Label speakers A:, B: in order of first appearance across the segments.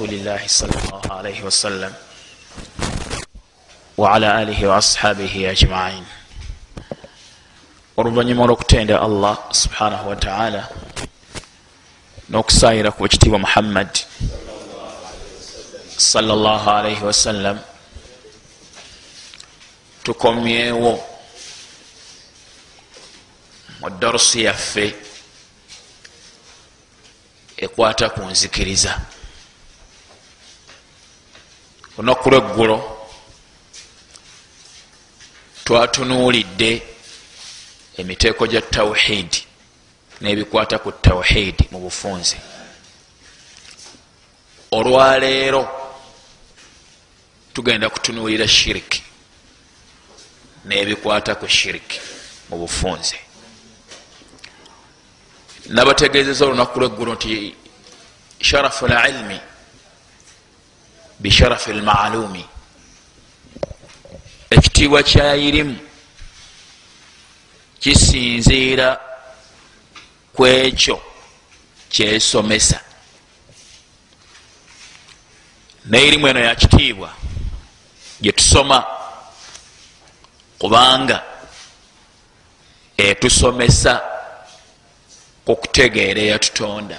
A: rasulillahi salllah alaihi wasallam waala alihi waashabihi ajmain. Oluvanyuma olwokutenda allah subhanahu wataala n'okusayira ku ekitiibwa muhammad salllah alaihi wasallam tukomyewo mu darusi yaffe ekwata ku nzikiriza olunaku lweggulo twatunuulidde emiteeko gya tawhidi n'ebikwata ku tawhidi mu bufunze. Olwaleero tugenda kutunuulira shiriki n'ebikwata ku shiriki mu bufunze. Nabategeezeza olunaku lweggulu nti sharafu lilmi bisharafi lmaalumi ekitiibwa kyayirimu kisinziira ku ekyo kyesomesa. Neirimu eno yakitiibwa gyetusoma kubanga etusomesa okutegeera eyatutonda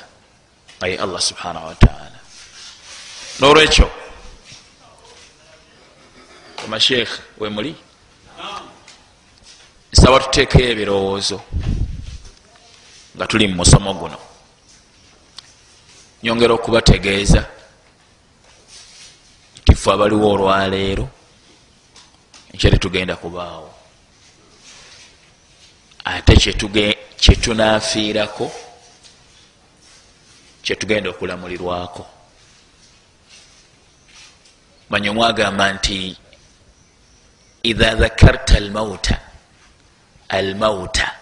A: aye allah subhanahu wataala nolwekyo amasheekh wemuli nsaba tuteekeyo ebirowoozo nga tuli mu musomo guno. Nyongera okubategeeza nti fe abaliwo olwaleero nkyeri tugenda kubaawo. Ate kyetunafiirako kyetugenda okulamulirwako. Manya omwagamba nti idha dhakarta almauta almauta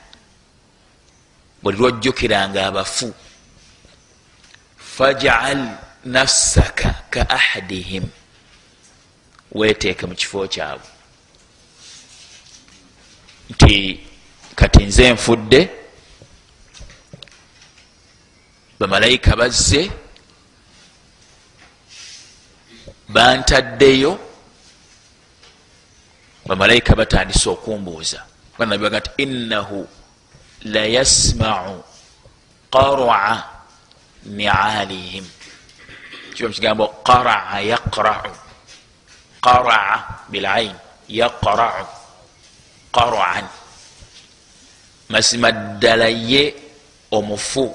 A: buli lwojjukiranga abafu fajal nafsaka ka ahadihim weteeke mu kifo kyabwe nti kati nze nfudde bamalayika bazze bantaddeyo bamalayika batandise okumbuuza. Banabibaga nti innahu layasmau qaraa nialihim kiba mukigambo qaraa yaqrau. Qaraa bilain yaqrau qaraan. Mazima ddala ye omufu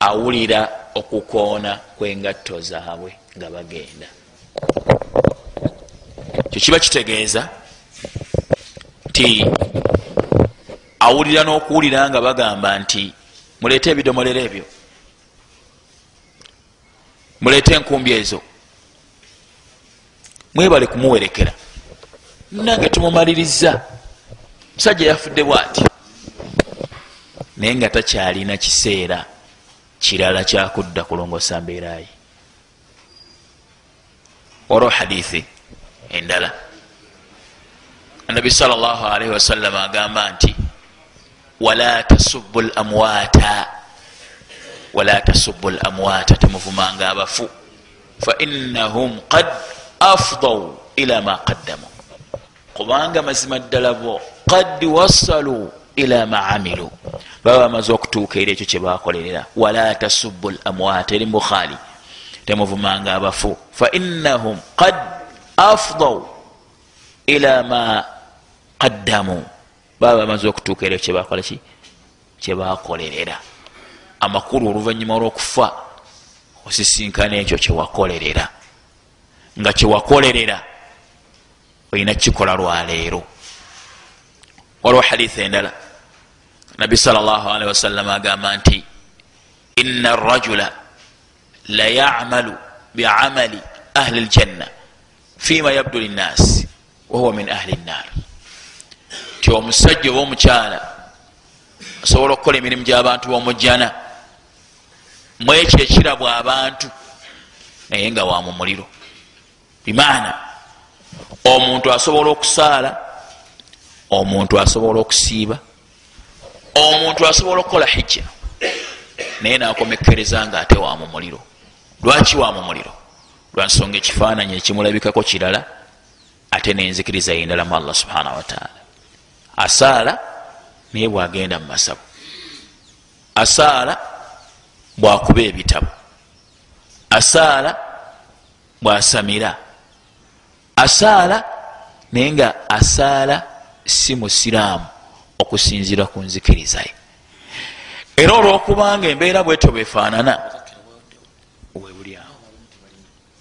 A: awulira okukoona kwengatto zaabwe nga bagenda kyo kiba kitegeeza nti awulira n'okuwulira nga bagamba nti muleete ebidomolero ebyo. Muleete enkumbi ezo. Mwebale kumuwerekera. Nange tumumaliriza. Musajja yafudde bwati naye nga takyalina kiseera kirala kyakudda kulongosa mbeerayi olwo hadithi endala. Anabi salllahalihi wasallam agamba nti wala tasubu lamwata wala tasubu lamwata temuvumanga abafu. Fainahum qad afdau ila ma qaddamu. Kubanga mazima ddala bo qad wasalu ila ma amilu. Baba bamaze okutuuka eri ekyo kyebakolerera wala tasubu lamwata eri mubukhali temuvumanga abafu. Fainahum qad afdau ila ma qaddamu. Baba bamaze okutuuka eri ekyo kyebakola ki? Kyebakolerera amakulu oluvanyuma olwokufa osisinkana ekyo kyewakolerera nga kyewakolerera olina kukikola lwaleero waliwo haditha endala. Nabi salllahalihi wasallama agamba nti ina arajula layamalu biamali ahli ljanna fima yabdu linnasi wahuwa min ahli nnar nti omusajja oba omukyala asobola okukola emirimu gy'abantu b'omujjana mu ekyo ekirabwa abantu naye nga wa mu muliro bimaana omuntu asobola okusaala omuntu asobola okusiiba omuntu asobola okukola hijja naye nakomekereza nga ate wa mu muliro lwaki wa mu muliro lwansonga ekifaananyi ekimulabikako kirala ate nenzikiriza yendala mu allah subhanahu wataala asaala naye bwagenda mu masabu. Asaala bwakuba ebitabo. Asaala bwasamira. Asaala naye nga asaala si musiraamu okusinzira ku nzikirizaye era olwokubanga embeera bwetyo bwefaanana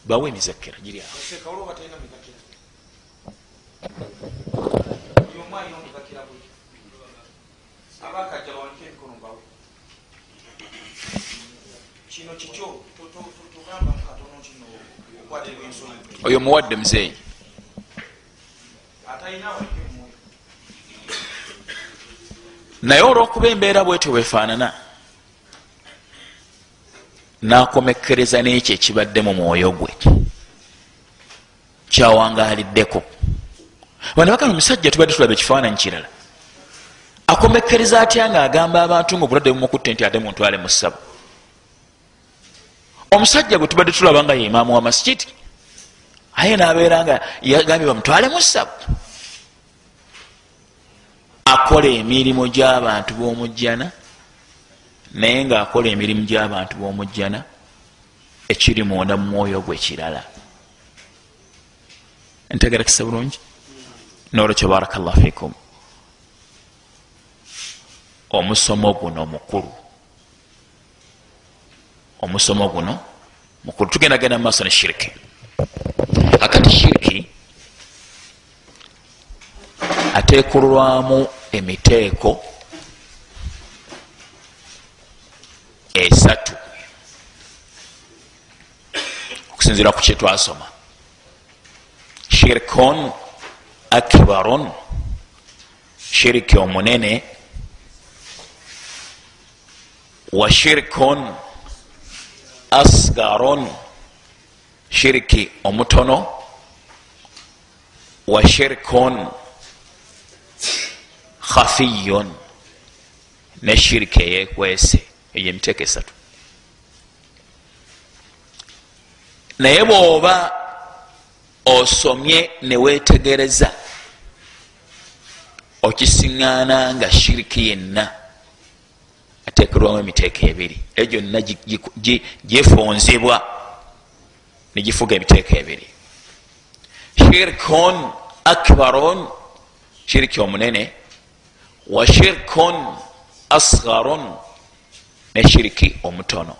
A: bawe emizakira giriawo kino kikyo tugamba mukatono kino okwatirwa ensonga oyo muwadde muzeeyi. Naye olwokuba embeera bwetyo bwefaanana nakomekereza n'ekyo ekibadde mu mwoyo gwe. Kyawangaliddeko banabakana omusajja tubadde tulaba ekifaananyi kirala. Akomekereza atya nga agamba abantu nga obulwadde bumukutte nti ate muntwale mu ssabu omusajja gwe tubadde tulaba nga ye imaamu wa masikiti aye nabeera nga yagambye bamutwale mu ssabu akola emirimu gy'abantu b'omujjana naye ngaakola emirimu gy'abantu b'omujjana ekiri munda mu mwoyo gwe kirala. Ntegerakisa bulungi? Nolwekyo barakallah fikum omusomo guno mukulu. Omusomo guno mukulu. Tugenda genda mumaaso ne shiriki. Akati shiriki ateekolwamu emiteeko esatu. Okusinzira ku kyetwasoma shirikon akbaron shiriki omunene. Wa shirikon asgaron shiriki omutono. Wa shirikun khafiyun. Ne shiriki eyekwese eyo emiteeko esatu naye bwoba osomye newetegereza okisiŋŋaana nga shiriki yenna atekerwamu emiteeko ebiri. E gyonna gifunzibwa negifuga emiteeko ebiri. Shirkun akbaron shiriki omunene wa shirkun asgarun ne shiriki omutono.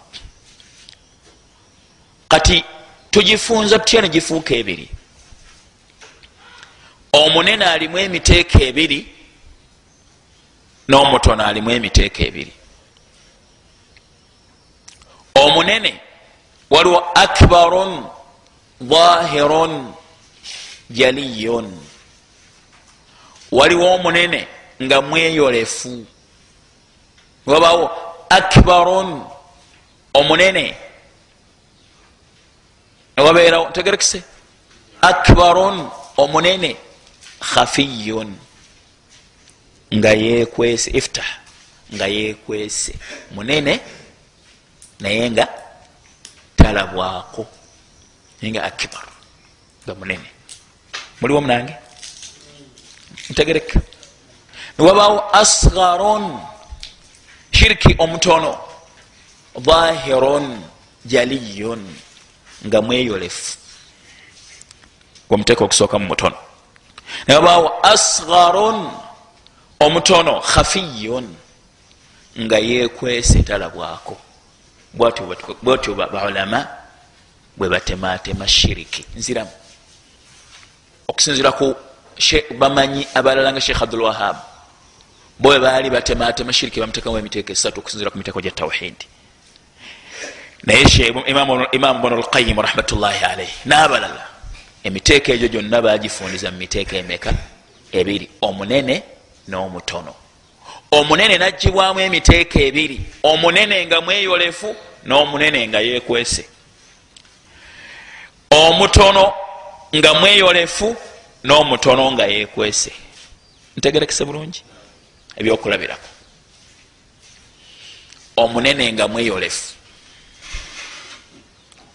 A: Kati tugifunza tutya negifuuka ebiri? Omunene alimu emiteeko ebiri n'omutono alimu emiteeko ebiri. Omunene waliwo akbarun dhahirun jaliyun. Waliwo omunene nga mweyolefu. Wabawo akbarun. Omunene. Wabeerawo tegerekise akbarun omunene. Khafiyun. Nga yekwese iftah. Nga yekwese munene naye nga talabwako. Naye nga akibar nga munene muliwo munange? Ntegereka niwabawo asgaron shiriki omutono. Dhahiron jaliyun nga mweyolefu. Gwemuteeka okusooka mu mutono. Niwabawo asgaron omutono khafiyun nga yekwese talabwako bwotyo baulama bwe batematema shiriki. Nziramu. Okusinzira ku bamanyi abalala nga sheikh abdulwahab bwe baali batematema shiriki bamutekamu emiteeko esatu okusinzira ku miteeko gya tawhidi. Naye imamu bnu lqayim rahmatullahi alaihi n'abalala emiteeko egyo gyonna bagifundiza mu miteeko emeka? Ebiri omunene n'omutono. Omunene nagibwamu emiteeko ebiri omunene nga mweyolefu n'omunene nga yekwese omutono nga mweyolefu n'omutono nga yekwese ntegerekese bulungi ebyokulabirako. Omunene nga mweyolefu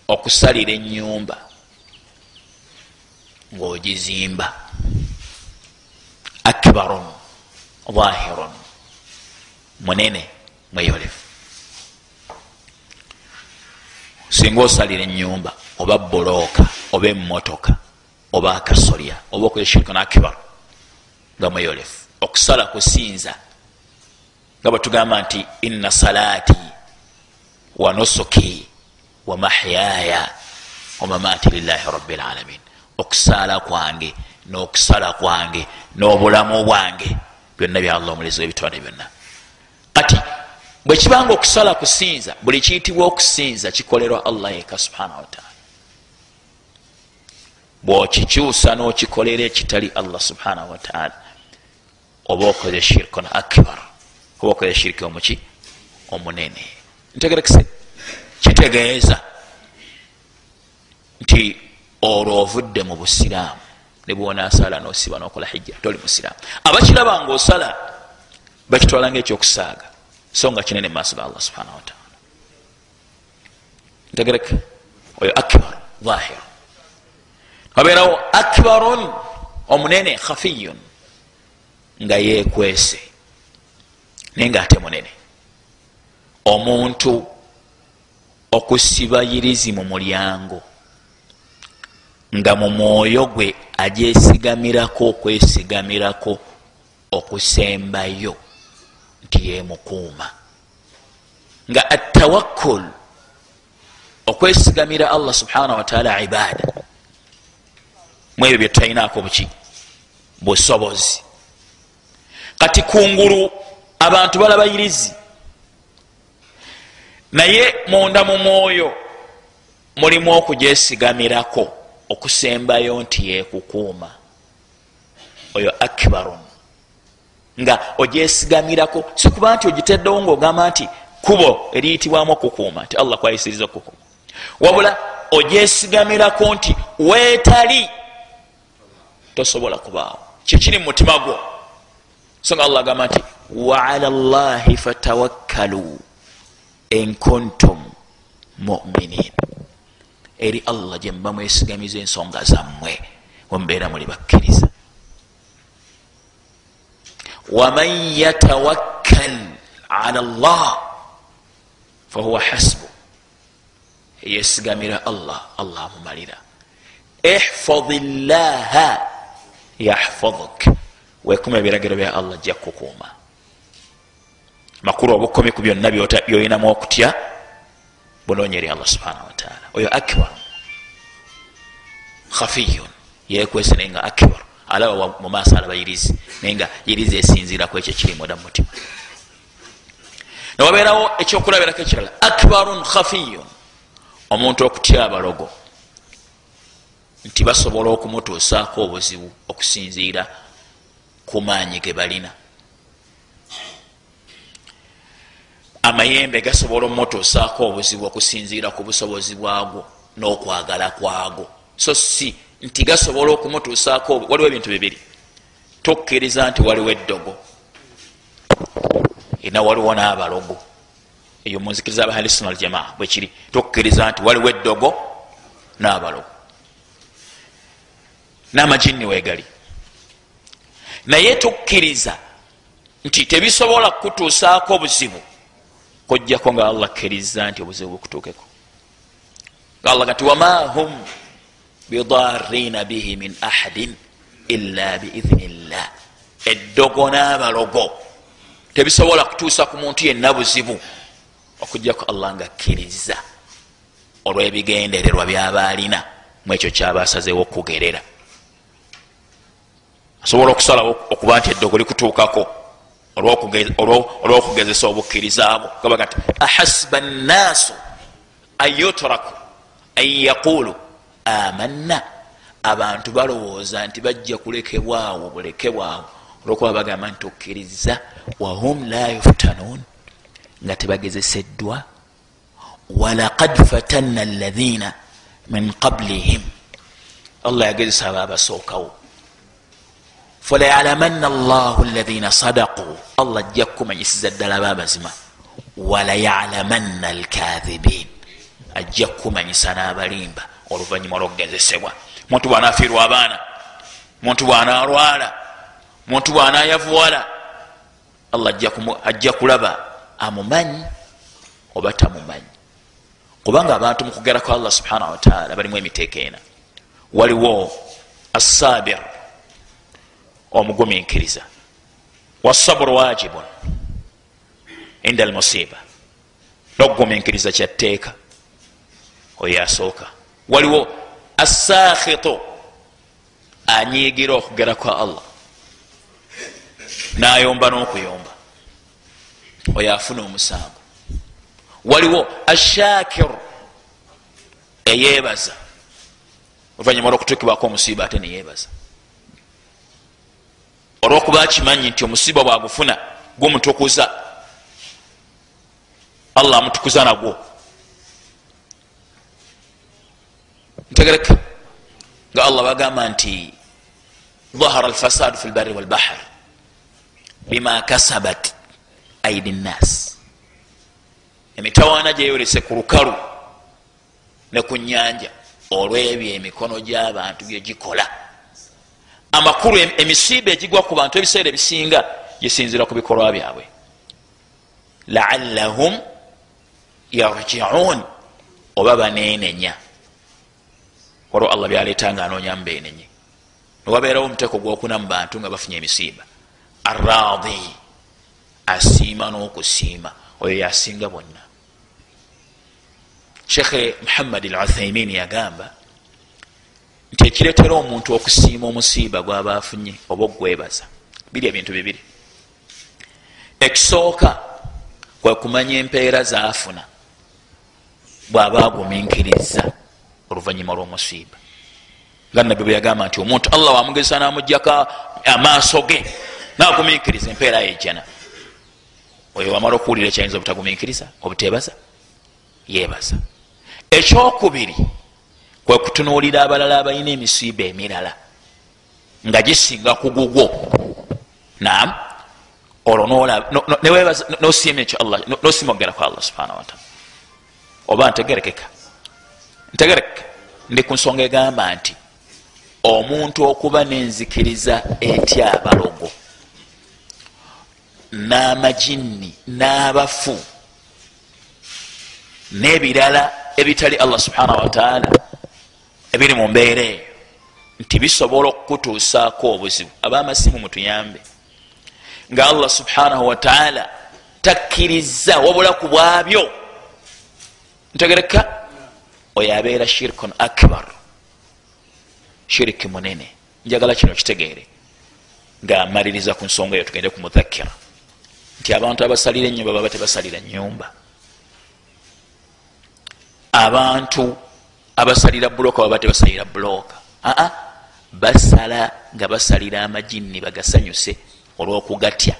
A: okusalira enyumba ngaogizimba akbarun dhahirun munene mweyolefu. Singa osalira enyumba oba bulooka oba emotoka oba akasolya oba okweshirika nakbar nga mweyolefu okusala kusinza nga bwetugamba nti inna salaati wa nusuki wa mahyaya wamamaati lilahi rabi lalamin okusaala kwange n'okusala kwange n'obulamu bwange byonna bya allah omulezi webitonde byonna. Kati bwekibanga okusala kusinza buli kiyitibwa okusinza kikolerwa allah yeka subhanahu wataala bwokikyusa n'okikolera ekitali allah subhanahu wataala oba okoze shirkun akbar oba okoze shiriki omuki omunene. Ntegerekese. Kitegeeza nti olwo ovudde mu busiraamu nebwonasala nosiba nokola hijja toli musiraamu. Abakiraba nga osala bakitwala nga ekyokusaaga so nga kinene mumaaso ga allah subhanahu wataala ntegereke. Oyo akbar ahir wabeerawo akbarun omunene khafiyun nga yekwese naye nga ate munene. Omuntu okusiba yirizi mu mulyango nga mu mwoyo gwe agyesigamirako okwesigamirako okusembayo nti yemukuuma nga atawakkul okwesigamira allah subhanahu wataala ibaada mu ebyo byetutalinako buki? Busobozi kati kungulu abantu balabayirizi naye munda mu mwoyo mulimu okugyesigamirako okusembayo nti yekukuuma. Oyo akbarun nga ogyesigamirako sikuba nti ogiteddewo ngaogamba nti kubo eriyitibwamu okukuuma nti allah kwayisiriza okukuuma. Wabula ogyesigamirako nti weetali tosobola kubaawo. Kikiri mu mutima gwo so nga allah agamba nti waala llahi fatawakkalu enkuntum muminin. Eri allah gyemuba mwesigamiza ensonga zammwe wemubeera muli bakkiriza. Waman yatawakkal ala llah fahuwa hasbu. Yesigamira allah allah amumalira. Ihfad llaha yahfaduk wekuma ebiragiro bya allah jja kukuuma makulu obukomi ku byonna byoyinamu okutya bunoonya eri allah subhanahu wataala oyo akbar. Khafiyun. Yekwese naye nga akbar. Alaba mumaaso alabayirizi naye nga yirizi esinziraku ekyo kiri muda mumutima newabeerawo ekyokulabirako ekirala. Akbarun khafiyun. Omuntu okutya abalogo. Nti basobola okumutuusaako obuzibu okusinziira ku maanyi ge balina. Amayembe gasobola omutuusaako obuzibu okusinziira ku busobozi bwagwo n'okwagala kwagwo. So si nti gasobola okumutuusaako waliwo ebintu bibiri. Tokkiriza nti waliwo eddogo. Era waliwo n'abalogo. Eyo munzikiriza abahalisuna aljamaa bwekiri tokkiriza nti waliwo eddogo n'abalogo. N'amajinni weegali naye tokkiriza nti tebisobola kukutuusaako obuzibu kojjako nga allah akkiriza nti obuzibu bukutuukeko. Allah gati wama hum bidarina bihi min ahadin illa biidhini llah eddogo n'abalogo tebisobola kutuusa ku muntu yenna buzibu okujjako allah nga akkiriza olw'ebigendererwa byabaalina mu ekyo kyabasazeewo okugerera asobola okusalawo okuba nti eddogo likutuukako olwokugezesa obukkirizaabwo gabaga nti ahasiba nnaasu an yutraku an yaqulu amanna abantu balowooza nti bajja kulekebwawo bulekebwawo. Olwokuba bagamba nti okkiriza wahum la yuftanuun nga tebagezeseddwa. Walaqad fatanna alaina min qablihim. Allah yagezesa aba abasookawo falayalamanna llahu alaina sadaqu allah ajja kukumanyisiza ddala aba amazima walayalamanna alkathibin ajja kukumanyisa n'abalimba oluvanyuma lwokugezesebwa muntu bwanafiirwa abaana muntu bwanalwala muntu bwanayavuwala allah ajja kulaba amumanyi oba tamumanyi kubanga abantu mukugera kwa allah subhanahu wataala balimu emiteeka ena waliwo assabir omuguminkiriza wasaburu wajibun inda almusiba. Nokuguminkiriza kyatteeka oyo asooka. Waliwo assakhitu anyigira okugera kwa allah. Nayomba n'okuyomba oyo afuna omusango. Waliwo ashakiru eyebaza oluvanyuma lwokutukibwako omusiiba ate neyebaza olwokuba akimanyi nti omusiiba bwagufuna gumutukuza allah amutukuza nagwo. Ntegereka nga allah bagamba nti dhahara alfasadu fi lbari walbahr bima kasabat aidi nnas. Emitawaana gyeyolese ku lukalu ne ku nyanja olwebyo emikono gy'abantu byegikola amakulu emisiiba egigwa ku bantu ebiseera ebisinga gisinzira ku bikolwa byabwe. Laallahum yarjiun oba banenenya olwo allah byaleeta nga anoonyamu benenye newabeerawo omuteeko gwokuna mu bantu nga bafunye emisiiba. Aradi asiima n'okusiima oyo yasinga bonna. Shekhe muhammad al uthaimin yagamba nti ekiretera omuntu okusiima omusiiba gwaba afunye oba okwebaza biri ebintu bibiri. Ekisooka kwekumanya empeera zaafuna bwaba aguminkiriza oluvanyuma lwomusiiba. Nga nabbi bwe yagamba nti omuntu allah wamugezesa namugjako amaaso ge naguminkiriza empeera yejana oyo wamala okuwulira ekyayinza obutaguminkiriza obutebaza yebaza ekyokubiri kwekutunuulira abalala abalina emisiiba emirala nga gisinga kugugwo nam olwo nosiima ekyo nosiima okugera kwa allah subhanahu wataala oba ntegerekeka? Ntegerekeka. Ndi ku nsonga egamba nti omuntu okuba nenzikiriza etya abalogo? N'amajinni n'abafu n'ebirala ebitali allah subhanahu wataala ebiri mu mbeera eyo nti bisobola okukutuusaako obuzibu. Abamasimu mutuyambe. Nga allah subhanahu wataala takkiriza wabula ku bwabyo. Ntegereka oyo abeera shirkun akbar. Shiriki munene. Njagala kino kitegeere. Ngaamaliriza ku nsonga eyo tugende kumudhakira nti abantu abasalira enyumba baba tebasalira nyumba abantu abasalira buloka baba tebasalira buloka aa basala nga basalira amajinni bagasanyuse olwokugatya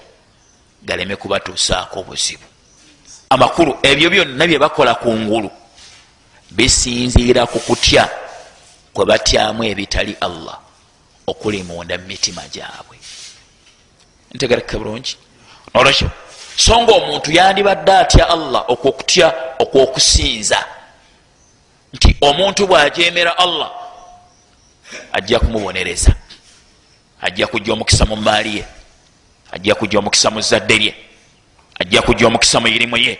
A: galeme kubatuusaako obuzibu. Amakulu ebyo byonna bye bakola ku ngulu bisinziira ku kutya kwe batyamu ebitali allah okuli munda mu mitima gyabwe. Ntegereka bulungi? Nolwekyo so nga omuntu yandibadde atya allah okwokutya okwokusinza nti omuntu bwajemera allah ajja kumubonereza. Ajja kujja omukisa mu maali ye ajja kujja omukisa mu zadde lye ajja kujja omukisa mu irimu ye.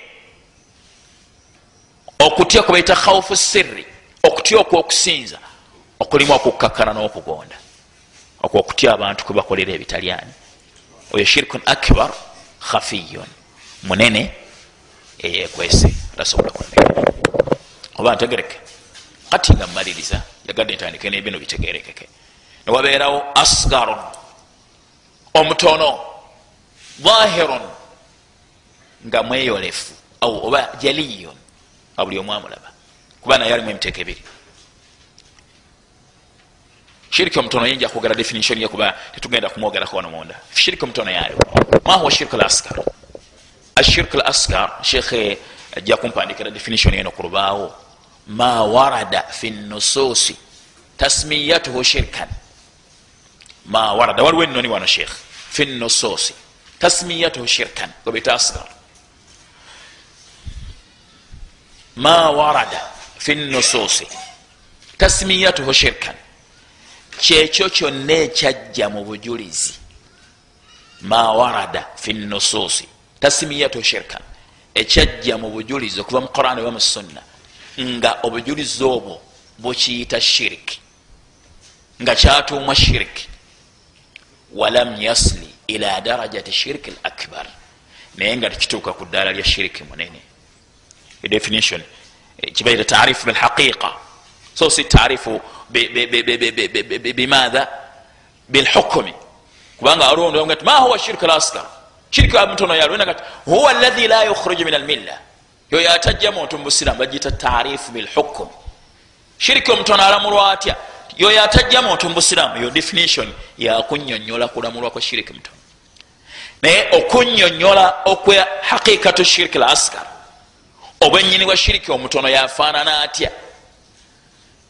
A: Okutya kubaita khaufu sirri okutya okwokusinza okulimu okukakkana n'okugonda okwokutya abantu kwebakolera ebitalyani oyo shirkun akbar khafiyun munene eyekwese tasobola kwemera oba ntegereke kati nga mmaliriza yagadde ntandike nebino bitegerekeke. Newabeerawo asgarun omutono dhahirun nga mweyolefu au oba jaliyun nga buli omu amulaba. Kuba naye alimu emiteeko ebiri. Shiriki omutono yinja kwogera definition ye kuba tetugenda kumwogerako wano munda. Shiriki omutono yayo mahuwa shirku laskar ashirku laskar shekhe ajja kumpandikira definition eno kulubaawo ma warada fi nususi tasmiyatuhu shirkan ma warada waliwo enoni wano shekh fi nususi tasmiyatuhu shirkan gobeta asgar ma warada fi nusuusi tasmiyatuhu shirkan kyekyo kyonna ekyajja mu bujulizi ma warada fi nusuusi tasmiyatuhu shirkan ekyajja mu bujulizi okuva mu quran oba mu sunna nga obujulizi obwo bukiyita shiriki nga kyatuumwa shiriki walam yasli ila darajati shiriki l akbar naye nga tekituuka ku ddaala lya shiriki munene. Definition kibaita tarifu bilhaqiqa so si tarifu bimatha bilhukumi kubanga alondti ma huwa shirku lasgar shiriki wamutono yalwenagati huwa alahi la yukhriju min almilla yoyo atajjamu omuntu mubusiramu bagiyita tarifu bilhukum shiriki omutono alamulwa atya? Yoyo atajjamu omuntu mubusiramu yo definition yakunyonyola kulamulwa kwa shiriki mutono. Naye okunyonyola okwe haqiqatu shiriki l asgar obwenyini bwa shiriki omutono yafaanana atya?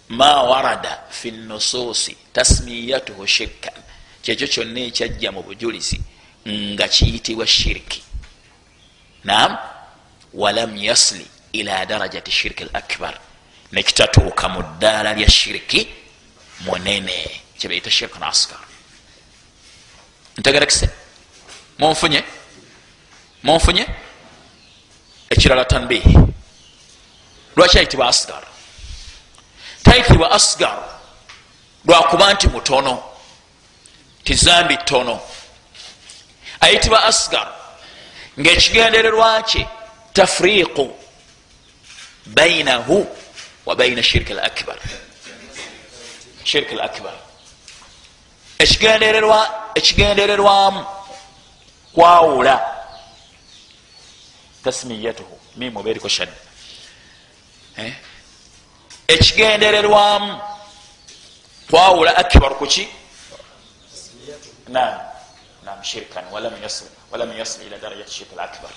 A: Ma warada fi nusuusi tasmiyatuhu shirkan. Kyekyo kyonna ekyajja mu bujulizi nga kiyitibwa shiriki. Nam walam yasli ila darajati shiriki l akbar. Nekitatuuka mu ddaala lya shiriki munene kyebaita shirkun asgar ntegerekise munfunye munfunye ekirala tanbihi lwaki ayitibwa asgar. Tayitibwa asgar lwakuba nti mutono. Tizambi tono ayitibwa asgar. Ngaekigendererwa kye tafriqu bainahu wa baina shirki lakbar shirki lakbar ekigendererwamu kwawula tasmiyatuhu mimu beriko shad ekigendererwamu kwawula akbar kuki nam nam shirkan walam yasil ila darajati shirki lakbar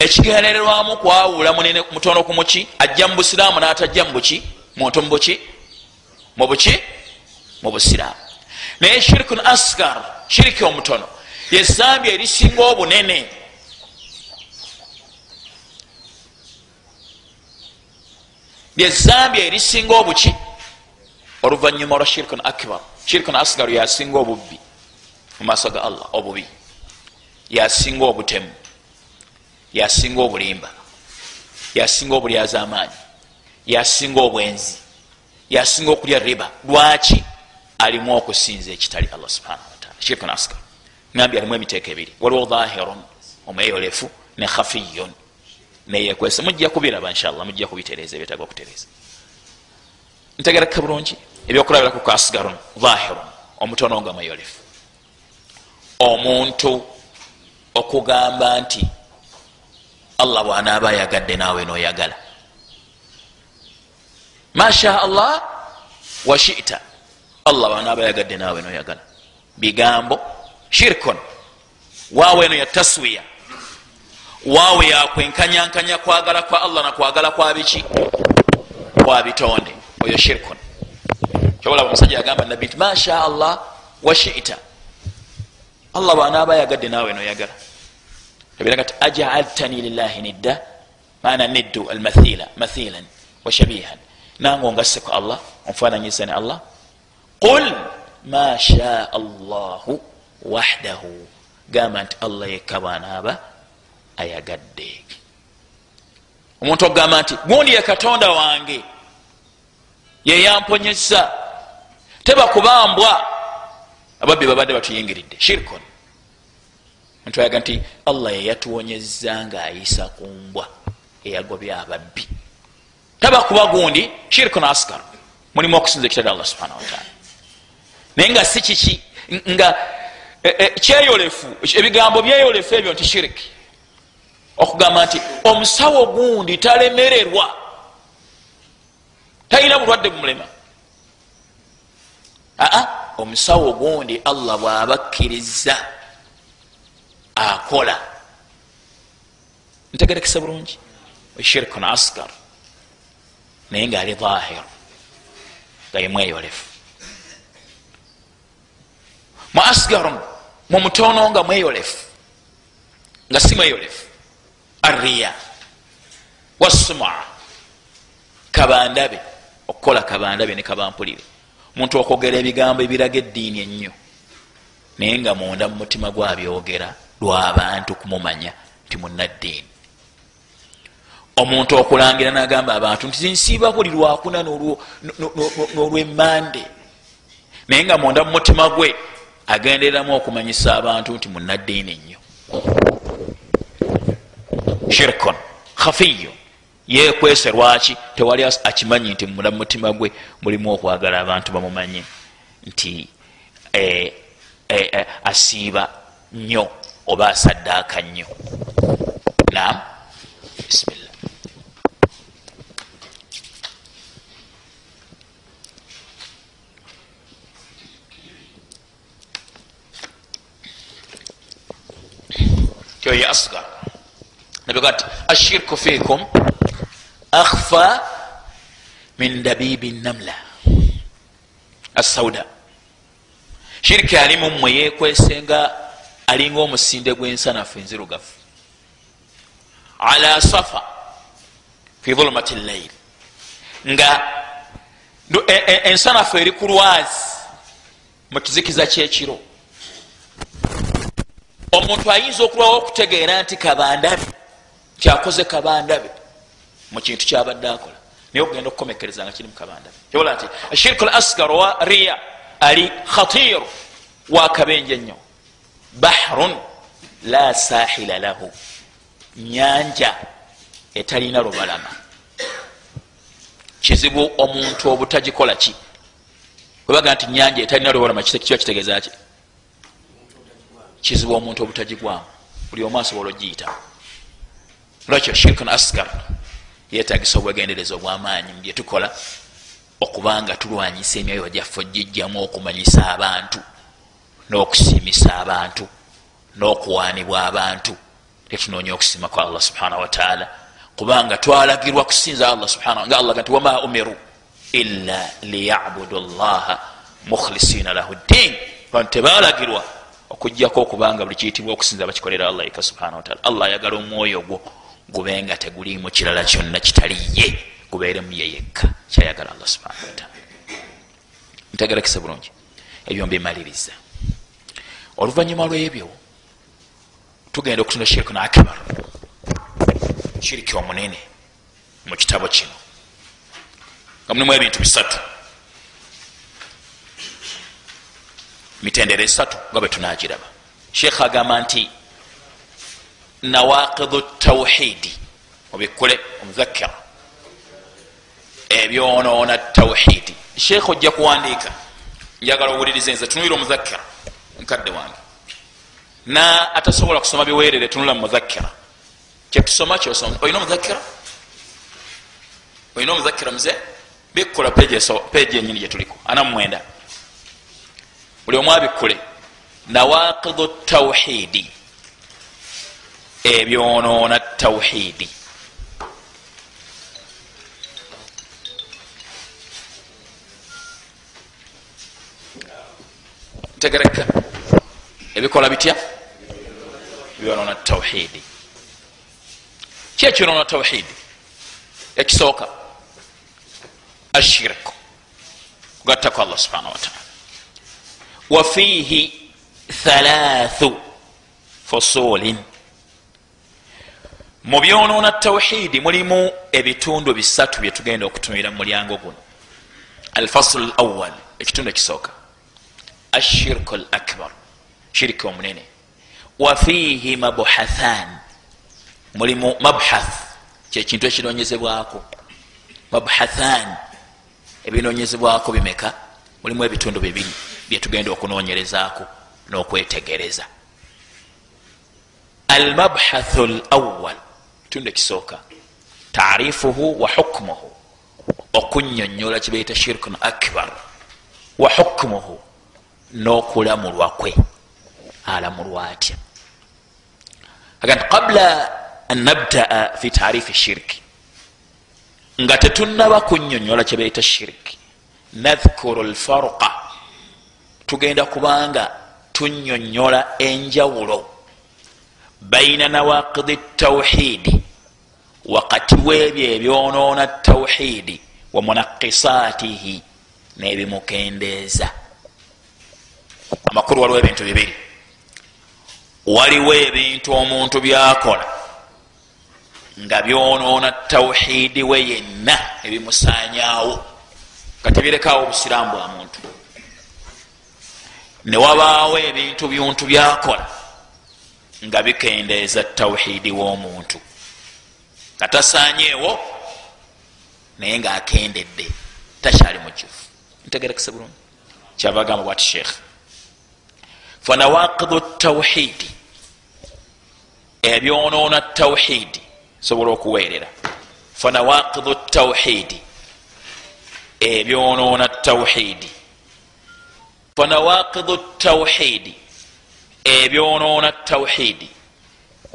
A: ekigendererwamu kwawula munene mutono ku muki ajja mu busiraamu n'atajja mu buki muntu mubuki mu buki? Mu busiraamu. Naye shirkun asgar shiriki omutono. Yezambi erisinga obunene. Lyezambi erisinga obuki. Oluvanyuma lwa shirkun akbar. Shirkun asgar yasinga obubbi mu maaso ga allah obubi. Yasinga obutemu yasinga obulimba. Yasinga obulyaza amaanyi yasinga obwenzi. Yasinga okulya riba. Lwaki alimu okusinza ekitali allah subhanahu wataala shirkun asgar ngambi alimu emiteeko ebiri. Waliwo dhahirun omweyolefu ne khafiyun. Neyekwese mujja kubiraba inshallah mujja kubitereeza ebyetagwa kutereeza ntegereka bulungi ebyokulabiraku ku asgarun dhahirun omutono nga mweyolefu omuntu okugamba nti allah bwanaaba ayagadde naawe noyagala. Masha allah washita allah bwanaaba ayagadde naawe noyagala. Bigambo shirkun. Waawe eno ya taswiya. Waawe yakwenkanyankanya kwagala kwa allah nakwagala kwabiki kwa bitonde. Oyo shirkun. Kyobalaba omusajja yagamba nabbi nti masha allah washita allah bwanaaba ayagadde naawe noyagala ebiraga ti ajaaltani lillahi nidda maana niddu almathila mathilan washabihan nange ongasseko allah onfananyiza ne allah qul ma shaa allahu wahdahu gamba nti allah yekka bwanaaba ayagadde omuntu okugamba nti gundi ye katonda wange yeyamponyesa tebakubambwa ababbi babadde batuyingiridde shirkon omuntu ayaga nti allah yeyatuwonyeza ngaayisa ku mbwa eyagobya ababbi. Tabakuba gundi shirkun askar mulimu okusinza ekitali allah subhana wataala naye nga si kiki? Nga kyeyolefu ebigambo byeyolefu ebyo nti shiriki okugamba nti omusawo gundi talemererwa. Talina bulwadde bumulema. Aa omusawo gundi allah bwabakkiriza akola ntegerekesa bulungi? Shirkun asgar. Naye ngaali dhahir. Nga yemweyolefu mu asgarun mu mutono nga mweyolefu nga si mweyolefu arriya. Wassumaa kabandabe. Okukola kabandabe ne kabampulire. Omuntu okwogera ebigambo ebiraga eddiini ennyo. Naye nga munda mu mutima gwabyogera lwabantu kumumanya nti munaddiini omuntu okulangira nagamba abantu nti zinsiiba buli lwakuna n'olwemmande naye nga munda mu mutima gwe agendereramu okumanyisa abantu nti munaddiini nnyo. Shirkon khafiyo yekwese lwaki? Tewali akimanyi nti munda mu mutima gwe mulimu okwagala abantu bamumanye nti eh, eh, eh, asiiba nnyo oba asaddaaka nnyo. Nam bismillah. Kyoye asgar. Nabiga ti ashirku fikum akhfa min dabibi namla. Asauda shiriki alimu mmwe yekwesenga alinga omusinde gwensanafu enzirugafu ala safa fi dhulumati llail. Nga e, e, ensanafu eri ku lwazi mu kizikiza kyekiro. Omuntu ayinza okulwawo okutegeera nti kabandabe kyakoze kabandabe mu kintu kyabadde akola. Naye okugenda okukomekereza nga kiri mu kabandabe. Kyobola nti ashirku l asgar wa riya ali khatiru wakabenje nnyo bahrun la sahila lahu. Nyanja etalina lubalama. Kizibu omuntu obutagikola ki? Webaga nti nyanja etalina lubalama kiba kitegeeza ki? Kizibu omuntu obutagigwamu buli omu asobola ogiyita lwakyo shirkun asgar yetagisa obwegendereza obwamaanyi mubyetukola okubanga tulwanyisa emyoyo gyaffe ogijjamu okumanyisa abantu n'okusiimisa abantu n'okuwaanibwa abantu. Tetunoonya okusiima kwa allah subhanahu wataala kubanga twalagirwa kusinza allah subhana nga allah nti wama umiru illa liyabudu llaha mukhlisina lahu ddin. Bantu tebalagirwa okujjako okubanga buli kiyitibwa okusinza bakikolera allah eka subhana wataala allah ayagala omwoyo gwo gubenga tegulimu kirala kyonna kitaliye gubeeremu ye yekka kyayagala allah subhana wataala ntegerakisa bulungi. Ebyo mbimaliriza oluvanyuma lwebyo tugenda okutunda shirku nakibar kiriki omunene mu kitabo kino nga mulimu ebintu bisatu. Mitendera esatu nga bwe tunagiraba sheekh agamba nti nawakidu tawhidi obikkule omuzakira ebyonoona tawhidi sheekh ojja kuwandiika njagala owulirize nze tunulira omuzakira nkadde wange. Na atasobola kusoma biweerere tunula mu muzakira kyetusoma kyosoma olina omuzakira olina omuzakira muze? Bikkula peegi enyini gyetuliko ana mumwenda buli omu abikkule. Nawakidu tawhidi ebyonoona tawhidi ntegereka ebikola bitya? Byonoona tawhidi ki ekyonoona tawhidi ekisooka. Ashirku kugattaku allah subhanahu wataala wafiihi thalathu fusulin mu byonoona tawhidi mulimu ebitundu bisatu byetugenda okutumira mu mulyango guno. Alfasulu lawal ekitundu ekisooka ashirku l akbar shiriki omunene wafiihi mabuhathan mulimu mabuhath kyekintu ekinoonyezebwako mabuhathan ebinoonyezebwako bimeka mulimu ebitundu bibiri byetugenda okunoonyerezaako n'okwetegereza almabhathu lawal kitundu ekisooka taarifuhu wa hukmuhu okunyonyola kibaita shirkun akbar wa hukmuhu n'okulamulwa kwe alamulwa atya? Agati qabula an nabtaa fi taarifi shirki nga tetunaba kunyonyola kibaita shirki. Nadhkuru lfarqa tugenda kubanga tunyonyola enjawulo. Baina nawakidi tawhidi wakati webyo ebyonoona tawhidi wa munakisaatihi n'ebimukendeeza amakulu waliwo ebintu bibiri waliwo ebintu omuntu byakola nga byonoona tawhidi we yenna ebimusanyawo nga tebirekawo obusiraamu bwa muntu. Newabaawo ebintu byuntu byakola nga bikendeeza tawhidi w'omuntu. Nga tasanyeewo naye ngaakendedde takyali mukifu ntegerekese bulungi. Kyava gamba bwati sheekh fanawakidu tawhidi. Ebyonoona tawhidi. Sobola okuweerera. Fanawakidu tawhidi. Ebyonoona tawhidi. Fanawakidu tawhidi. Ebyonoona tawhidi.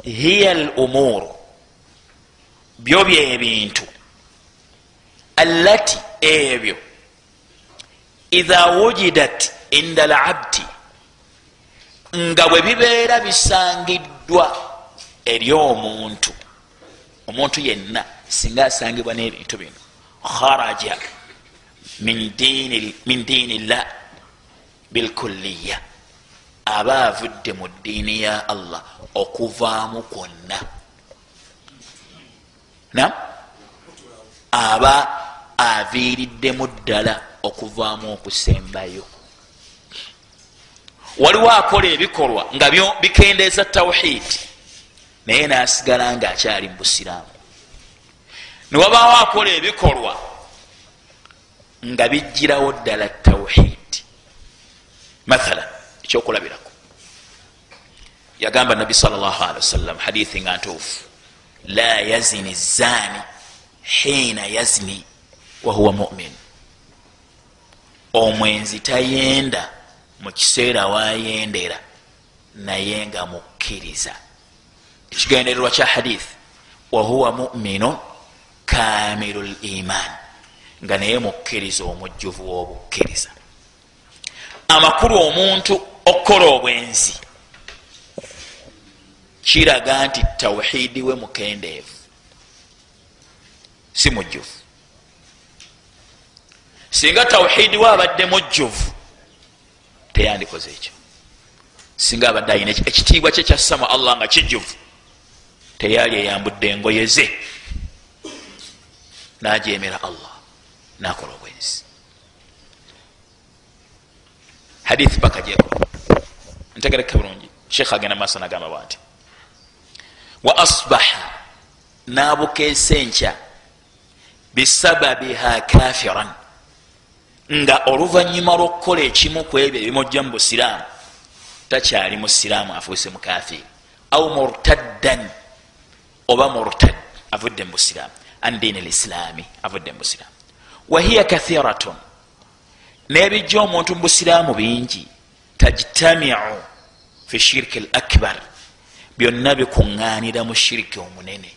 A: Hiya al umuru byo byebintu. Allati ebyo. Idha wujidat inda alabdi nga bwe bibeera bisangiddwa eri omuntu omuntu yenna singa asangibwa n'ebintu bino kharaja min diini llah bilkulliya aba avudde mu ddiini ya allah okuvaamu kwonna. Nam aba aviiriddemu ddala okuvaamu okusembayo waliwo akola ebikolwa nga bikendeeza tawhidi naye nasigala nga akyali mu busiraamu newabaawo akola ebikolwa nga bijjirawo ddala tawhidi mathala ekyokulabirako. Yagamba nabi sawasalam hadithi nga ntuufu. La yazini zani hiina yazini wahuwa mumin. Omwenzi tayenda mu kiseera wayendera naye nga mukkiriza. Ekigendererwa kya hadithi wahuwa muminu kamiru liman nga naye mukkiriza omujjuvu w'obukkiriza. Amakulu omuntu okukola obwenzi kiraga nti tawhidi we mukendeevu si mujjuvu. Singa tawhidi we abadde mujjuvu teyandikoze ekyo. Singa abadde ayina ekitiibwa kye kyassama allah nga kijjuvu teyali eyambudde engoye ze najemera allah nakola obwenzi. Hadithi paka jekola ntegereka bulungi. Sheekh agenda maaso nagamba bwati wa asbaha nabukeesa enkya bisababiha kafiran nga oluvanyuma lwokukola ekimu ku ebyo ebimujja mu busiraamu takyali musiraamu afuuse mukafiri au murtaddan oba murtad avudde mu busiraamu. An diini lislaami avudde mu busiraamu. Wahiya kathiratun n'ebijja omuntu mu busiraamu bingi. Tajtamiu fi shiriki l akbar byonna bikuŋŋaanira mu shiriki omunene.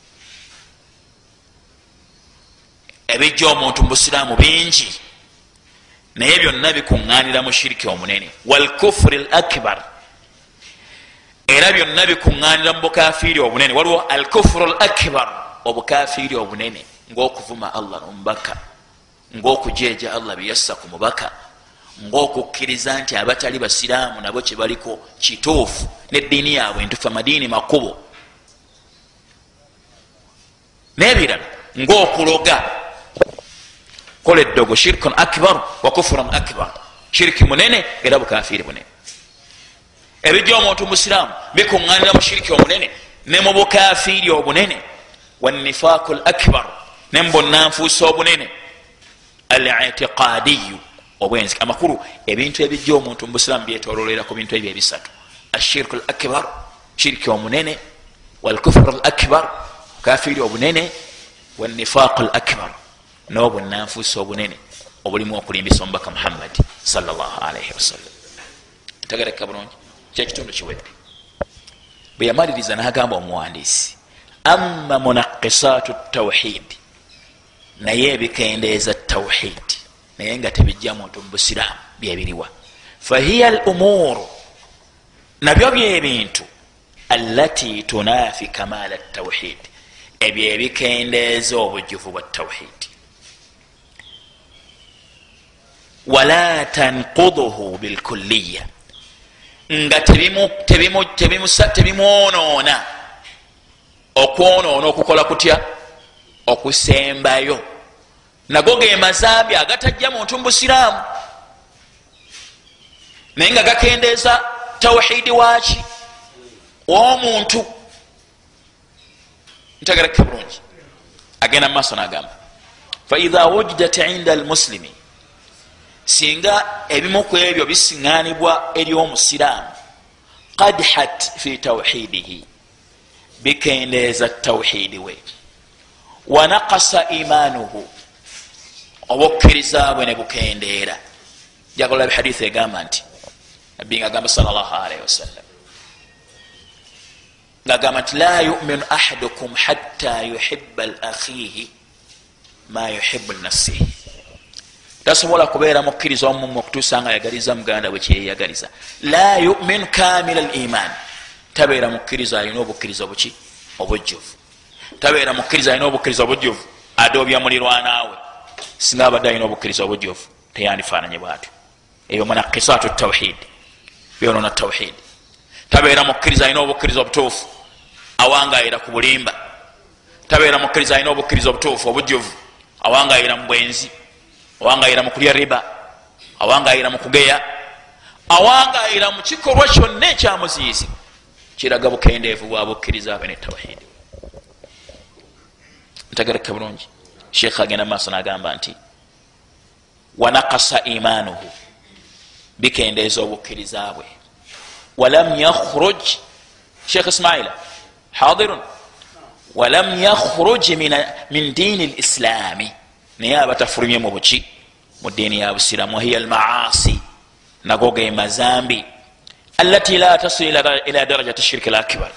A: Ebijja omuntu mu busiraamu bingi naye byonna bikuŋŋaanira mu shiriki omunene. Walkufuri l akbar. Era byonna bikuŋŋaanira mu bukafiiri obunene. Waliwo alkufuru l akbar obukafiiri obunene. Ngaokuvuma allah nomubaka ngaokujeja allah biyassa ku mubaka. Ngaokukkiriza nti abatali basiraamu nabo kyebaliko kituufu. Neddiini yaabwe ntufu amadiini makubo. Nebirala ngaokuloga kola eddogo shirkun akbar wa kufurun akbar. Shiriki munene era bukafiiri bunene ebijja omuntu musiraamu bikuŋŋanira mu shiriki omunene ne mu bukafiiri obunene wanifaaku l akbar ne mubunanfuusa obunene al itiqadiyu obwenzi amakulu ebintu ebijja omuntu mu busiraamu byetololera ku bintu ebyo ebisatu. Ashirku l akbar shiriki omunene walkufuru l akbar bukafiiri obunene wanifaaku l akbar n'obunanfuusa obunene obulimu okulimbisa omubaka muhammadi salllahalaihi wasallam tegereka bulungi kyekitundu kiwedde. Bwe yamaliriza nagamba omuwandiisi amma munakisaatu tawhidi naye ebikendeeza tawhidi naye nga tebijja muntu mubusiraamu byebiriwa fahiya al umuru nabyo byebintu allati tunafi kamaala tawhidi ebyo ebikendeeza obujjuvu bwa tawhidi wala tankuduhu bilkulliya nga tebimwonoona okwonoona okukola kutya? Okusembayo. Nago ge mazambi agatajja muntu mu busiraamu. Naye nga gakendeeza tawhidi waki womuntu. Ntegereke bulungi agenda mu maaso nagamba faidha wujidat inda almuslimi singa ebimu ku ebyo bisiŋanibwa eri omusiraamu qadhat fi tawhidihi bikendeeza tawhidi we. Wanakasa imanuhu oba okkiriza bwe ne bukendeera. Jagala bihaditha egamba nti nabbi nga agamba salllah alaihi wasallam ngaagamba nti la yuminu ahadukum hatta yuhiba lakhihi ma yuhibu nafsihi tasobola kubeera mukkiriza omumwe okutuusa nga ayagaliza muganda bwe kyeyeyagaliza la yuminu kamila liman tabeera mukkiriza alina obukkiriza buki obujjuvu. Tabeera mukkiriza alina obukkiriza obujjuvu? Adoobya mulirwanaawe singa abadde alina obukkiriza obujjuvu teyandifaananye bwatyo. Eyo munakisatu tawhid. Byonona tawhid. Tabeera mukkiriza alina obukkiriza obutuufu? Awangayira ku bulimba. Tabeera mukkiriza alina obukkiriza obutuufu obujjuvu? Awangayira mu bwenzi awangayira mu kulya riba. Awangayira mu kugeya. Awangayira mu kikolwa kyonna ekyamuziizi kiraga bukendeevu bwa bukkiriza abe netawhidi ntegereke bulungi. Sheekh agenda maaso nagamba nti wanakasa imanuhu bikendeeza obukkiriza bwe. Walam yakhruj sheekh ismaila hadirun. Walam yakhruj min diini lislaami naye aba tafulumye mu buki mu diini ya busiramu wahiya almaasi nago ge mazambi alati la tasil ila darajati shiriki lakbar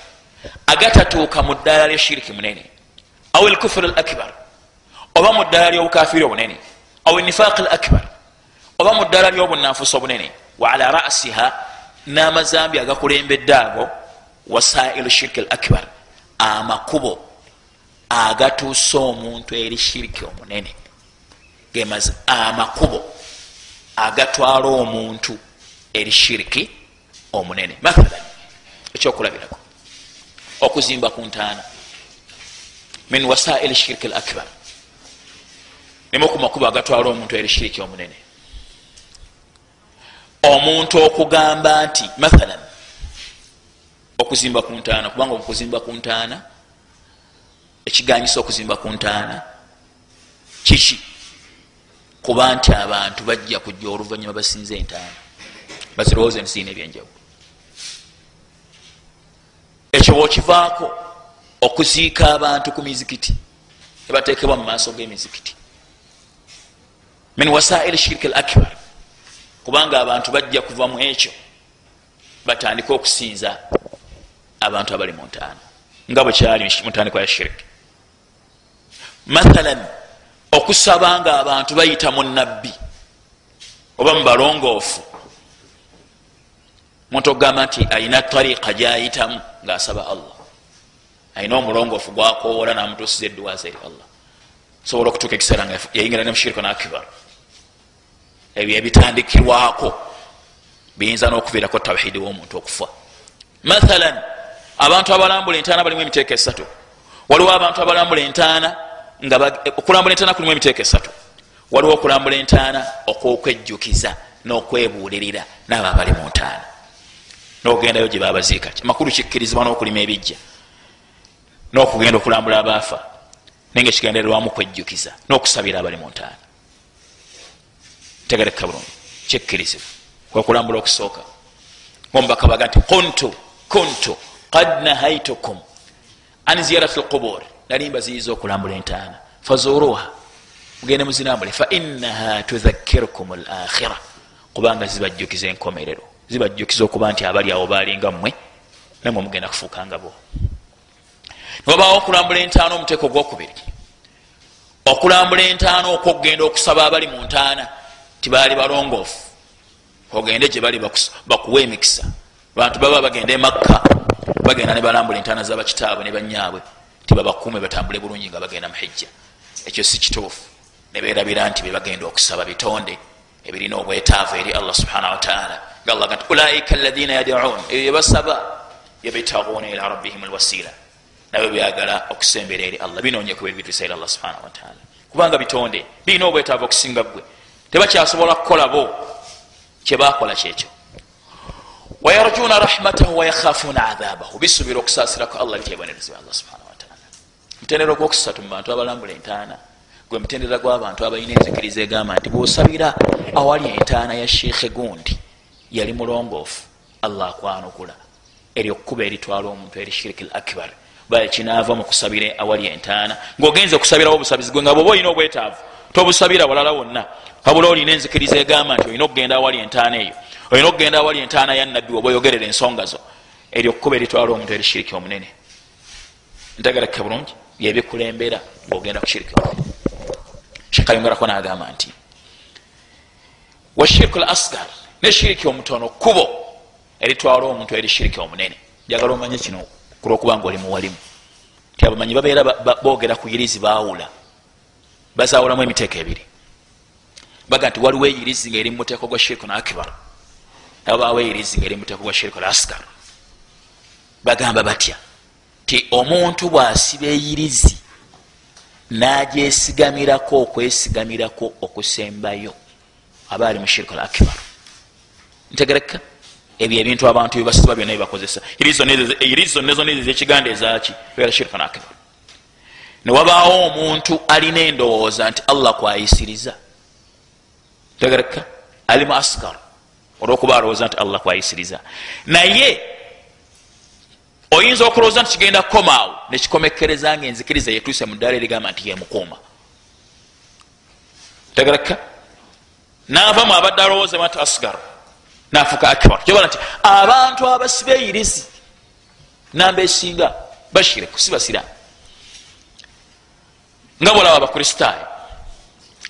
A: agatatuuka mu ddaala lyeshiriki munene au lkufur lakbar oba mu ddaala lyobukafiri obunene au nifaq lakbar oba mu ddaala lyobunafusa obunene wa ala rasiha n'amazambi agakulembedde ago wasailu shiriki lakbar amakubo agatuusa omuntu eri shiriki omunene gemaze amakubo agatwala omuntu eri shiriki omunene. Mathalan ekyokulabirako. Okuzimba ku ntaana. Min wasaili shiriki l akbar nimu ku makubo agatwala omuntu eri shiriki omunene. Omuntu okugamba nti mathalan okuzimba ku ntaana kubanga okuzimba ku ntaana ekiganyisa okuzimba ku ntaana kiki kuba nti abantu bajja kujja oluvanyuma basinze entaana bazirowooza emisiina ebyenjawulo. Ekyo bwokivaako okuziika abantu ku mizikiti ebatekebwa mu maaso g'emizikiti. Min wasaili shiriki l akbar kubanga abantu bajja kuva mu ekyo batandike okusinza abantu abali mu ntaana nga bwe kyali mutandikwa ya shiriki mathalan okusaba nga abantu bayita mu nabbi oba mubalongoofu muntu okugamba nti ayina tariika gyayitamu ngaasaba allah. Ayina omulongoofu gwakoola namutuusiza edduwaza eri allah. Sobola okutuuka ekiseera nga yayingira ne mushirika nakibar ebyo ebitandikirwako biyinza n'okuviirako tawhidi w'omuntu okufa. Mathalan abantu abalambula entaana balimu emiteeka esatu. Waliwo abantu abalambula entaana okulambula entaana kulimu emiteeka esatu. Waliwo okulambula entaana okwokwejjukiza n'okwebuulirira naabo abali mu ntaana. N'okugendayo gye babaziika amakulu kikkirizibwa n'okulima ebijja n'okugenda okulambula abaafa naye nga ekigendererwamu kwejjukiza n'okusabira abali mu ntaana. Tegereka bulungi. Kikkirizibwa. Kwekulambula okusooka? Omubaka baga nti kuntu kuntu qad nahaitukum an ziyarat lqubur nali mbaziyiza okulambula entaana? Fazuruha mugende muzinambule. Fainaha tudhakirukum lakhira kubanga zibajjukiza enkomerero. Zibajjukiza okuba nti abali awo balinga mmwe namwe mugenda kufuukanga bo. Niwabawo okulambula entaana omuteeko gwokubiri okulambula entaana okwokugenda okusaba abali mu ntaana tibaali balongoofu. Ogende gye bali bakuwa emikisa. Bantu baba bagenda emakka bagenda ne balambula entaana zabakitaabwe ne banyaabwe tibabakuume batambule bulungi nga bagenda muhijja ekyo si kituufu. Neberabira nti bebagenda okusaba bitonde ebirina obwetaavu eri allah subhanahu wataala nga allah gati ulaika alaina yadun ebyo yebasaba yabitaguuna ila rabbihim alwasila nabyo byagala okusembera eri allah binonyeku bebitusa eri allah subhanahu wataala kubanga bitonde birina obwetaavu okusinga gwe tebakyasobola kukolabo kyebakola kyekyo. Wayarjuna rahmatahu wayakhafuna adhabahu bisubira okusasiraku allah lityebanerezebwa allah wataala mutendera gwokusatu mu bantu abalambula entaana. Gwe mutendera gw'abantu abalina enzikiriza egamba nti bwosabira awali entaana ya sheikhe gundi yali mulongoofu allah akwanukula. Eryo kkuba eritwala omuntu eri shiriki l akbar bakinaava mu kusabira awali entaana. Ngaogenze okusabirawo obusabizi gwe nga bwoba olina obwetaavu tobusabira walala wonna. Kabula olina enzikiriza egamba nti olina okugenda awali entaana eyo olina okugenda awali entaana ya nabbi oba oyogerera ensonga zo. Eryo kkuba eritwala omuntu eri shiriki omunene. Ntegereke bulungi byebikulembera ngaogenda ku shiriki shekayongerako nagamba nti washirku l asgar ne shiriki omutono kubo eritwala omuntu eri shiriki omunene. Njagala omanye kino kulwokubanga oli muwalimu. Nti abamanyi babeera boogera ku irizi baawula bazawulamu emiteeko ebiri. Baga nti waliwo eyirizi nga eri mumuteeko gwa shirku n akbar nababaawo eyirizi nga eri mumuteeko gwa shirku l asgar bagamba batya ti omuntu bwasiba eyirizi nagyesigamirako okwesigamirako okusembayo aba ali mu shirku l akbar. Ntegereka ebyo ebintu abantu byebasiba byonna byebakozesa irizi zonna zonna ezo zekiganda ezaki era shirku l akbar. Newabaawo omuntu alina endowooza nti allah kwayisiriza. Tegereka ali mu asgar olwokuba alowooza nti allah kwayisiriza. Naye oyinza okulowooza nti kigenda kukomaawo nekikomekereza nga enzikiriza yetuuse mu ddaala erigamba nti yemukuuma tegereka navamu abadde alowooza nti asgar nafuka akbar kyobala nti abantu abasiba eyirizi namba esinga bashiriku si basiramu nga bwolaba abakristaayo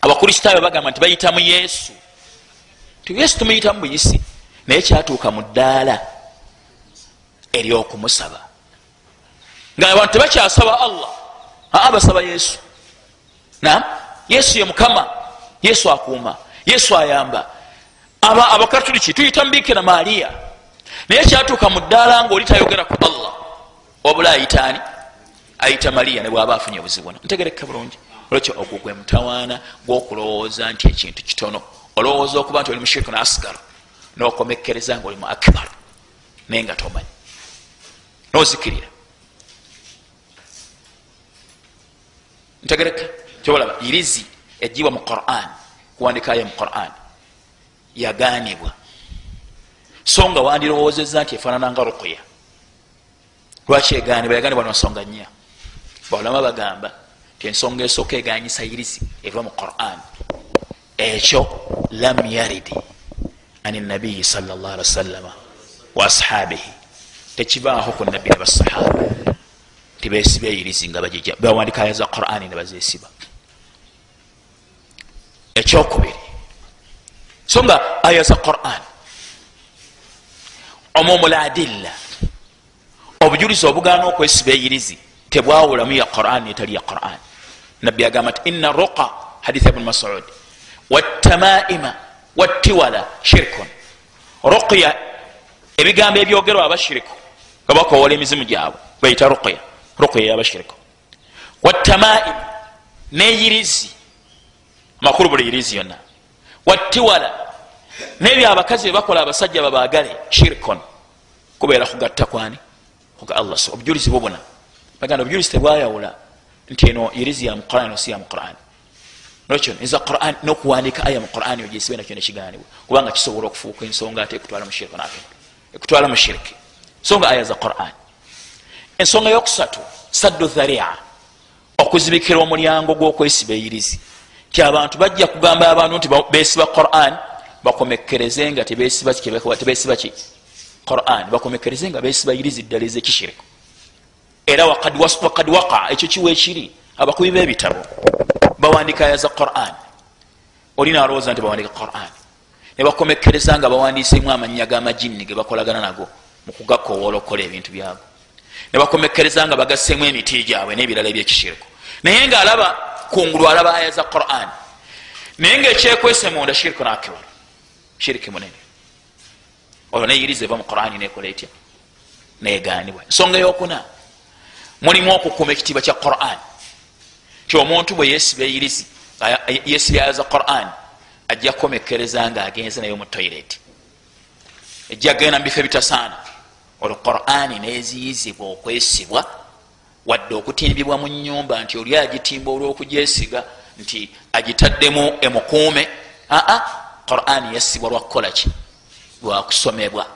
A: abakristaayo bagamba nti bayitamu yesu. Ti yesu tumuyitamu buyisi naye kyatuuka mu ddaala eryokumusaba. Nga abantu tebakyasaba allah. Aa basaba yesu. Nam yesu ye mukama. Yesu akuuma. Yesu ayamba. Aba abakatuliki tuyita mubikira maaliya naye kyatuuka mu ddaala nga oli tayogera ku allah. Wabula ayitaani ayita maliya nebwaba afunye obuzibu ntegereka bulungi. Olwekyo ogwo gwe mutawaana gwokulowooza nti ekintu kitono. Olowooza okuba nti oli mushiriku ne asgar nokomekereza nga oli mu akbar. Naye nga tomanyi nozikirira ntegereka kyobalaba irizi ejibwa mu quran kuwandikayo mu quran. Yaganibwa so nga wandirowoozeza nti efaanananga rukuya lwaki eganibwa yaganibwa nsonga nnya. Baulama bagamba ti ensonga esooka eganyisa irizi eva mu quran. Ekyo lam yaridi an nabiyi salllah ali wasallama wa tekivaaho ku nabbi ne basahaba. Tibesiba eyirizi nga bawandika aya za qurani ne bazesiba ekyokubiri. So nga aya za quran omumul adilla. Obujulizi obugana okwesiba eyirizi tebwawulamu ya quran etali ya quran nabbi agamba nti ina ruqa haditha ibuni masud watamaima wattiwala shirkun. Ruqya ebigambo ebyogerwa abashiriku nga bakowola emizimu gyabwe bayita ruqya. Ruqya yabashiriku watamaim neyirizi amakulu buli yirizi yonna. Wattiwala nebyo abakazi bebakola abasajja babagale shirkun kubeera kugatta kwani? Kuga allah obujulizi bubuna baganda obujulizi tebwayawula nti eno irizi ya muquran osi ya muquran. Nokyo nza quran nokuwandika aya mu quran ogesibe nakyo nekiganibwa kubanga kisobola okufuuka ensonga ate ekutwala mushiriki ekutwala mushiriki so nga aya za quran. Ensonga yokusatu saddu dharia. Okuzibikira omulyango gwokwesiba eyirizi ti abantu bajja kugamba abantu nti besiba quran bakomekereze nga tebesiba ki quran. Bakomekereze nga besiba irizi ddala ezekishiriku era wakad waqa ekyo kiwa ekiri abakubi bebitabo. Bawandika aya za quran. Olina alowooza nti bawandika quran. Nebakomekereza nga bawandisemu amanya gamajinni gebakolagana nago mukugakowoola okukola ebintu byabo nebakomekereza nga bagasemu emiti gyabwe nebirala ebyekishiriku naye nga alaba kungulu alaba aya za quran. Naye ngaekyekwese munda shirikun akbar shiriki munene. Olwo neyiriza eva mu qurani nekola etya? Neganibwa ensonga yokuna mulimu okukuma ekitiibwa kya quran. Ti omuntu bwe yesiba eyirizi yesiba ayaza quran ajja kukomekereza nga agenze naye mu toilet. Ejja genda mu bifo ebitasaana olwo qurani neziyizibwa okwesibwa wadde okutimbibwa mu nyumba nti oli agitimba olwokugyesiga nti agitaddemu emukuume. Aa qurani yasibwa lwakukolaki lwakusomebwa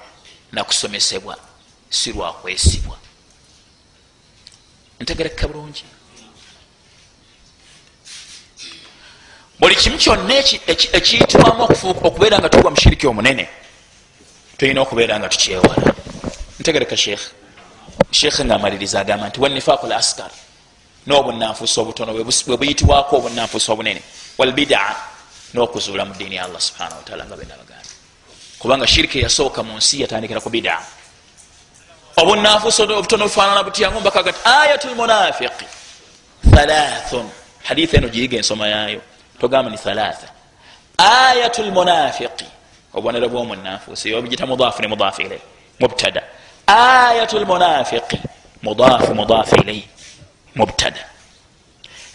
A: nakusomesebwa si lwakwesibwa ntegereka bulungi. Buli kimu kyonna ekiyitibwamu okubeera nga tugwa mushiriki omunene tulina okubeera nga tukyewala ntegereka sheekh sheekh ngaamaliriza agamba nti wanifaqu l askar n'obunanfuusa obutono bwe buyitibwako obunanfuusa obunene. Walbidaa n'okuzuula mu diini ya allah subhanahu wataala nga benabagamba kubanga shiriki eyasooka mu nsi yatandikira ku bidaa obunanfuusa obutono bufaanana butyangu mbakaga ti ayatu lmunafiqi thalathun haditha eno giyiga ensoma yaayo. Togamba ni thalatha. Ayatu lmunafiqi obubonero bwomunanfuusi obigita mudaafu ne mudaafu ilai mubtada ayatu lmunafiqi mudaafu mudaafu ilai mubtada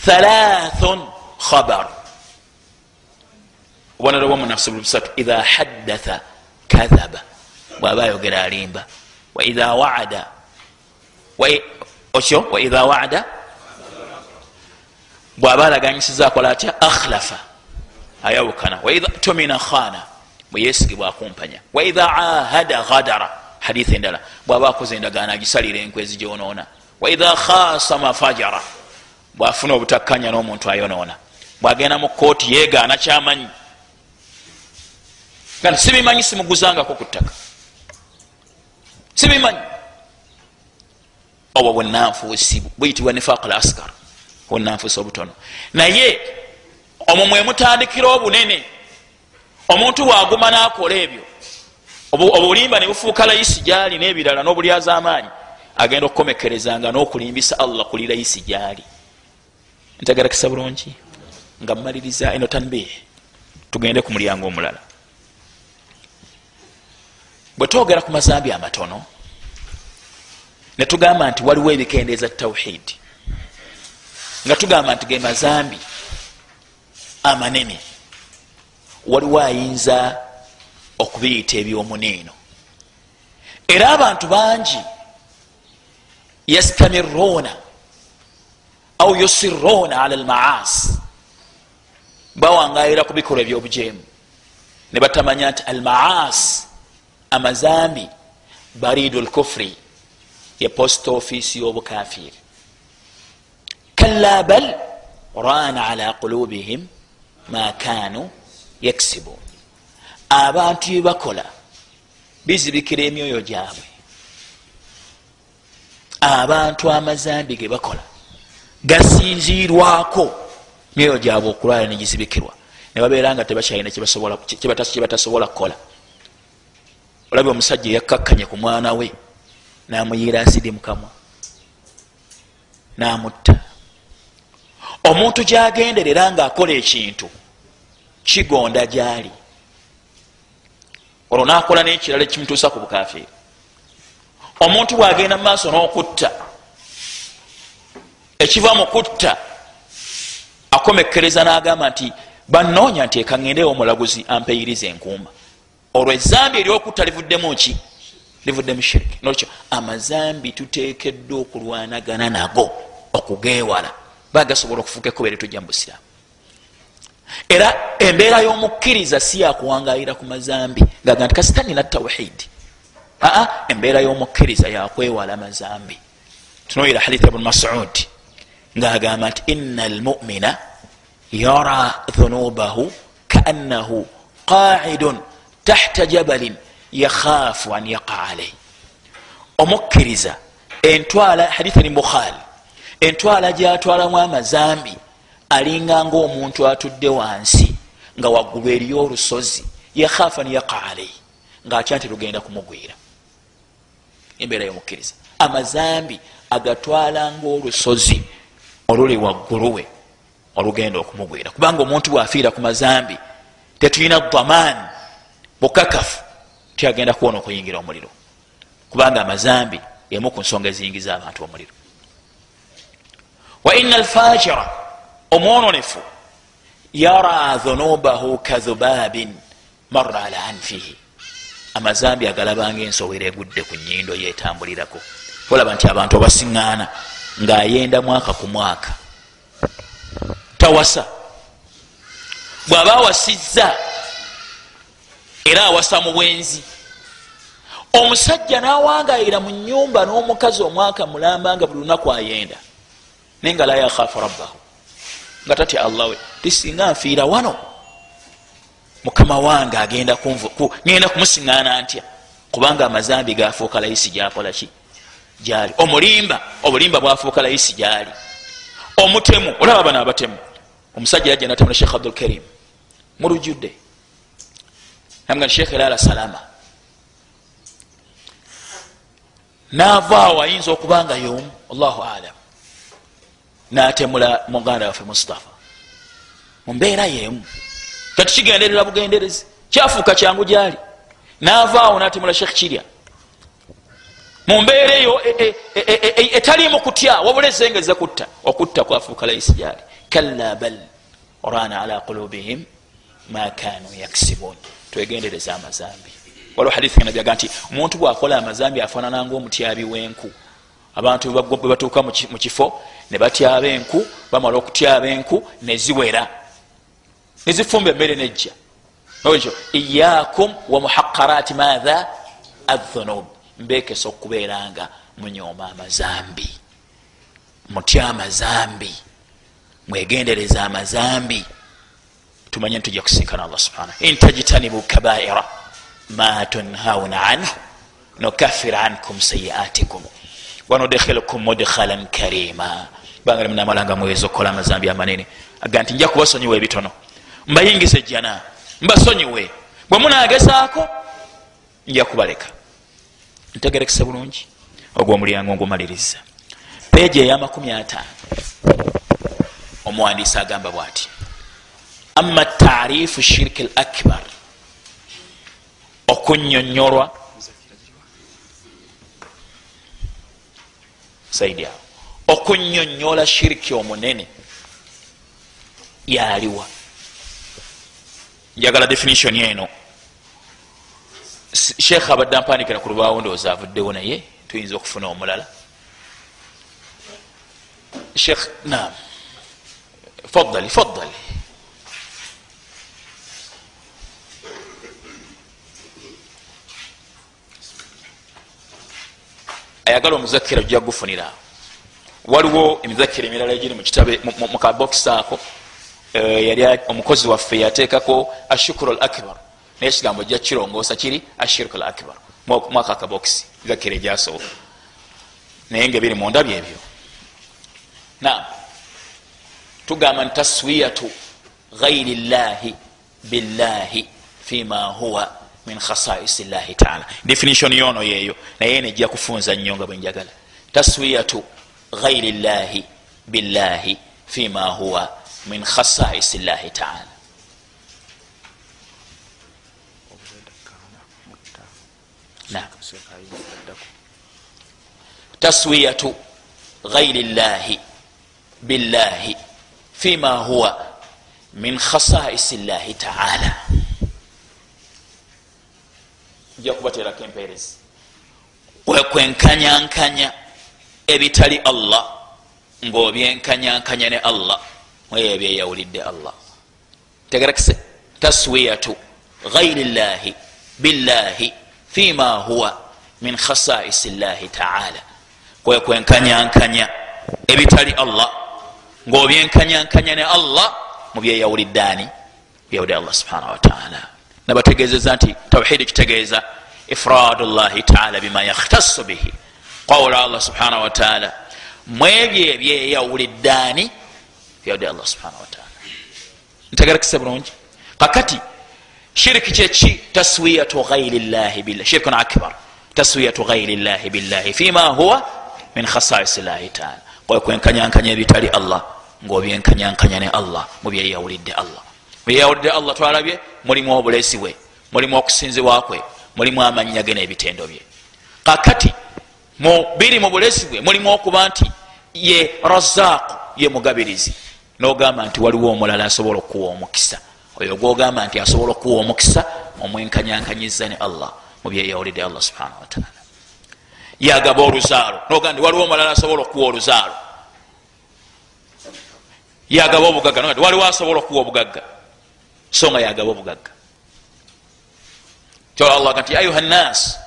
A: thalathun khabar obubonero bwomunanfuusi busatu idha haddatha kadhaba bwaba ayogera alimba waidha waada okyo waidha waada bwaba alaganyisiza akola atya akhlafa ayawukana waidha tumina khana bweyesigibwa akumpanya waidha ahada ghadara haditha endala. Bwaba akoze endagaano agisalira enkwezi gyonoona waidha khasama fajara bwafuna obutakkanya n'omuntu ayonoona. Bwagenda mu kooti yeegaana kyamanyi. Nga sibimanyi simuguzangako ku ttaka. Sibimanyi. Obwo bwenanfuusi buyitibwa nifaq al askar obwenanfuusi obutono. Naye omwo mwemutandikira obunene omuntu bwaguma nakola ebyo obulimba nebufuuka layisi gyali nebirala n'obulyaza amaanyi agenda okukomekerezanga n'okulimbisa allah kuli layisi gyali. Ntegerakisa bulungi nga mumaliriza eno tanbih tugende ku mulyango omulala. Bwe twogera ku mazambi amatono netugamba nti waliwo ebikendeeza tawhidi nga tugamba nti ge mazambi amanene waliwo ayinza okubiyita ebyomuniino era abantu bangi yastamiruuna au yusiruuna ala almaasi bawangayira ku bikolwa ebyobujeemu. Ne batamanya nti almaasi amazambi baridu lkufuri ye post office y'obukafiri kalla bal rana ala qulubihim ma kanu yaksibun abantu byebakola bizibikira emyoyo gyabwe. Abantu amazambi ge bakola gasinzirwako myoyo gyabwe okulwala negizibikirwa nebabeera nga tebakyalina kyebatasobola kukola. Olabye omusajja eyakkakkanye ku mwana we namuyiira asidi mukamwa namutta. Omuntu gyagenderera nga akola ekintu kigonda gyali olwo nakola nekirala ekimutuusa ku bukafiri omuntu bwagenda mu maaso n'okutta ekiva mu kutta akomekereza n'agamba nti banoonya nti ekaŋendewo omulaguzi ampeyiriza enkuuma olwo ezambi eryokutta livuddemu ki? Livuddemu shiriki. Nolwekyo amazambi tutekeddwa okulwanagana nago okugeewala. Bagasobola okufuuka ekkuba eritujja mu busiraamu era embeera y'omukkiriza si yakuwangayira ku mazambi. Ngaga nti kasitanina tawhidi aa embeera y'omukkiriza yakwewala mazambi. Tunoyira haditha ibuni masud. Ngaagamba nti ina almumina yara dhunubahu kaannahu qaidun tahta jabalin yakhaafu an yaqa alaihi omukkiriza entwala haditha ni bukhari entwala gyatwalamu amazambi alinganga omuntu atudde wansi nga waggulu eriyo olusozi yakhaafu an yaqa alaihi ngaatya nti lugenda kumugwira. Embeera yomukkiriza. Amazambi agatwalanga olusozi oluli wagguluwe olugenda okumugwira. Kubanga omuntu bwafiira ku mazambi tetulina daman bukakafu tyagenda kuwona okuyingira omuliro. Kubanga amazambi emu ku nsonga eziyingiza abantu omuliro. Wa ina alfajira omwononefu yara dhunubahu kadhubabin marra ala anfihi. Amazambi agalabanga ensowera egudde ku nyindo yetambulirako olaba nti abantu abasiŋŋaana ng'ayenda mwaka ku mwaka. Tawasa. Bw'aba awasizza era awasa mu bwenzi. Omusajja n'awangayira mu nyumba n'omukazi omwaka mulamba nga buli lunaku ayenda. Naye nga la yakhafu rabbahu nga tatya allah we tisinga nfiira wano. Mukama wange agenda ngenda kumusiŋgaana ntya? Kubanga amazambi gafuuka layisi gyakola ki? Gyali. Omulimba obulimba bwafuuka layisi gyali. Omutemu olaba bano abatemu. Omusajja yajja natemula sheekh abdulkarim mulujjudde nga sheekh elala salama naavaawo ayinza okubanga yomu? Allahu alam natemula muganda waffe mustafa. Mumbeera yemu. Tetukigenderera bugenderezi. Kyafuuka kyangu gyali. Naavaawo natemula sheekh kirya. Mumbeera eyo etalimu kutya wabula ezengeze kutta. Okutta kwafuuka laisi gyali. Kalla bal orana ala qulubihim ma kanu yaksibun. Twegendereza amazambi. Waliwo hadithi ganabyaga nti omuntu bwakola amazambi afaanananga omutyabi wenku. Abantu bwe batuuka mu kifo ne batyaba enku bamala okutyaba enku neziwera nezifumba emmere nejja. Ekyo iyakum wa muhaqarati matha athunub mbekesa okubeeranga munyooma amazambi. Mutya amazambi. Mwegendereza amazambi. Tumanye ntujja kusinkana allah subhana intajtanibu kabaira ma tunhauna anhu nukafir ankum sayiatikum. Wanudkhilukum mudkhalan karima banga munamalanga muweza okukola amazambi amanene. Aga nti nja kubasonyiwa ebitono. Mbayingiza ejjana. Mbasonyiwe. Bwe munagezaako nja kubaleka. Ntegerekese bulungi ogwo omulyango ngumaliriza peegi eyamakumi ataano. Omuwandiisi agamba bwati ama taarifu shiriki l akbar. Okunyonyolwa saidi awo okunyonyola shiriki omunene. Yaliwa. Njagala definition eno. Sheekh abadde ampandikira ku lubaawo ndowooza avuddewo naye tuyinza okufuna omulala. Sheekh nam fadali fadali ayagala omuzakira ojja gufunira waliwo emizakira emirala egiri mukabokisi ako eh, yali omukozi waffe yateekako ashukuru al akbar naye ekigambo ojja kirongoosa kiri ashirku al akbar mwaka akabokisi mizakira egyasooka naye nga biri mundabyo ebyo. Na tugamba nti taswiyatu gairi llahi billahi fima huwa min khasaisi llahi taala. Definition yono yeeyo. Naye nejja kufunza nnyo nga bwenjagala taswiyatu gairi llahi billahi fima huwa min khasaisi llahi taala taswiyatu gairi llahi billahi fima huwa min khasaisi llahi taala nja kubaterako empeerezi kwekwenkanyankanya ebitali allah ngaobyenkanyankanya ne allah mweyo ebyeyawulidde allah. Tegerakise taswiyatu gairi llahi billahi fima huwa min khasaisi llahi taala kwekwenkanyankanya ebitali allah ngaobyenkanyankanya ne allah mubyeyawulidde ani? Byawulidde allah subhanahu wataala nabategezeza nti tawhidi kitegeeza ifradu llahi taala bima yakhtasu bihi qawla allah subhanahu wataala mwebyo ebyeyawuliddaani byawudde allah subhanahu wataala ntegerekese bulungi. Kakati shiriki kyeki taswiyatu gairi llahi billah. Shirkun akbar. Taswiyatu gairi llahi billahi fima huwa min khasais llahi taala kwekwenkanyankanya ebitali allah ngaobyenkanyankanya ne allah mubyeyawulidde allah. Byeyawulidde allah twalabye mulimu obulesi bwe mulimu okusinzibwa kwe mulimu amannya ge n'ebitendo bye. Kakati biri mu bulesi bwe mulimu okuba nti ye razaaku ye mugabirizi. Nogamba nti waliwo omulala asobola okuwa omukisa. Oyo gwogamba nti asobola okuwa omukisa omwenkanyankanyiza ne allah mubyeyawulidde allah subhanahu wataala yagaba oluzaalo. Noga nti waliwo omulala asobola okuwa oluzaalo. Yagaba obugagga. Nti waliwo asobola okuwa obugagga. So nga yagaba obugagga. Kyola allah ga nti ayuha nnas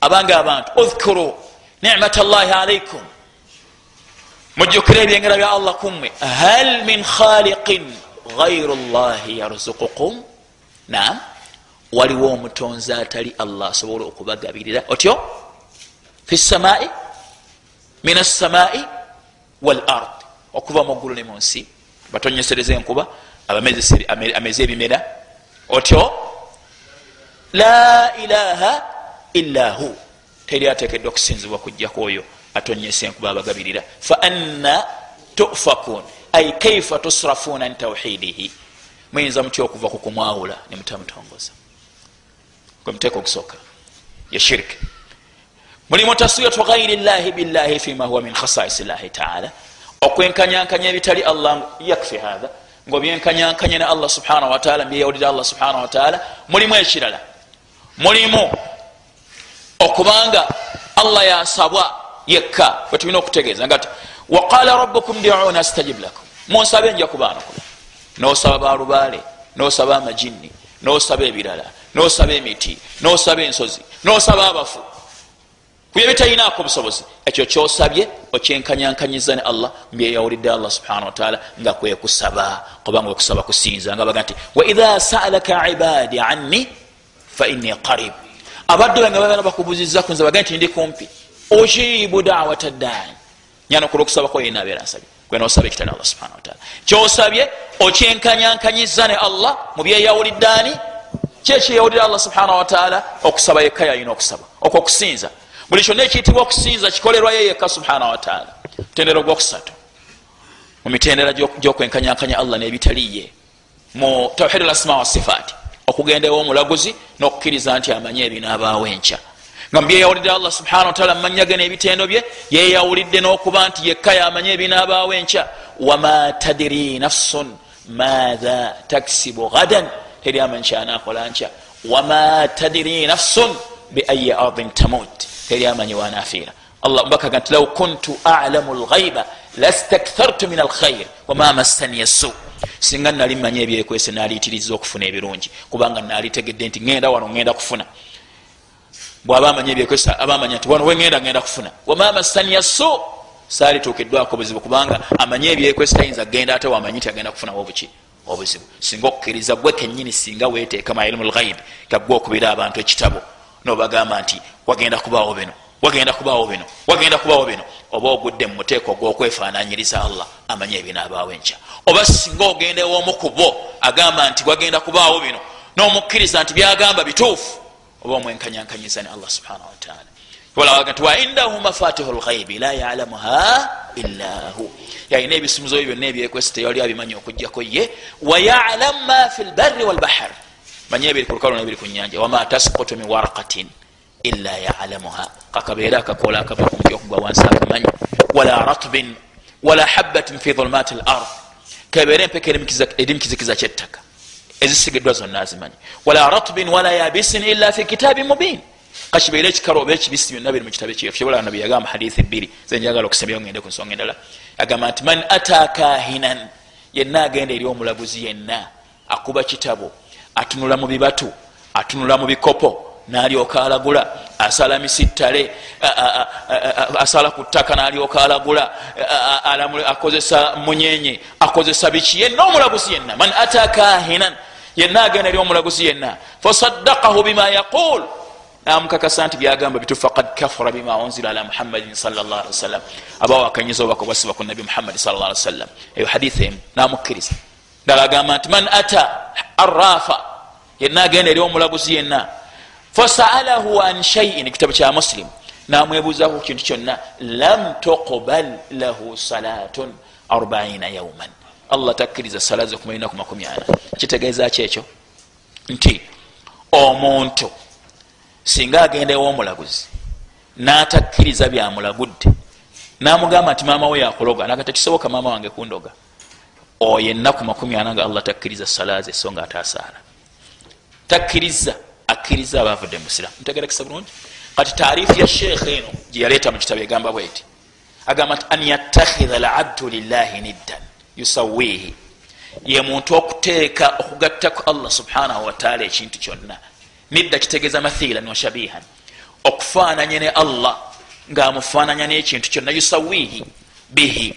A: abange abantu udhkuru nimat llahi alaikum mujjukire ebyengera bya allah kummwe hal min khaliqin gairu llahi yarzukukum nam waliwo omutonzi atali allah asobola okubagabirira otyo? Fi samai min assamai wal ard. Okuva muggulu ne munsi batonyesereza enkuba. Amezi ebimera. Otyo? La ilaha illa hu teri atekedwa okusinzibwa kujjaku oyo atonyesa enkuba abagabirira. Fa anna tufakun ai kaifa tusrafuna an tauhidihi muyinza mutya okuva ku kumwawula? Nemutamutongoza kwemuteeka okusooka. Ye shiriki mulimu taswiyatu gairi llahi billahi fima huwa min khasaisi llahi taala. Okwenkanyankanya ebitali allah yakfi hatha ngaobyenkanyankanya ne allah subhanahu wataala mbyeyawulira allah subhanahu wataala mulimu ekirala. Mulimu okubanga allah yasabwa yekka wetulina okutegeeza nga ti waqala rabukum diuna astajib lakum. Munsabe nja kubaanukula nosaba balubaale nosaba amajinni nosaba ebirala nosaba emiti nosaba ensozi nosaba abafu. Kubye bitayinaako obusobozi ekyo kyosabye okyenkanyankanyiza ne allah mbyeyawulidde allah subhana wataala nga kwekusaba kubanga okusaba kusinza nga baga nti waidha saalaka ibadi anni faini qarib abadde bange bagana bakubuziza kunze baga nti ndi kumpi. Ujibu dawata ddaani nyana okula okusabako yena abeera nsabye kwenosaba ekitali allah subhana wataala kyosabye okyenkanyankanyiza ne allah mubyeyawulidde ani? Kyekyeyawulira allah subhana wataala okusaba yekka yalina okusaba. Okwo okusinza. Buli kyonna ekiyitibwa okusinza kikolerwayo yekka subhana wataala mutendera ogwokusatu mu mitendera gyokwenkanyankanya allah nebitaliye mu tawhid lasma wasifaati okugendawo omulaguzi nokukkiriza nti amanye ebinaabaawo enkya. Nga mubyeyawulidde allah subhana wataala mumanya ge nebitendo bye yeyawulidde n'okuba nti yekka yamanye ebinaabaawo enkya wama tadiri nafsun matha taksibu gadan teri amanyi kyanakola nkya. Wama tadiri nafsun beayi ardin tamut teri amanyi wanafiira. Allah mbakaga nti law kuntu alamu lghaiba lastakthartu min alkhair wama massaniya su singa nali manyi ebyekwese naliyitiriza okufuna ebirungi. Kubanga nalitegedde nti ngenda wano ngenda kufuna. Bwaba amanyi ebyekwese abamanya nti wano wengenda ngenda kufuna. Wama massaniya su salituukiddwako buzibu kubanga amanyi ebyekwese tayinza kgenda ate wamanyi nti agenda kufunawo obuki obuzibu. Singa okukkiriza gwe kenyini singa weteeka mailimu lghaibi gagwe okubira abantu ekitabo nobagamba nti wagenda kubaawo bino wagenda kubaawo bino wagenda kubaawo bino oba ogudde mu muteeko gwokwefaananyiriza allah amanye ebinaabaawo enkya. Oba singa ogenda ewoomu ku bo agamba nti wagenda kubaawo bino n'omukkiriza nti byagamba bituufu oba omwenkanyankanyiza ne allah subhanahu wataala walawaga nti waindahu mafatihu lghaibi la yalamuha illa hu. Yalina ebisumuzo byo byonna ebyekwesi teyali abimanyi okugjako ye. Wayalam ma fi lbarri walbahar manye ebiri ku lukalu nebiri ku nyanja wama taskutu min warakatin ila yalamuha. Kakabeere akakola akava kumuti okugwa wansi akamanyi wala ratbin wala habatin fi dhulumat lard kebeere empeka eri mukizikiza kyettaka. Ezisigiddwa zonna azimanyi. Wala ratbin wala yabisin ila fi kitabi mubin. Kakibeere ekikalo oba ekibisi byonna biri mukitabu ekyefu kyobola nabi yagamba hadithi bbiri. Zenjagala okusembyo ngende ku nsonga endala. Agamba nti man ata kahinan yenna agenda eri omulaguzi yenna akuba kitabo atunula mu bibatu atunula mu bikopo nalyoka alagula asala misittale asala ku ttaka nalyoka alagula akozesa munyenye akozesa biki? Yenna omulaguzi yenna. Man ata kahinan yenna agenda eri omulaguzi yenna. Fasaddakahu bima yaqul. Namukakasa nti byagamba bitu fakad kafara bima unzila ala muhammadin salllah ali wasallam abawakanyiza obakobasiba ku nabi muhammadi salla ali wasallam eyo hadithi emu. Namukkiriza. Ddala agamba nti man ata arafa yenna agenda eri omulaguzi yenna fasaalahu an shaiin ekitabu kya muslim. Namwebuuzaku kintu kyonna lam tuqbal lahu salatun arbaina yauman allah takkiriza sala ze makumi ana. Kitegeeza ki ekyo? Nti omuntu singa agenda ew'omulaguzi n'atakkiriza byamulagudde n'amugamba nti maama we yakuloga naga tekisoboka maama wange kundoga oyo ennaku makumi ana nga allah takkiriza sala ze so nga atasaala takkiriza akkiriza abavudde musiramu ntegerekesa bulungi. Kati taarifu ya sheekh eno gyeyaleeta mu kitabo egamba bweti agamba nti an yattakhidha labdu lillahi niddan yusawihi ye muntu okuteeka okugattaku allah subhanahu wataala ekintu kyonna. Nidda kitegeeza mathilan wa shabihan okufaananya ne allah ngaamufaananya n'ekintu kyonna yusawihi bihi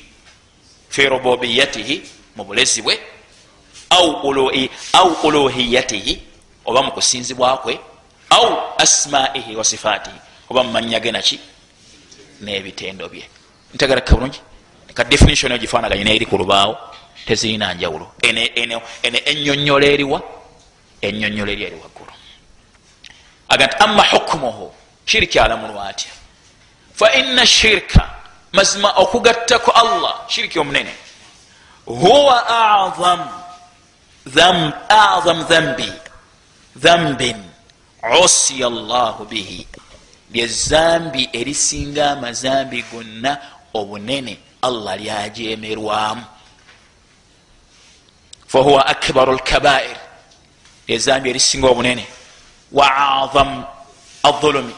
A: fi rububiyatihi mu bulezi bwe au uluhiyatihi oba mu kusinzibwakwe au asmaihi wa sifaatihi oba mumanya ge naki n'ebitendo bye. Ntegereka bulungi ka definition yo gifaanaganye neeri ku lubaawo tezirina njawulo. Ene enyonyola eriwa enyonyola eri eri waggulu. Aga nti ama hukumuhu shiriki alamulwa atya fa ina shirka mazima okugattako allah shiriki omunene. Huwa azam dhambi dhambin usiya llahu bihi lyezambi erisinga amazambi gonna obunene allah lyajemerwamu. Fahuwa akbaru lkabair lyezambi erisinga obunene. Wa azam aulumi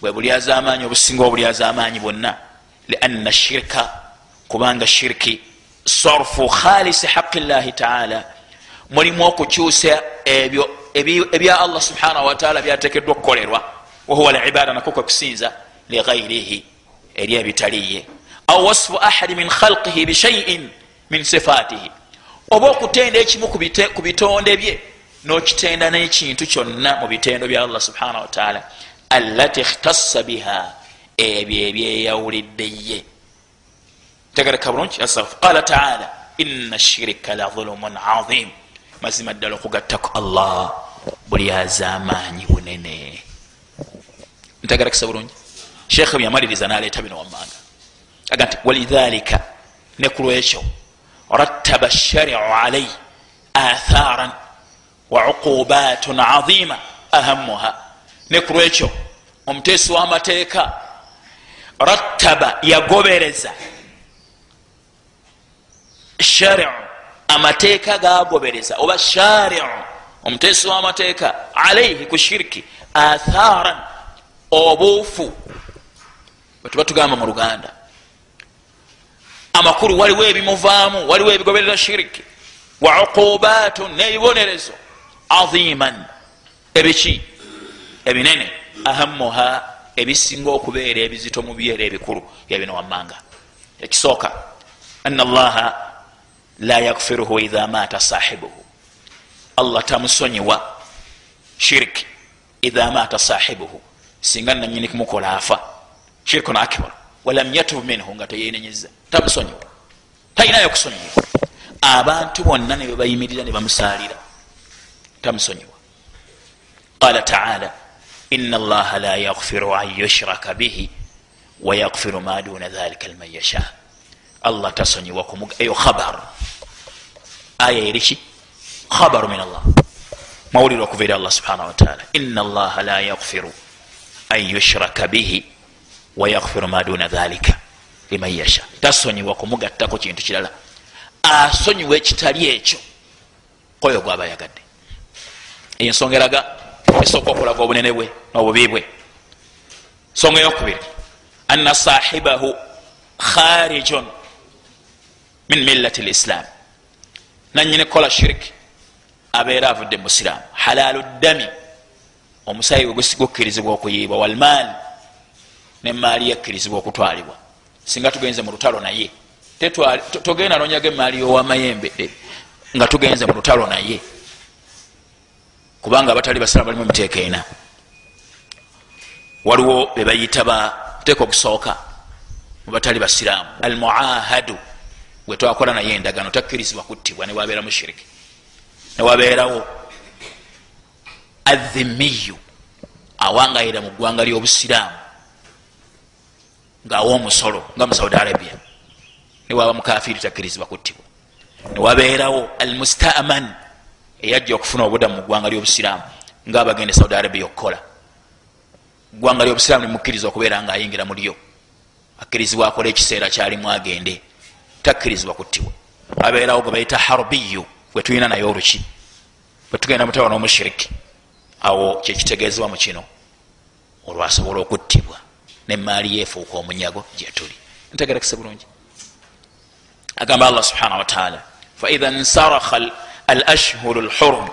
A: bwe bulyazamanyi obusinga obulyazamanyi bwonna. Lianna shirka kubanga shirki sarfu khalisi haqi llahi taala. Mulimu okukyusa ebyo ebya allah subhanahu wataala byatekeddwa okukolerwa. Wahuwa libada nako kwekusinza lighairihi eri ebitaliye au wasfu ahadi min khalqihi bishaiin min sifatihi. Oba okutenda ekimu ku bitonde bye nokitenda nekintu kyonna mu bitendo bya allah subhanahu wataala allati ikhtassa biha ebyo ebyeyawuliddeye tegereka bulungi? Qala taala ina shirika la dhulumun azim. Mazima ddala okugattaku allah buli azamaanyi bunene. Ntegerekesa bulungi. Sheekhe byamaliriza naleeta bino wammanga. Aga nti walidhalika ne ku lwekyo rattaba shariu alai atharan wa uqubatun azima ahamuha ne ku lwekyo omuteesi w'amateeka rattaba yagobereza. Shariu amateeka gagobereza oba shariu omuteesi w'amateeka alaihi ku shiriki atharan obuufu. Bwetuba tugamba mu luganda amakulu waliwo ebimuvaamu waliwo ebigoberera shiriki wa uqubaatu n'ebibonerezo aziman ebiki? Ebinene. Ahamuha ebisinga okubeera ebizito mu byera ebikulu. Byabino wammanga. Ekisooka ana allaha la yakfiruhu idha mata sahibuhu allah tamusonyiwa. Shiriki idha mata sahibuhu. Singa nanyini kumukola afa. Shirikun akbar. Walam yatub minhu nga teyenenyeza tamusonyiwa. Talinayo kusonyiwa abantu bonna nebebayimirira nebamusalira tamusonyiwa. Qala taala ina allaha la yaghfiru an yushraka bihi wayagfiru ma duna dhalika lman yasha. Allah tasonyiwa eyo khabar. Aya eriki khabaru min allah mawulire okuva eri allah subhanahu wataala ina allaha la yaghfiru an yushraka bihi wayaghfiru ma duna dhalika liman yasha tasonyiwa kumugattako kintu kirala asonyiwa ekitali ekyo koyo gwaba yagadde ensonga eraga esooka okulaga obunene bwe nobubi bwe songa eyokubiri anna sahibahu kharijun min millati lislam nanyini kukola shiriki abeera avudde musiraamu halalu ddami. Omusayi we gukkirizibwa okuyiibwa. Walmaali nemaali yekkirizibwa okutwalibwa. Singa tugenze mu lutalo naye. Togenda nonyaga emaali yowamayembe eh, nga tugenze mu lutalo naye. Kubanga abatali basiraamu balimu emiteeka ena. Waliwo bebayita bateeka okusooka mubatali basiraamu almuahadu gwetwakola naye endagano takkirizibwa kuttibwa newabeera mushiriki newabeerawo adhimiyu awangayira mu ggwanga ly'obusiraamu ngaawa omusolo nga mu saudi arabia. Niwaba mukafiri takkirizibwa kuttibwa. Niwabeerawo almustaman eyajja okufuna obudamu mu ggwanga lyobusiraamu ngaabagende saudi arabia okukola ggwanga lyobusiraamu limukkiriza okubeera nga ayingira mulyo akkirizibwa akola ekiseera kyalimu agende takkirizibwa kuttibwa. Abeerawo gwe bayita harbiyu wetulina naye oluki. Bwetugenda mutawa n'omushiriki awo kyekitegeezebwa mu kino olwasobola okuttibwa. Nemaali yeefuuka omunyago gyetuli ntegerekese bulungi. Agamba allah subhanahu wataala faidha nsaraha al ashhuru lhurum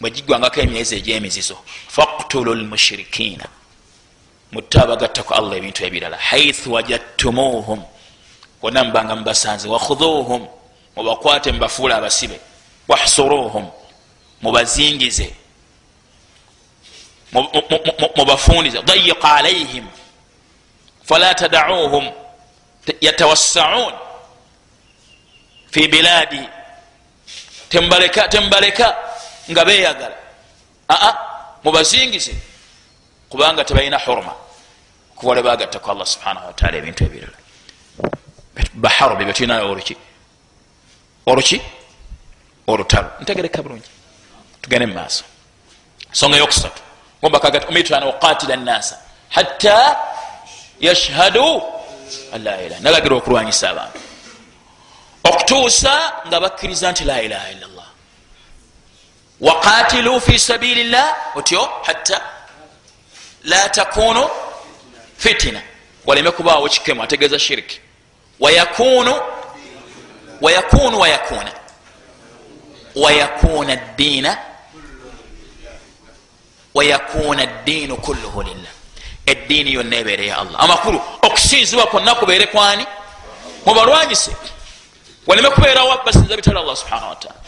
A: bwegigwangako emyezi egyemizizo faktulu lmushirikina mutta abagattaku allah ebintu ebirala haithu wajadtumuhum wonna mubanga mubasanze wakhudhuhum mubakwate mubafuula abasibe. Wahsuruhum mubazingize. Mubafundize. Dayiqa alaihim fala tadauhum yatawassaun. Fi biladi tembaleka tembaleka nga beyagala aa mubazingize. Kubanga tebalina hurma. Kuwale bagattaku allah subhanahu wataala ebintu ebirala. Baharu bebyo tulinayo oluki oluki olutalo ntegereka bulungi. Tugende mumaaso ensonga yokusatu gombakagat umitu ana uqatila nnasa hatta yashhadu anla ilah nalagira okulwanyisa abantu. Okutuusa nga bakkiriza nti la ilaha illa llah waqatilu fi sabili llah otyo hatta la takunu fitina. Waleme kubaawo kikemu ategeeza shiriki wayakunu wayakunu wayakuna wayakuna ddiina wayakuna ddiinu kulluhu lillah eddiini yonna ebeere ya allah amakulu okusinzibwa kwonna kubeere kwani mubalwanyise waleme kubeerawo basinza bitali allah subhana wataala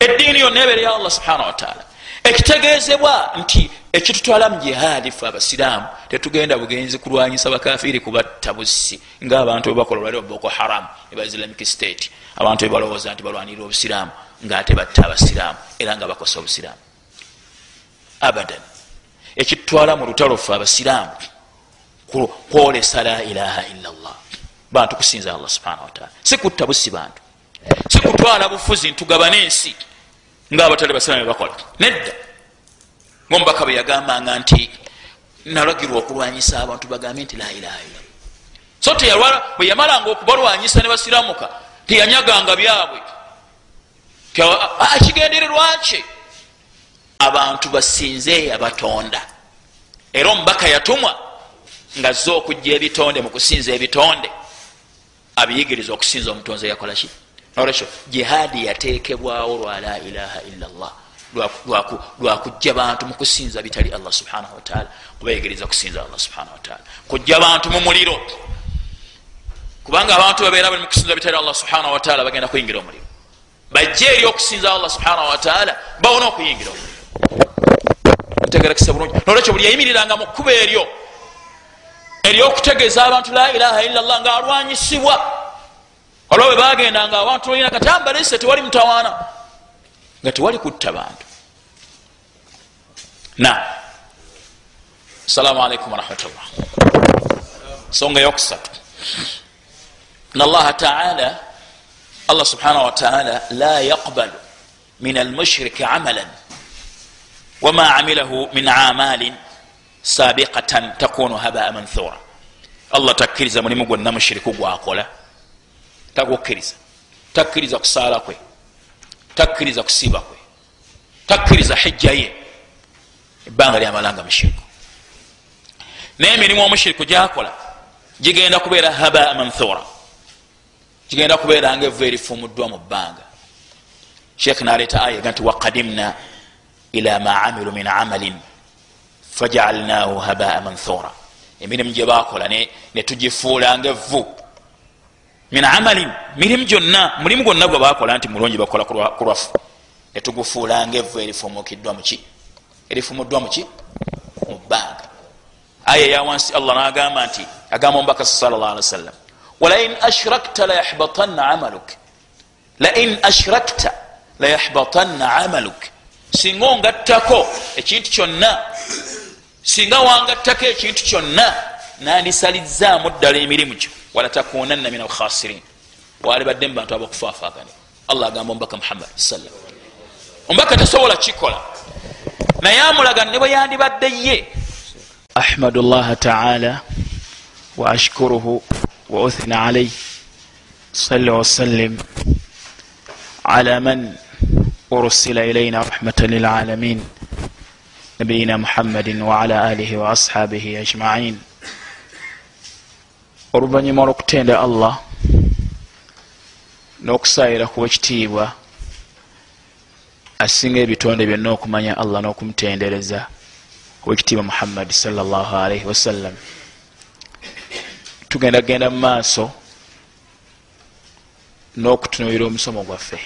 A: eddiini yonna ebeere ya allah subhana wataala ekitegeezebwa nti ekitutwala mu jihaadi fe abasiraamu tetugenda bugenzi kulwanyisa bakafiri kubatta busi ngaabantu bebakola olwali boko haram eba islamic state. Abantu bebalowooza nti balwanirira obusiraamu ngaate batta abasiraamu era nga bakosa obusiraamu. Abadan ekitutwala mu lutalo fe abasiraamu kwolesa la ilaha illa llah bantu kusinza allah subhana wataala sikutta busi bantu. Sikutwala bufuzi ntugabane ensi ngaabatali basiraamu bebakola nedda. Ngaomubaka bwe yagambanga nti nalagirwa okulwanyisa abantu bagambe nti la ilaha illa so teyalwala bwe yamalanga okubalwanyisa ne basiramuka teyanyaganga byabwe. Kigendererwa kye? Abantu basinze abatonda era omubaka yatumwa nga ze okujja ebitonde mu kusinza ebitonde. Abiyigiriza okusinza omutonzi yakolaki nolwekyo jihaadi yatekebwawo lwa la ilaha illa llah lwakujja bantu mukusinza bitali allah subhanahu wataala kubayigiriza kusinza allah subhanahu wataala kujja bantu mu muliro. Kubanga abantu babeera bali mukusinza bitali allah subhanahu wataala bagenda kuyingira omuliro. Bajje eri okusinza allah subhanahu wataala bawona okuyingira omuliro. Ntegerekesa bulungi. Nolwekyo buli yayimiriranga mu kkuba eryo eryokutegeeza abantu la ilaha illa llah ngaalwanyisibwa olwa bwe bagendanga abantu olina katambalese tewali mutawaana. Nga tewali kutta bantu. Na assalamu alaikum warahmatullah nsonga yokusatu n allaha taala allah subhanahu wataala la yaqbalu min almushriki amalan wama amilahu min amalin sabiqatan takunu habaa manthura. Allah takkiriza mulimu gwonna mushiriku gwakola tagukkiriza takkiriza kusaala kwe. Takkiriza kusiiba kwe. Takkiriza hijja ye. Ebbanga lyamalanga mushiriku. Naye emirimu omushiriku gyakola gigenda kubeera habaa manthura. Gigenda kubeera nga evu erifumuddwa mu bbanga. Sheekh naleeta aya ga nti waqadimna ila ma amilu min amalin fajaalnahu habaa manthura. Emirimu gye bakola netugifuula nga evvu min amalin mirimu gyonna mulimu gwonna gwe bakola nti mulungi bakola ku lwafu. Netugufuula nga evvu erifumukiddwa muki erifumuddwa muki mu bbanga aya eyawansi allah nagamba nti agamba omubaka salllah ali wasallam walain ashrakta layahbatanna amaluk. Lain ashrakta layahbatanna amaluk. Singa ongattako ekintu kyonna singa wangattako ekintu kyonna nandisalizaamu ddala emirimu gyo walatakunanna min alkhasirin. Wali badde mubantu abakufaafaagani allah agamba omubaka muhammad salam omubaka tasobola kikola naye amulaga ne bwe yandibadde ye. Ahmadu llaha taala wa ashkuruhu wa uthina alaih salli wasallim ala man ursila ilaina rahmatan lilalamin nabiyina muhammadin waala alihi oluvanyuma olwokutenda allah n'okusayira kuwa ekitiibwa asinga ebitonde byonna okumanya allah n'okumutendereza owekitiibwa muhammadi salllahalaihi wasallam tugenda kgenda mu maaso n'okutunuulira omusomo gwaffe.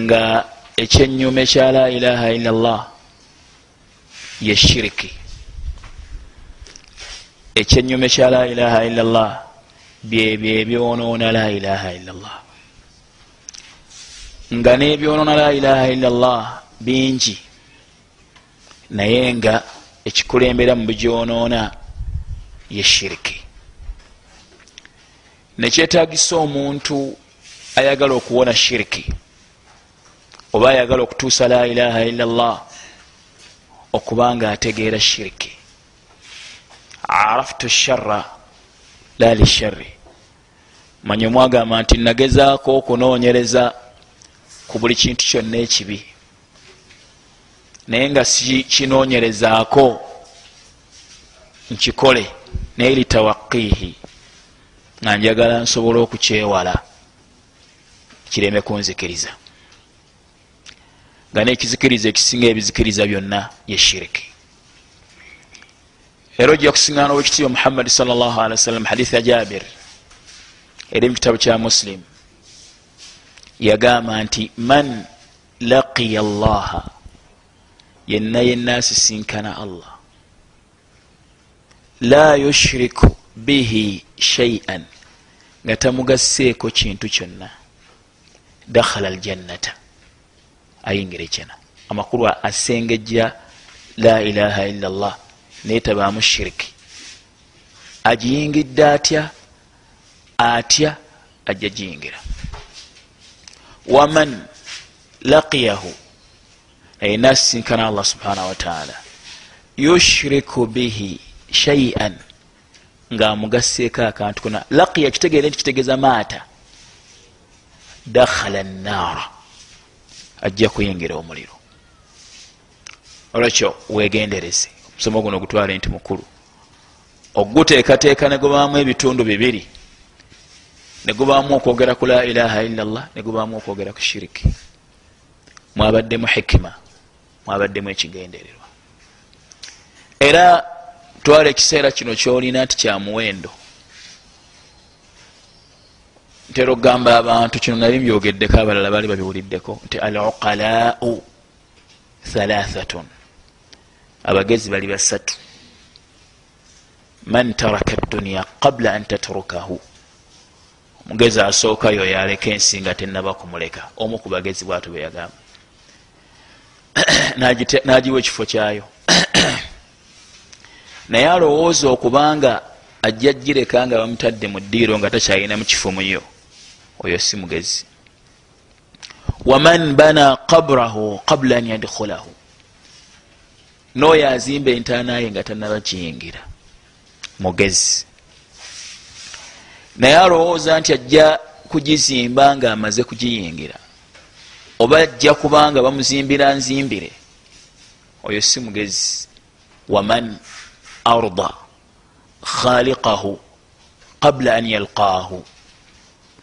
A: Nga ekyenyuma ekya la ilaha illa llah ye shiriki ekyenyuma ekya la ilaha illa llah byebyo ebyonoona la ilaha illa llah nga n'ebyonoona la ilaha illa llah bingi naye nga ekikulembera mu bigyonoona ye shiriki. Nekyetagisa omuntu ayagala okuwona shiriki oba ayagala okutuusa la ilaha illa llah okubanga ategeera shiriki araftu shara la lishari manye omwagamba nti nagezaako okunoonyereza ku buli kintu kyonna ekibi naye nga sikinoonyerezaako nkikole naye litawaqihi nga njagala nsobole okukyewala kireme kunzikiriza nga nekizikiriza ekisinga ebizikiriza byonna ye shiriki era ojja kusiŋana owekitiibwa muhammadi sawasalam hadithi ya jabir eri mu kitabu kya muslim yagamba nti man laqiya llaha yenna yenna asisinkana allah. La yushriku bihi shaian nga tamugaseeko kintu kyonna. Dakhala aljannata ayingira ekyana amakulu asengejja la ilaha illa llah naye tabaamu shiriki agiyingidde atya? Atya ajja giyingira waman laqiyahu naye nasinkana allah subhanahu wataala yushriku bihi shaian ngaamugaseeko akantu kona laqiya kitegeere nti kitegeeza maata. Dakhala naara ajja kuyingira omuliro. Olwekyo wegendereze omusomo guno ogutwale nti mukulu. Oguteekateeka negubaamu ebitundu bibiri. Negubaamu okwogera ku la ilaha illa llah negubaamu okwogera ku shiriki mwabaddemu hikima mwabaddemu ekigendererwa. Era twala ekiseera kino kyolina nti kyamuwendo ntera okugamba abantu kino nabi mbyogeddeko abalala bali babiwuliddeko nti al uqalau thalathatun abagezi bali basatu. Man taraka duniya qabla an tatrukahu. Omugezi asookayo yaleka ensi nga tenaba kumuleka. Omu ku bagezi bwatu bweyagamba nagiwa ekifo kyayo. Naye alowooza okubanga ajja gireka nga bamutadde mu ddiiro nga takyalina mu kifo muyo oyo si mugezi. Waman bana qabrahu qabla an yadkhulahu n'oyo azimba entaanaye nga tanaba kiyingira mugezi. Naye alowooza nti ajja kugizimba nga amaze kugiyingira. Oba ajja kubanga bamuzimbira nzimbire. Oyo si mugezi. Waman arda khaliqahu qabla an yalqaahu.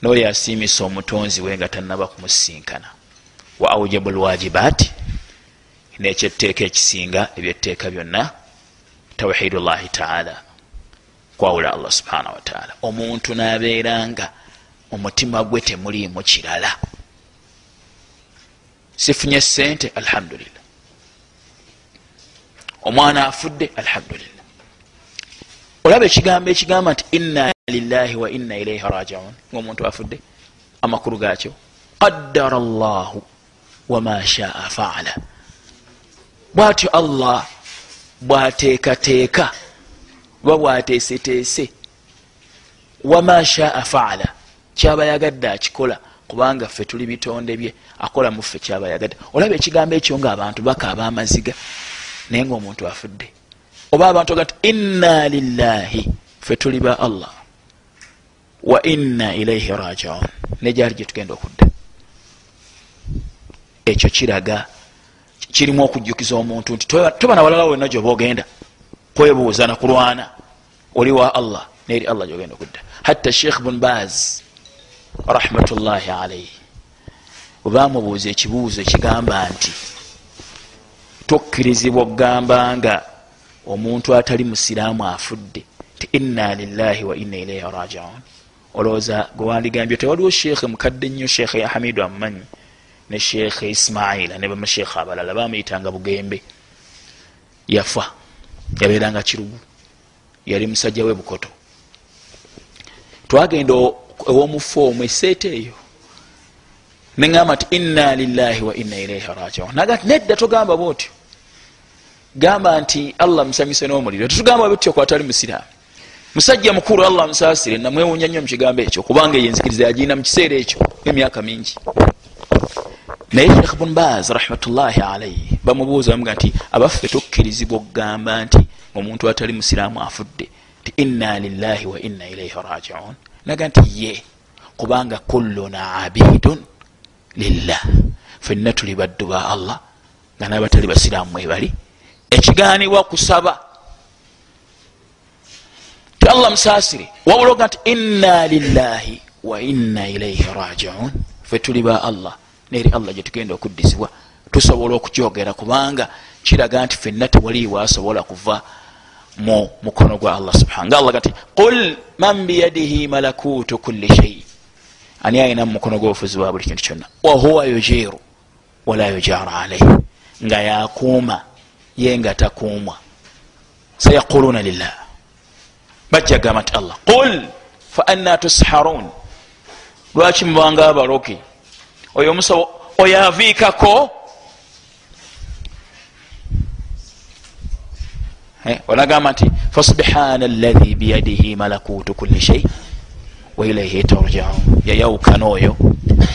A: N'oyo asiimisa omutonzi we nga tanaba kumusinkana wa aujabu lwajibaati nekyetteeka ekisinga ebyetteeka byonna tawhidu llahi taala kwawula allah subhanahu wataala omuntu nabeeranga omutima gwe temuliimu kirala. Sifunye sente alhamdulillah. Omwana afudde alhamdulillah. Olaba ekigambo ekigamba nti inna lillahi wa inna ilaihi rajiun ngaomuntu afudde amakulu gakyo qaddara llahu wama shaa faala bwatyo allah bwateekateeka oba bwateeseteese. Wama shaa faala kyaba yagadde akikola kubanga ffe tuli bitonde bye akola muffe kyaba yagadde olaba ekigambo ekyo nga abantu bakaaba amaziga naye nga omuntu afudde. Oba abantu aga ti inna lillahi ffe tuli ba allah. Wa inna ilaihi rajiun negyali gyetugenda okudda. Ekyo kiraga kirimu okujjukiza omuntu nti toba nawalala wena gyoba ogenda kwebuuza nakulwana oli wa allah neri allah gyogenda okudda. Hatta sheikh bun baz rahmatullahi alaihi webamubuuza ekibuuzo ekigamba nti tokkirizibwa okugamba nga omuntu atali musiraamu afudde ti inna lillahi wa inna ilaihi rajiun olowooza gwewandigambye tewaliwo sheekhe mukadde nnyo sheekhe ya hamidu amumanyi ne sheekhe ismaila ne bamasheekhe abalala bamuyitanga bugembe. Yafa yabeeranga kirugu yali musajja we bukoto. Twagenda ewomufu omwo eseeta eyo. Neŋamba nti inna lillahi wa inna ilaihi rajiun naga nti nedda togamba bwotyo. Gamba nti allah musanyuse n'omuliro. Tetugamba bwetyo kwatali musiraamu. Musajja mukulu allah musasire namwewunya nnyo mukigambo ekyo kubanga eyenzikiriza yagirina mukiseera ekyo emyaka mingi naye shekh bun baz rahmatullahi alaihi bamubuuza bamuga nti abaffe tukkirizibwa okugamba nti omuntu atali musiraamu afudde ti inna lillahi wa inna ilaihi rajiun naga nti ye kubanga kulluna abidun lillah fenna tuli baddu ba allah nga nabatali basiraamu mwebali ekiganibwa kusaba. Ti allah musasire wabuloga nti inna lillahi wa inna ilaihi rajiun fe tuli ba allah neri allah gyetugenda okuddizibwa tusobola okukyogera kubanga kiraga nti fenna tewaliiwo asobola kuva mu mukono gwa allah subhana nga allah nti qul man biyadihi malakutu kulli shei ani ayina mu mukono gwobufuzi bwa buli kintu kyonna? Wahuwa yujiru wala yujaru alaihi nga yakuuma ye nga takuumwa. Sayaquluna lillah. Bajja gamba nti allah qul fa anna tusharun. Lwaki mubanga abaloke oyo omusawo oyo aviikako onagamba nti fasubhana llahi biyadihi malakutu kulli shei wailaihi turjaun. Yayawukana oyo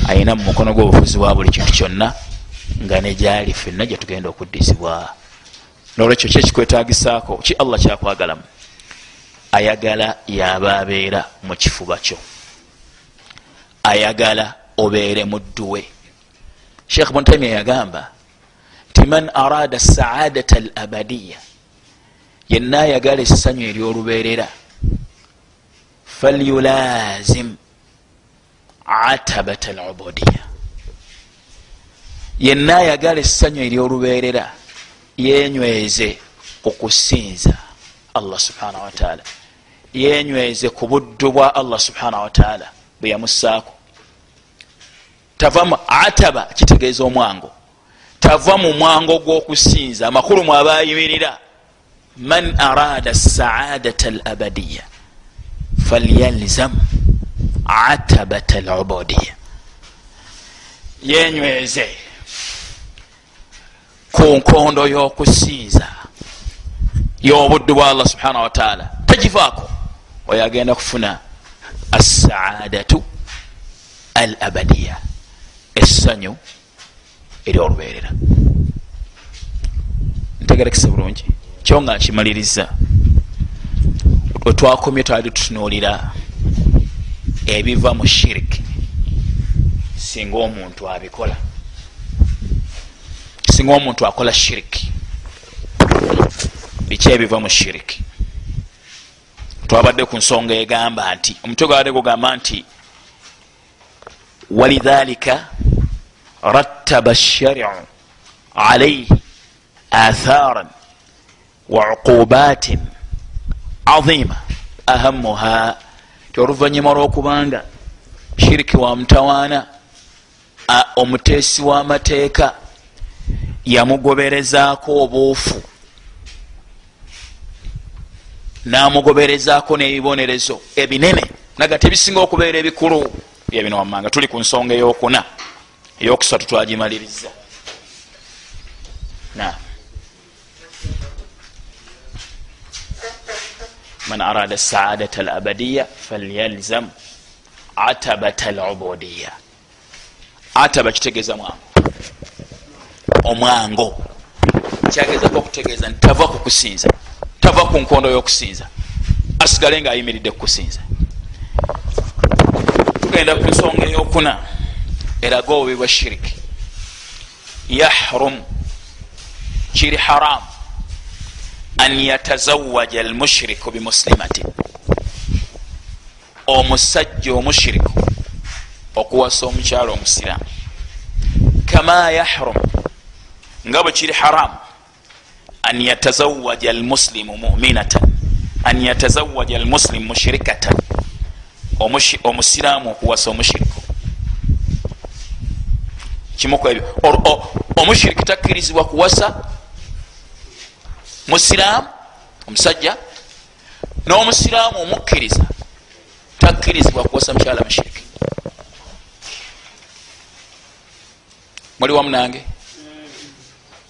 A: ayina mu mukono gw'obufuzi bwa buli kintu kyonna nga nejali fenna gyetugenda okuddizibwa. Nolwekyo kyekikwetagisaako ki allah kyakwagalamu? Ayagala yaba abeera mu kifuba kyo. Ayagala obeere mudduwe sheekh buntamia yagamba nti man arada saadata al abadiya yenna ayagala essanyu eryolubeerera. Falyulazim atabat al ubudiya yenna ayagala essanyu eryolubeerera yenyweze okusinza allah subhanahu wataala yenyweze ku buddu bwa allah subhanahu wataala bwe yamussaako tava ataba kitegeeza omwango. Tava mu mwango gw'okusinza. Amakulu mwabayimirira man arada saadata al abadiya falyalzam atabat al ubudiya yenyweze ku nkondo y'okusinza y'obuddu bwa allah subhanahu wataala tagivaako. Oyo agenda kufuna assaadatu al abadiya essanyu eryolubeerera ntegerekese bulungi. Kyo nga nkimaliriza wetwakomye twali tutunuulira ebiva mu shiriki singa omuntu abikola. Singa omuntu akola shiriki biki ebiva mu shiriki twabadde ku nsonga egamba nti omutwe gwabadde gugamba nti walidhalika rattaba shariu alaihi atharan wa uqubatin azima ahamuha ti oluvanyuma lwokubanga shiriki wa mutawaana omuteesi w'amateeka yamugoberezaako obuufu namugoberezaako n'ebibonerezo ebinene naga tebisinga okubeera ebikulu byebino wammanga tuli ku nsonga eyokuna eyokusatu twagimaliriza man arada saadat alabadiya falyalzam atabat alubudiya ataba kitegeeza mwango omwango. Kyagezako okutegeeza nti tava kukusinza tava ku nkondo y'okusinza. Asigale nga ayimiridde kukusinza tugenda ku nsonga eyokuna eraga obubi bwa shiriki yahrum kiri haramu an yatazawaja almushiriku bimuslimatin omusajja omushiriku okuwasa omukyalo omusiramu kama yahrum nga bwe kiri haramu an yatazawaja almuslimu muminatan an yatazawaja almuslimu mushirikatan omusiraamu okuwasa omushiriku kimukwebyo omushiriki takkirizibwa kuwasa musiraamu omusajja n'omusiraamu omukkiriza takkirizibwa kuwasa mukyala mushiriki. Muli wamu nange?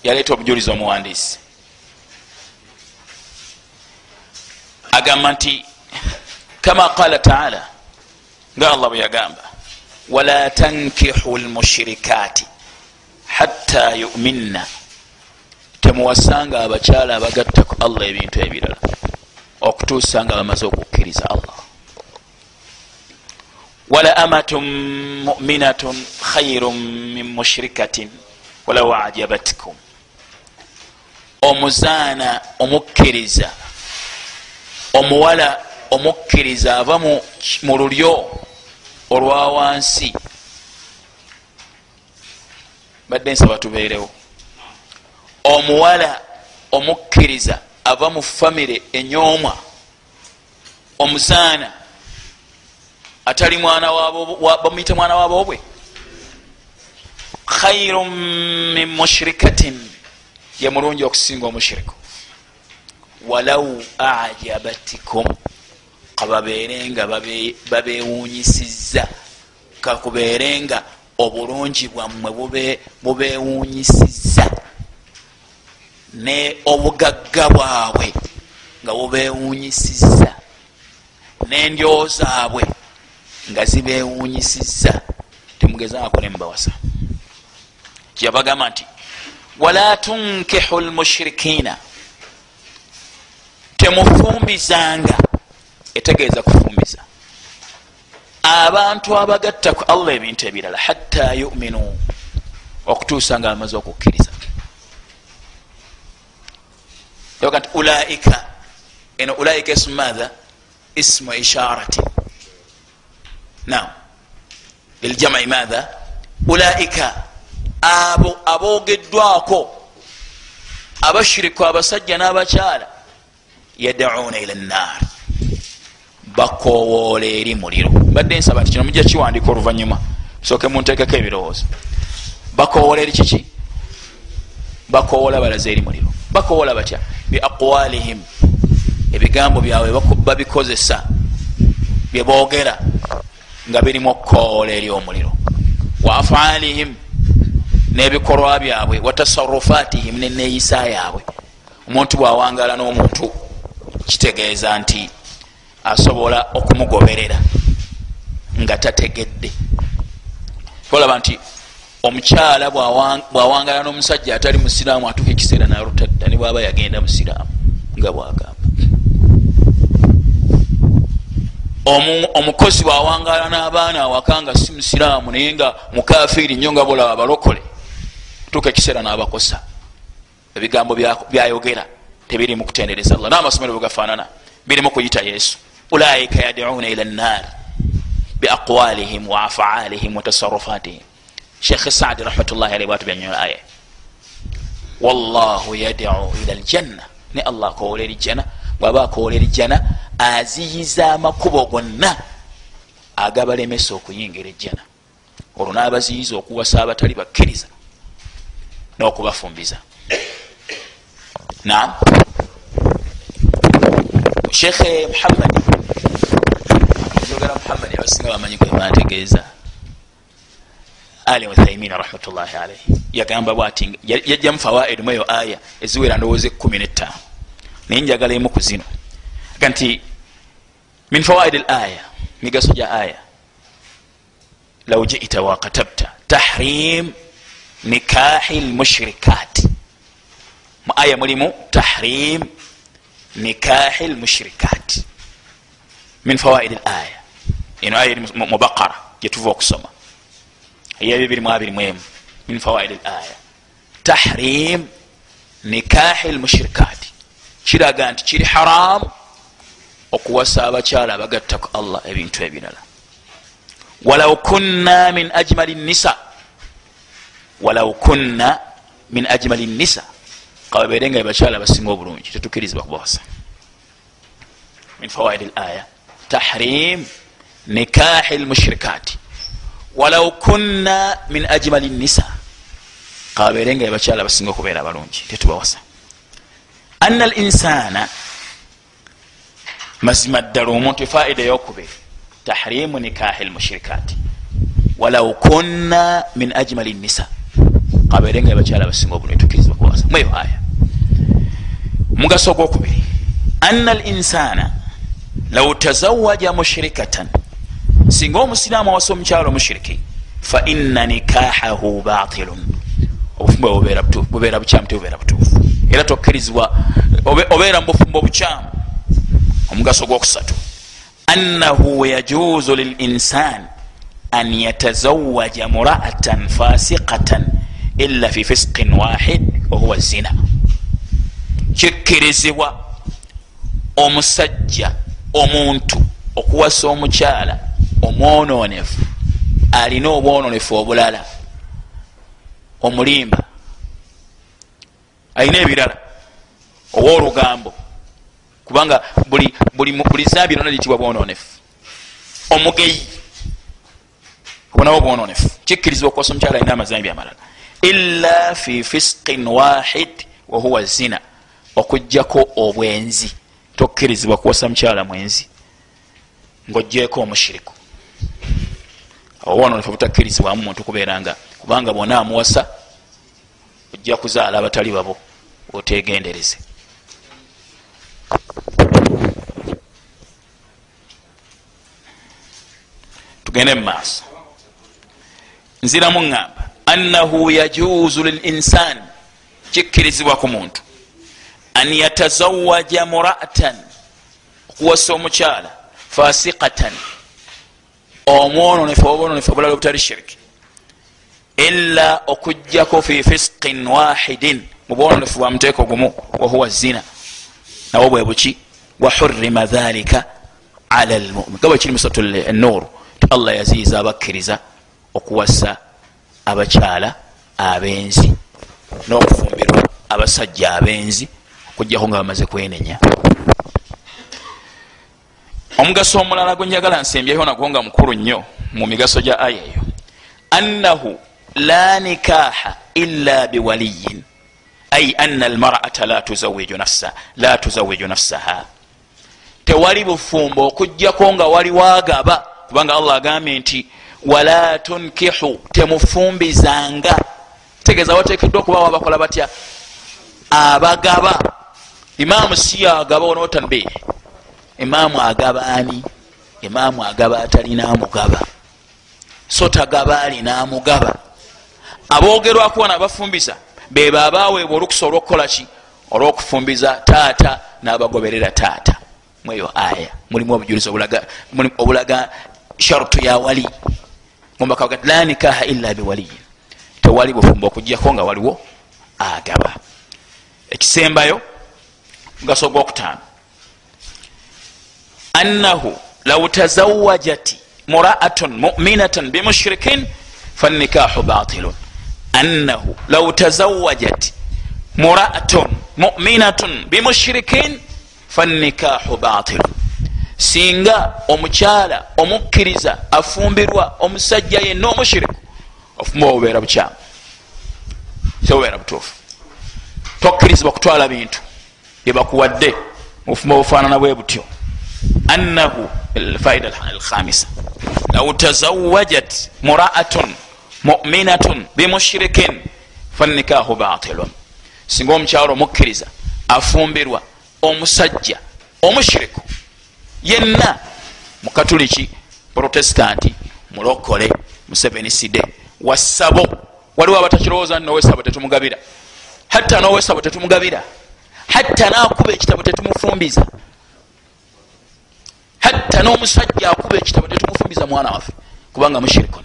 A: Yaleeta obujulizi omuwandiisi. Agamba nti kama qala taala nga allah bwe yagamba wala tankihu lmushirikaati hatta yuminna temuwasanga abakyala abagattaku allah ebintu ebirala okutuusa nga bamaze okukkiriza allah. Wala amatun muminatun khairun min mushirikatin walaw ajabatkum. Omuzaana omukkiriza omuwala omukkiriza ava mu lulyo olwa wansi. Badde nsaba tubeerewo. Omuwala omukkiriza ava mu famire enyoomwa omuzaana atali mwana bamuyite mwana waboobwe khairu min mushirikatin ye mulungi okusinga omushiriku walau ajabatikum kababeerenga babewunyisiza kakubeerenga obulungi bwammwe bubewunyisiza ne obugagga bwabwe nga bubewunyisiza n'endyo zaabwe nga zibewunyisiza temugezaako ne mubawasa. Kyeyabagamba nti wala tunkihu lmushirikiina temufumbizanga etegeeza kufumbiza. Abantu abagattaku allah ebintu ebirala hatta yuminu okutuusa nga bamaze okukkiriza yoga nti ulaika eno ulaika ismu maatha ismu isharati nam liljamai maatha ulaika abo aboogeddwako abashiriku abasajja n'abakyala yadauna ila nnar bakowoola eri muliro. Badde nsaba nti kino mujja kiwandika oluvanyuma soke muntekeko ebirowoozo. Bakowoola eri kiki? Bakowoola balaze eri muliro. Bakowoola batya? Biaqwalihim ebigambo byabwe babikozesa byeboogera nga birimu okukowoola eri omuliro. Wa afalihim n'ebikolwa byabwe watasarufatihim neneeyisa yaabwe. Omuntu bwawangala n'omuntu kitegeeza nti asobola okumugoberera nga tategedde. Olaba nti omukyala bwawangala n'omusajja atali musiraamu atuuka ekiseera narutadda ne bwaba yagenda musiraamu nga bwagamba. Omukozi bwawangala n'abaana awaka nga si musiraamu naye nga mukafiiri nnyo nga bolaba abalokole tuuka ekiseera n'abakosa. Ebigambo byayogera tebirimu kutendereza. Allah n'amasomero bwegafaanana birimu kuyita yesu ulaika yaduna ila nnar biaqwalihim wa afalihim watasarufatihim shekh saadi rahmatullahi alaihi bwatu byanyola aya wallahu yadau ila ljanna ne allah akowola erijjana bwaba akowola erijjana aziyiza amakubo gonna agabalemesa okuyingira ejjana olwo n'abaziyiza okuwasa abatali bakkiriza n'okubafumbiza nam shekhe muhammadi njogera muhammadi abasinga bamanyi kwe bantegeeza ali uthaimin rahmatullahi alaihi yagamba bwati yajjamu fawaidu mweyo aya eziwera ndowooza ekumi netaano naye njagala emu ku zino. Aga nti min fawaid laya migaso gya aya law jita wakatabta tahrim nikahi lmushrikat mu aya mulimu tahrim nikahi lmushrikat min fawaid laya eno aya eri mu bakara gyetuva okusoma eya 221 min fawaid laya tahrim nikahi lmushrikat kiraga nti kiri haramu okuwasa abakyala abagattaku allah ebintu ebirala walau kunna min ajmali nisa walau kunna min ajmali nisa kababeere nga bakyala basinga obulungi tetukirizibwa kubawasa min fawaid laya tahrim nikahi lmushrikati walau kunna min ajmali nisa kababeere nga bakyala basinga okubeera abalungi tetubawasa ana linsana mazima ddala omuntu efaida eyokubiri tahrimu nikahi lmushirikati walau kunna min ajmali nisa kabere nga bakyala basinga obulungi tukirizibwa kuwasa mweyo aya mugaso ogwokubiri ana linsana law tazawaja mushirikatan singa omusiraamu awasa omukyalo omushiriki fa ina nikahahu batilun obufumbo bubeera bukyamu tebubeera butuufu. Era tokkirizibwa obeera mu bufumbo bukyamu omugaso gwokusatu annahu yajuzu lilinsan an yatazawaja muraatan fasiqatan ila fi fisqin wahid wahuwa zina kikkirizibwa omusajja omuntu okuwasa omukyala omwononefu alina obwononefu obulala omulimba alina ebirala owoolugambo. Kubanga buli zambi lona litibwa bwononefu omugeyi obonawo bwononefu kikkirizibwa okuwasa omukyala alina amazambi amalala ila fi fisqin wahid wahuwa zina. Okugjako obwenzi tokkirizibwa kuwasa mukyala mwenzi ngaogyeko omushiriku. Obwononefu butakkirizibwamu muntu kubeeranga kubanga bona amuwasa ojja kuzaala abatali babo otegendereze tugende mumaaso nziramu ŋŋamba annahu yajuzu lilinsan kikkirizibwa ku muntu an yatazawaja mura'atan okuwasa omukyala fasiqatan omwononefu obwononefu obulala obutali shiriki ila okugjako fi fisqin wahidin mu bwononefu bwa muteeko gumu wahuwa zina nawo bwe buki wahurima dhalika ala lmumin gabwe kiri musatu enuru allah yaziiza abakkiriza okuwasa abakyala abenzi n'okufumbirwa abasajja abenzi okujjako nga bamaze kwenenya. Omugaso omulala gwe njagala nsembyeyo nagwo nga mukulu nnyo mu migaso gya aya eyo. Annahu la nikaha illa biwaliyin ai ana almarata la tuzawiju nafsaha. Tewali bufumbo okujjako nga wali wagaba kubanga allah agambye nti wala tunkihu temufumbizanga tegeeza watekeddwa okubawo abakola batya? Abagaba. Imaamu si agaba onotanbe imaamu agaba ani? Imaamu agaba atalina amugaba so tagaba alina amugaba aboogerwako wana abafumbiza bebo abaweebwa olukusa olwokukola ki? Olwokufumbiza taata n'abagoberera taata. Mweyo aya mulimu obujulizi obulaga sharutu ya wali la nikaha illa biwaliyin tewali bufumba okugjako nga waliwo agaba. Ekisembayo mugaso gwokutaano annahu law tazawajat muraatun muminatan bimushrikin fannikahu batilun annahu law tazawajat muraatun muminatun bimushrikin fannikahu batilun singa omukyala omukkiriza afumbirwa omusajja yenna omushiriku ofumba obubeera bukyamu. Tebubeera butuufu. Tokkirizibwa kutwala bintu byebakuwadde mufumba obufaanana bwe butyo. Annahu faida alkhamisa. Law tazawajat muraatun muminatun bimushirikin fannikahu batilun singa omukyalo omukkiriza afumbirwa omusajja omushiriku yenna mukatuliki protestanti mulokole museveniside wasabo waliwo abatakirowooza nowesabo tetumugabira. Hatta nowesabo tetumugabira. Hatta nakuba ekitabo tetumufumbiza. Hatta n'omusajja akuba ekitabo tetumufumbiza mwana waffe kubanga mushirikon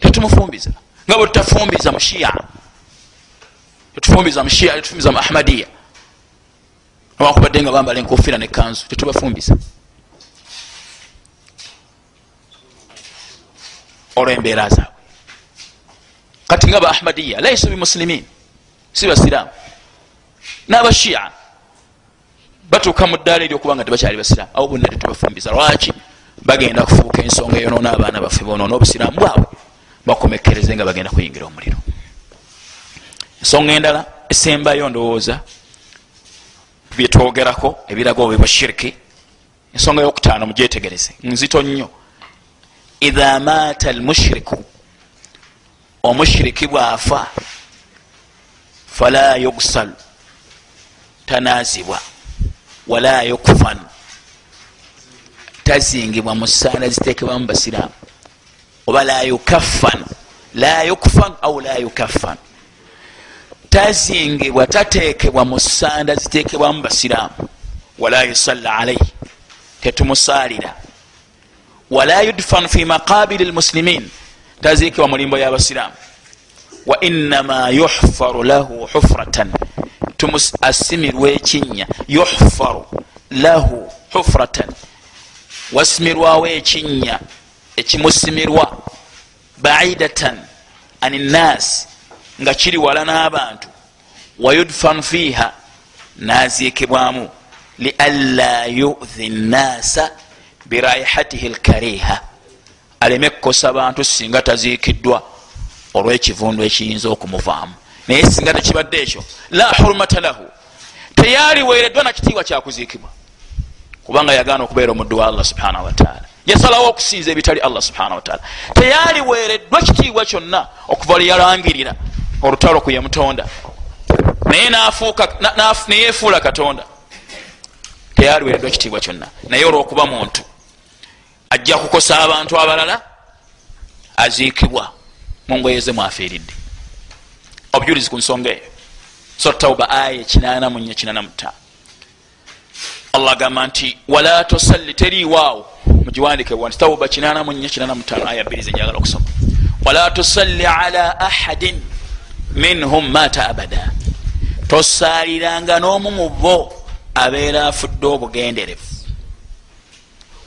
A: tetumufumbiza. Nga bwe tutafumbiza mushiya tetufumbiza mushiya tetufumbiza mu ahmadiya abakubadde nga bambala enkofiira nekanzu tetubafumbiza olwembeera zaabwe. Kati nga ba ahmadiya laisu bimusilimin si basiraamu n'abashiya batuuka mu ddaala eryokubanga tebakyali basiraamu abo bonna tetubafumbiza lwaki? Bagenda kufuuka ensonga eyonoona abaana baffe bonoona obusiraamu bwabwe bakomekereze nga bagenda kuyingira omuliro. Ensonga endala esembayo ndowooza byetwogerako ebiraga obwe bwashiriki ensonga yokutaano mugyetegereze nzito nnyo. Idha maata almushiriku omushiriki bwafa fala yugsalu tanazibwa wala yukfan tazingibwa mu saala zitekebwamu basiraamu oba la yukaffan la yukfan au la yukaffan tazingibwa tatekebwa mu sanda zitekebwamu basiraamu. Wala yusalla alaihi tetumusalira. Wala yudfan fi maqabiri lmuslimin tazikibwa mulimbo yabasiraamu wa inama yuhfaru lahu hufratan. Asimirwa ekinya yuhfaru lahu hufratan. Wasimirwawo ekinya ekimusimirwa. Baidatan. An nnaasi nga kiri wala n'abantu. Wayudfan fiiha naziikibwamu. Lianla yuhi nnaasa biraihatihi lkariha aleme kukosa bantu singa taziikiddwa olw'ekivundu ekiyinza okumuvaamu. Naye singa tekibadde ekyo la hurumata lahu. Teyaliweereddwa nakitiibwa kyakuziikibwa kubanga yagaana okubeera omuddu wa allah subhanahu wataala yasalawo okusinza ebitali allah subhanahu wataala teyaliweereddwa kitiibwa kyonna okuva lyeyalangirira olutalo ku yemutonda naye neyefuula katonda. Teyaliweereddwa kitiibwa kyonna. Naye olwokuba muntu ajja kukosa abantu abalala aziikibwa mungweyeze mwafiiridde. Obujulizi ku nsonga eyo. Sotauba aya ekinana mu nya kinana mutaano allah agamba nti wala tosalli teriiwaawo mugiwandike wanti tauba kinana mu nya kinana mutaano aya bbiri zenjagala okusoma. Wala tosalli ala ahadin minhum mata abada. Tosaaliranga n'omu mu bo abeera afudde obugenderevu.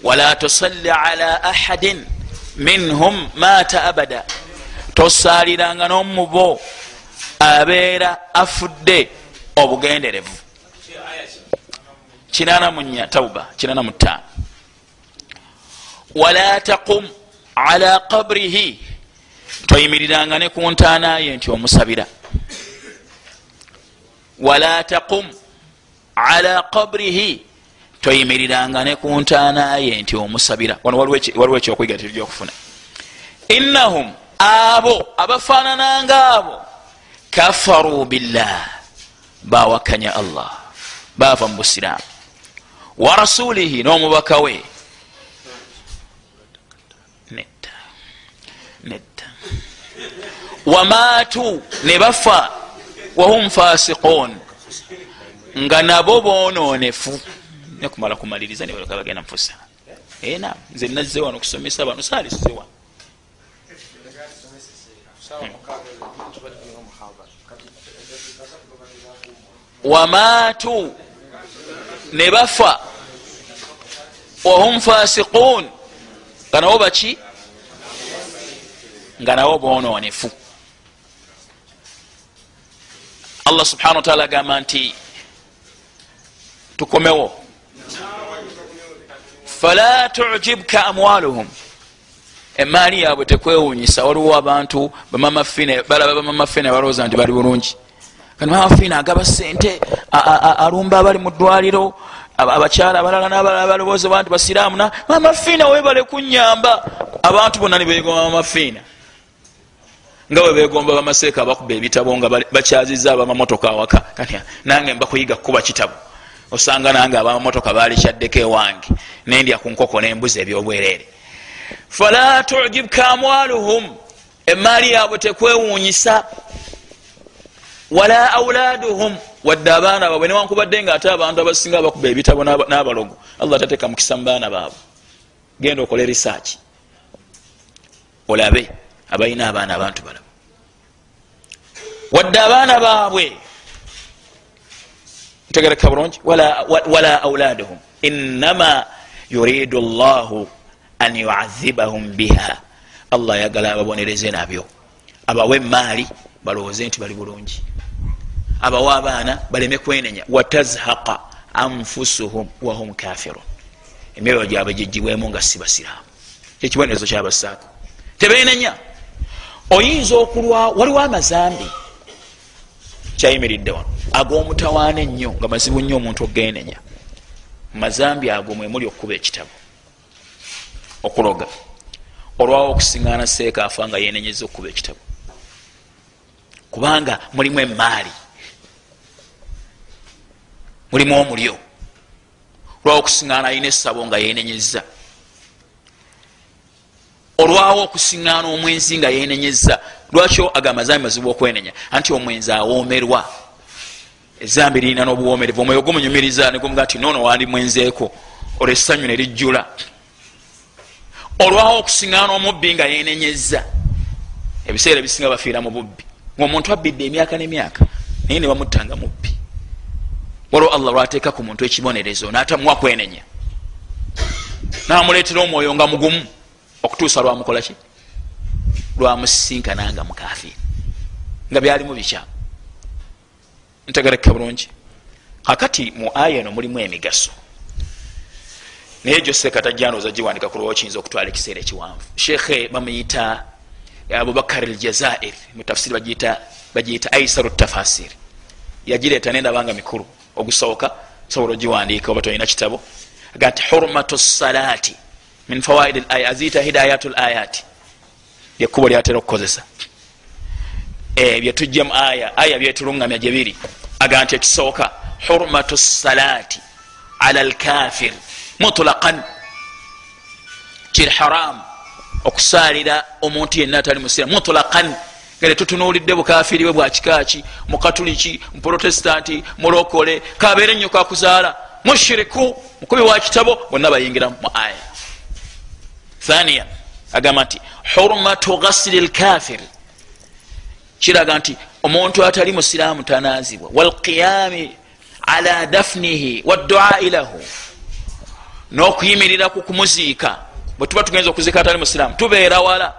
A: Wala tosalli ala ahadin minhum mata abada. Tosaaliranga n'omu mu bo abeera afudde obugenderevu. Kinana munya tauba kinana mutaano wala taqum ala qabrihi toyimiriranga ne ku ntaanaye nti omusabira. Wala taqum ala qabrihi. Toyimiriranga ne ku ntaanaye nti omusabira. Wano waliwo ekyokwiga tiryokufuna innahum abo abafaanananga abo kafaru billah. Bawakanya allah. Bava mu busiraamu. Wa rasulihi n'omubaka we wamaatu ne bafa wahum fasiqun. Nga nabo bononefu. Nekumala kumaliriza nebaleka bagenda mufusa ena nze nazze wano kusomesa bano saalisize wano. Wamaatu ne bafa wahum fasiqun. Nga nabo baki? Nga nabo bononefu allah subhana wataala agamba nti tukomewo. Fala tujibka amwaluhum. Emaali yaabwe tekwewunyisa waliwo abantu balaba bamamafina balowooza nti bali bulungi. Mamafina agaba sente alumba abali mu ddwaliro abakyala abalala nabalala balowoozebwa nti basiraamuna mamafiina webale kunyamba abantu bonna nibegomba mamafiina nga bwe begomba bamaseeka abakuba ebitabo nga bakyaziza abamamotoka awaka. Nange mbakuyiga kukuba kitabo. Osanga nange abamotoka balikyaddeko ewange nendya ku nkoko nembuzi ebyobwereere fala tujibka amwaluhum emaali yaabwe tekwewuunyisa. Wala auladuhum wadde abaana baabwe newankubadde nga ate abantu abasinga bakuba ebitabo n'abalogo allah tateeka mukisa mu baana baabwe. Genda okole risaaki olabe abalina abaana abantu balaba wadde abaana baabwe ntegereka bulungi wala auladuhum inama yuridu llahu an yuadhibahum biha. Allah ayagala ababonereze nabyo. Abawe emaali balowooze nti bali bulungi. Abawa abaana baleme kwenenya. Watazhaqa anfusuhum wahum kafirun emyoyo gyabwe gigibwemu nga si basiraamu. Kyekibonerezo kyabasaako tebenenya oyinza okulwa waliwo amazambi. Kyayimiridde wano. Ag'omutawaana ennyo nga mazibu nnyo omuntu ogenenya mazambi ago mwemuli okukuba ekitabo. Okuloga. Olwawo okusiŋana seekaafa nga yenenyeza okukuba ekitabo. Kubanga mulimu emaali mulimu omulyo. Olwawo okusiŋana alina essabo nga yenenyeza olwawo okusiŋana omwenzi nga yenenyeza lwakyo agamazambi mazibu okwenenya? Anti omwenzi awoomerwa. Ezambi lirina n'obuwomerevu omwoyo gumunyumiriza negumuga nti nono wandi mwenzeeko olwessanyu ne lijjula. Olwawo okusiŋana omubbi nga yenenyeza ebiseera ebisinga bafiira mu bubbi. Ngaomuntu abbidde emyaka nemyaka naye ne bamuttanga mubbi. Waliwo allah lwateeka ku muntu ekibonerezo natamuwa kwenenya. Namuleetera omwoyo nga mugumu okutuusa lwamukolaki lwamusinkana nga mukafiri nga byalimu bikyamu ntegereka bulungi. Kakati mu aya eno mulimu emigaso. Naye joseka tajjanooza giwandika ku lwawo kiyinza okutwala ekiseera ekiwanvu. Shekhe bamuyita abubakar aljazair mutafsiri bagiyita aisaru tafasir. Yagireeta nendabanga mikulu. Ogusooka sobola ogiwandiika oba tolina kitabo. Aga nti hurmatu salati min fawaid laya aziyita hidayatu layati lyekkubo lyatera okukozesa. Byetujja mu aya aya byetulungamya gyebiri aga nti ekisooka hurmatu salati ala lkafir mutlaqan kiri haramu okusaalira omuntu yenna atali musiramu mutlaqan nga tetutunuulidde bukafiri bwe bwakikaki mukatuliki muprotestanti mulokole kabeere nnyo kakuzaala mushiriku mukubi wa kitabo bonna bayingira mu aya thaniya agamba nti hurmatu ghasiri lkafiri kiraga nti omuntu atali musiraamu tanaazibwa. Walqiyami ala dafnihi wadduai lahu. N'okuyimirira ku kumuziika. Bwe tuba tugenza okuziika atali musiraamu tubeera wala.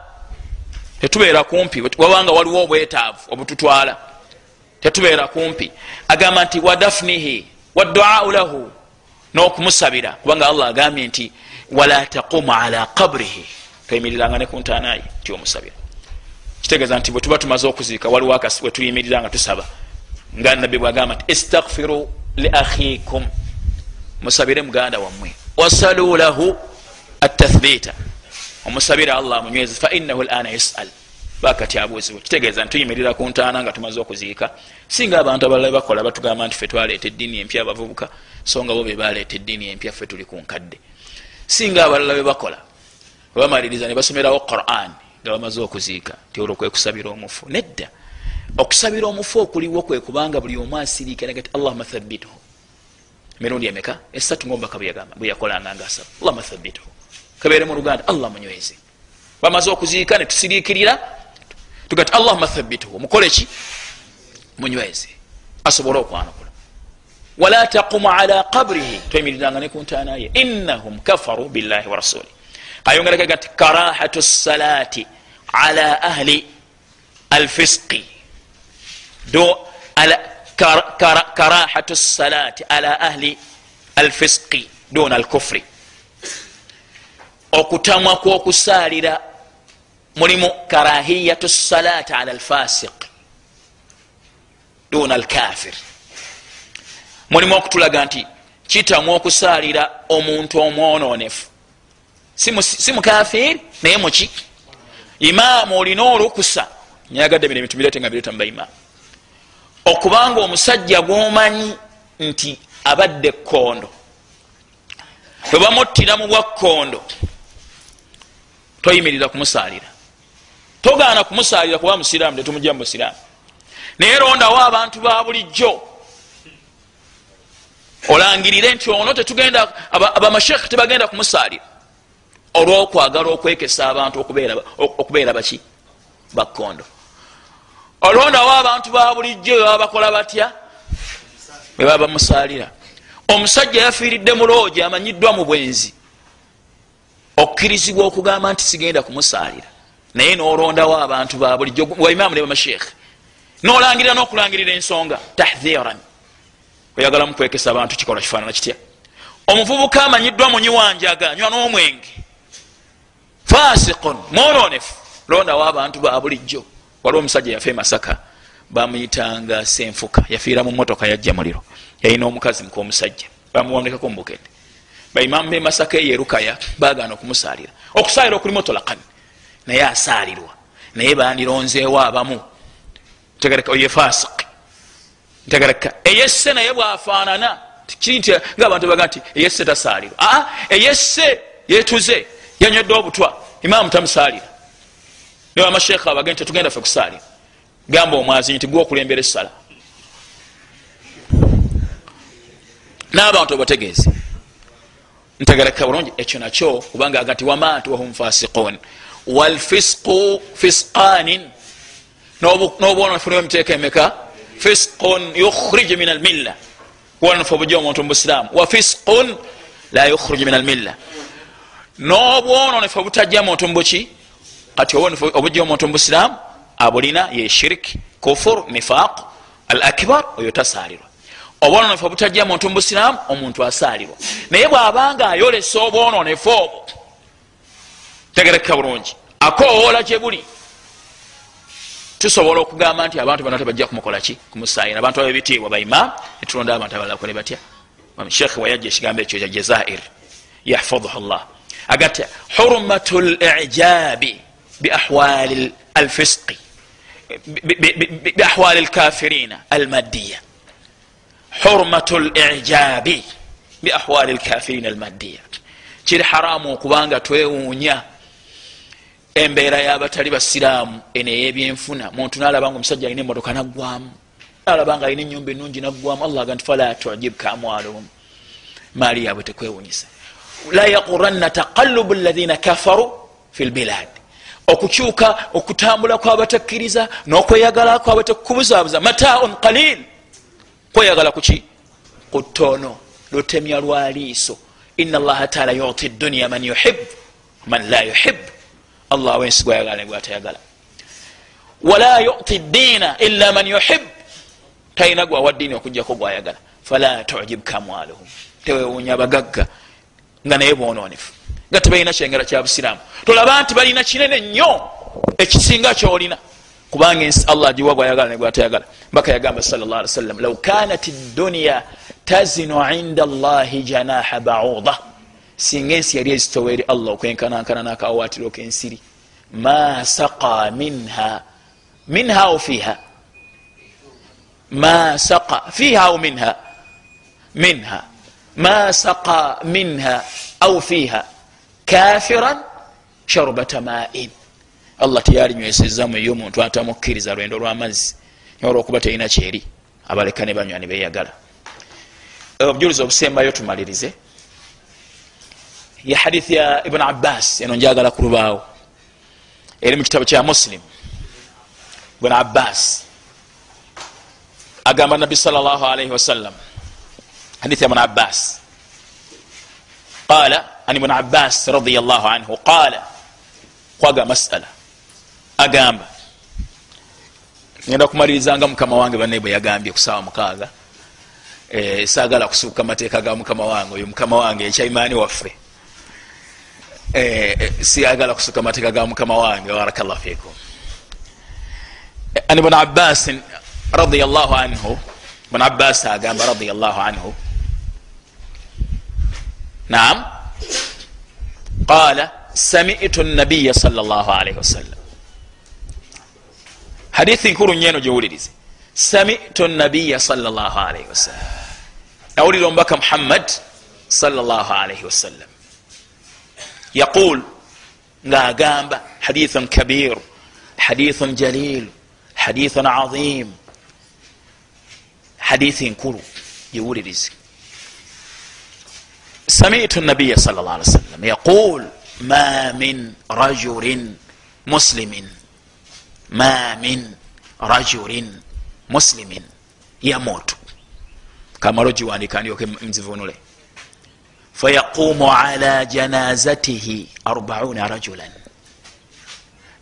A: Tetubeera kumpi. Wabanga waliwo obwetaavu obututwala. Tetubeera kumpi. Agamba nti wadafnihi wadduau lahu. N'okumusabira kubanga allah agambye nti wala taqumu ala qabrihi. Toyimiriranga ne ku ntaanaye ti omusabira kitegeeza nti bwe tuba tumaze okuziika waliwo akasi wetuyimirira nga tusaba. Nga nabbi bwagamba nti istakfiru li akhikum musabire muganda wammwe. Wasalu lahu atathbita omusabire allah munywezi fainahu lana yasal. Bakati abuuzibwa kitegeeza nti tuyimirira ku ntaana nga tumaze okuziika. Singa abantu abalala bakola batugamba nti fe twaleeta eddiini empya abavubuka so nga bo be baleeta eddiini empya fe tuli ku nkadde singa abalala bebakola webamaliriza ne basomerawo quran nga bamaze okuziika nti olwo kwekusabira omufu. Nedda okusabira omufu okuliwo kwekubanga buli omu asiriikira gati allahuma thabituhu emirundi emeka? Esatu ngaomubaka bweyakolanga nga asaba. Allahuma thabituhu kabeere mu luganda allah munyweze bamaze okuziika netusiriikirira tugati allahuma thabituhu mukoleki munyweze asobole okwanukula wala taqumu ala qabrihi tweyimiriranga ne kuntaanaye innahum kafaru billahi wa rasuli ayongerako gati karahatu salati ala ahli alfisqi do ala karahatu salati ala ahli alfisqi duna alkufri okutamwa kwokusaalira mulimu karahiyatu salati ala alfasiq duna alkafir mulimu okutulaga nti kitamwa okusaalira omuntu omwononefu si mukafiri naye muki imaamu olina olukusa. Nyagadde mirembe tubirete nga bireta mubaimaamu okubanga omusajja gwomanyi nti abadde ekkondo bwe bamuttira mu bwakkondo toyimirira kumusaalira togaana kumusaalira kuba musiraamu tetumujja mu busiraamu. Naye rondawo abantu ba bulijjo olangirire nti ono tetugenda abamashekh tebagenda kumusaalira olwokwagala okwekesa abantu okubeera baki? Bakkondo olondawo abantu ba bulijjo bebaba bakola batya? Bwebaba bamusaalira. Omusajja yafiiridde muloogi amanyiddwa mu bwenzi. Okkirizibwa okugamba nti sigenda kumusaalira. Naye nolondawo abantu ba bulijjo waimaamu ne bamashekhe nolangirira nokulangirira ensonga tahdhiran oyagala mukwekesa abantu kikola kifaanana kitya? Omuvubuka amanyiddwa munyiwanjaga nywa n'omwenge. Fasikon mwononefu londawo abantu ba bulijjo. Waliwo omusajja yafe masaka bamuyitanga senfuka yafiira mu motoka yajja muliro. Yalina omukazi nkomusajja bamuwondekako mubukende baimamu be masaka eyerukaya bagana okumusaalira okusaalira okuli motolakan naye asaalirwa. Naye bandironzeewo abamu. Tegereka oye fasik ntegereka eyesse naye bwafaanana kiri nti nga abantu baga nti eyesse tasaalirwa aa eyesse yetuze yanywedde obutwa imaamu tamusaalira. Niwe amasheekha abage nti tetugenda fe kusaalira. Gamba omwazi nti gwe okulembera essala. N'abantu obategeeze ntegereka bulungi ekyo nakyo kubanga aga nti wamaatu wahum fasiqun? Walfisqu fisqanin. N'obwonofu niwe miteeka emeka fisqun yukhriju min almilla. Bwonofu obujja omuntu mubusiraamu wa fisqun la yukhriju min almilla. N'obwononefu obutajja muntu mubuki kati obujja omuntu mubusiraamu abulina ye shirik kufur nifaq al akbar oyo tasaalirwa. Obwononefu obutajja muntu mubusiraamu omuntu asaalirwa. Naye bwabanga ayolesa obwononefu obwo tegereka bulungi. Akowoola gye buli tusobola okugamba nti abantu bana tebajja kumukolaki kumusaayira abantu abo ebitiibwa baima netulonda abantu abalala kole batya? Shekhe wayajja ekigambo ekyo kya jazair yahfaduhu llah agati hurmatu lijabi biahwali alfisqi biahwali lkafirina almaddiya. Hurmatu lijabi biahwali lkafirina almaddiya. Kiri haramu okubanga twewuunya embeera yabatali basiraamu eno eyebyenfuna. Muntu nalaba nga omusajja alina emotoka naggwamu nalaba nga alina enyumba enungi naggwamu allah aga nti fala tujibka amwaluhum maali yabwe tekwewunyisa. La yaquranna taqalubu lathina kafaru fi lbilad okukyuka okutambula kwabatakkiriza nokweyagala kwabatekubuzaabuza mataun qalil. Kweyagala kuki kutono lutemya lwaliiso ina allaha taala yuti dunia man yuhibu man la yuhibu allah awensi gwayagala negwatayagala wala yuti diina ila man yuhib. Talina gwawa diini okujjako gwayagala. Fala tujibka amwaluhum tewewunya abagagga nga naye bononefu nga tebalina kyengera kya busiraamu. Tolaba nti balina kinene nnyo ekisinga kyolina. Kubanga ensi allah giwa gwayagala negwatayagala mbaka yagamba salllah ali wasallam lau kanat dunya tazinu inda allahi janaha bauda singa ensi yali ezitowa eri allah okwenkanankana nakawatiro kensiri. Ma saqa minha minha au fiha? Ma saqa fiha au minha? Minha. Ma saqa minha au fiha? Kafiran sharbata main. Allah teyalinywesezzamu eyo omuntu atamukkiriza lwendo lwamazzi olwokuba terina kyeri. Abaleka ne banywa ne beyagala obujulizi obusembayo tumalirize ya hadithi ya ibuni abbas eno njagala kulubaawo eri mu kitabo kya muslim. Ibuni abbas. Agamba nabi sal llah alaihi wasallam hadithi ya ibuni abbas. Qala an ibuni abbas radiallah anhu qala kwaga masala. Agamba ngenda kumalirizanga mukama wange banaye bwe yagambye kusaawa mukaaga. E, saagala kusuuka mateeka ga mukama wange oyo mukama wange ekyaimaani waffe siyagala kusuka mateeka ga mukama wange barakallah fikum. An ibn abbas radiallah anhu ibn abbas agamba radiallah anhu. Naam. Qala samitu nabiya sal llah alaihi wasallam hadithi nkuru nyeno gyowulirize. Samitu nabiya sal llah alaihi wasallam nawulira omubaka muhammad salllah alaihi wasallam yaqul ngaagamba hadithun kabir hadithun jalil hadithun azim hadithi nkulu giwulirize samitu nabiya sal llah alih wasallam yaqul ma min rajulin muslimin ma min rajulin muslimin yamutu kamalo giwandika ndyoke nzivunule fayaqumu ala janazatihi arbauna rajulan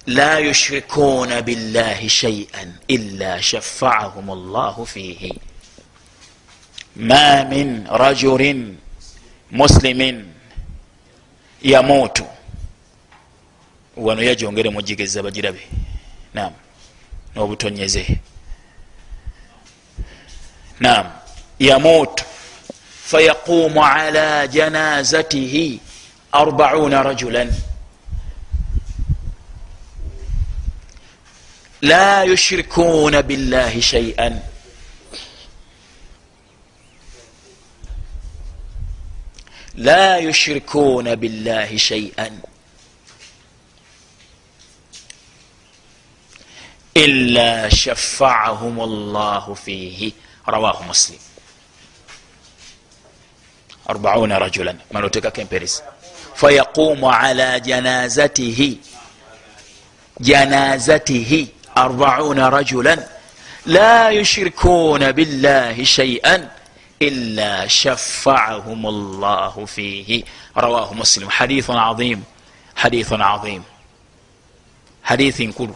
A: la yushrikuna billahi shaian illa shafaahum llahu fihi ma min rajulin muslimin yamutu wano yajongere mujigeza bagirabe nam nobutonyeze nam yamutu fayaqumu ala janazatihi arbauna rajulan la yushrikuna billahi shaian la yushrikuna billahi shaian illa shafaahum llahu fihi rawahu muslim arbauna rajulan manotekako emperesi fayaqumu ala janazatihi janazatihi arbauna rajulan la yushrikuna billahi shaian illa shafaahum llahu fihi rawahu muslim hadithun azim hadithun azim hadithi nkulu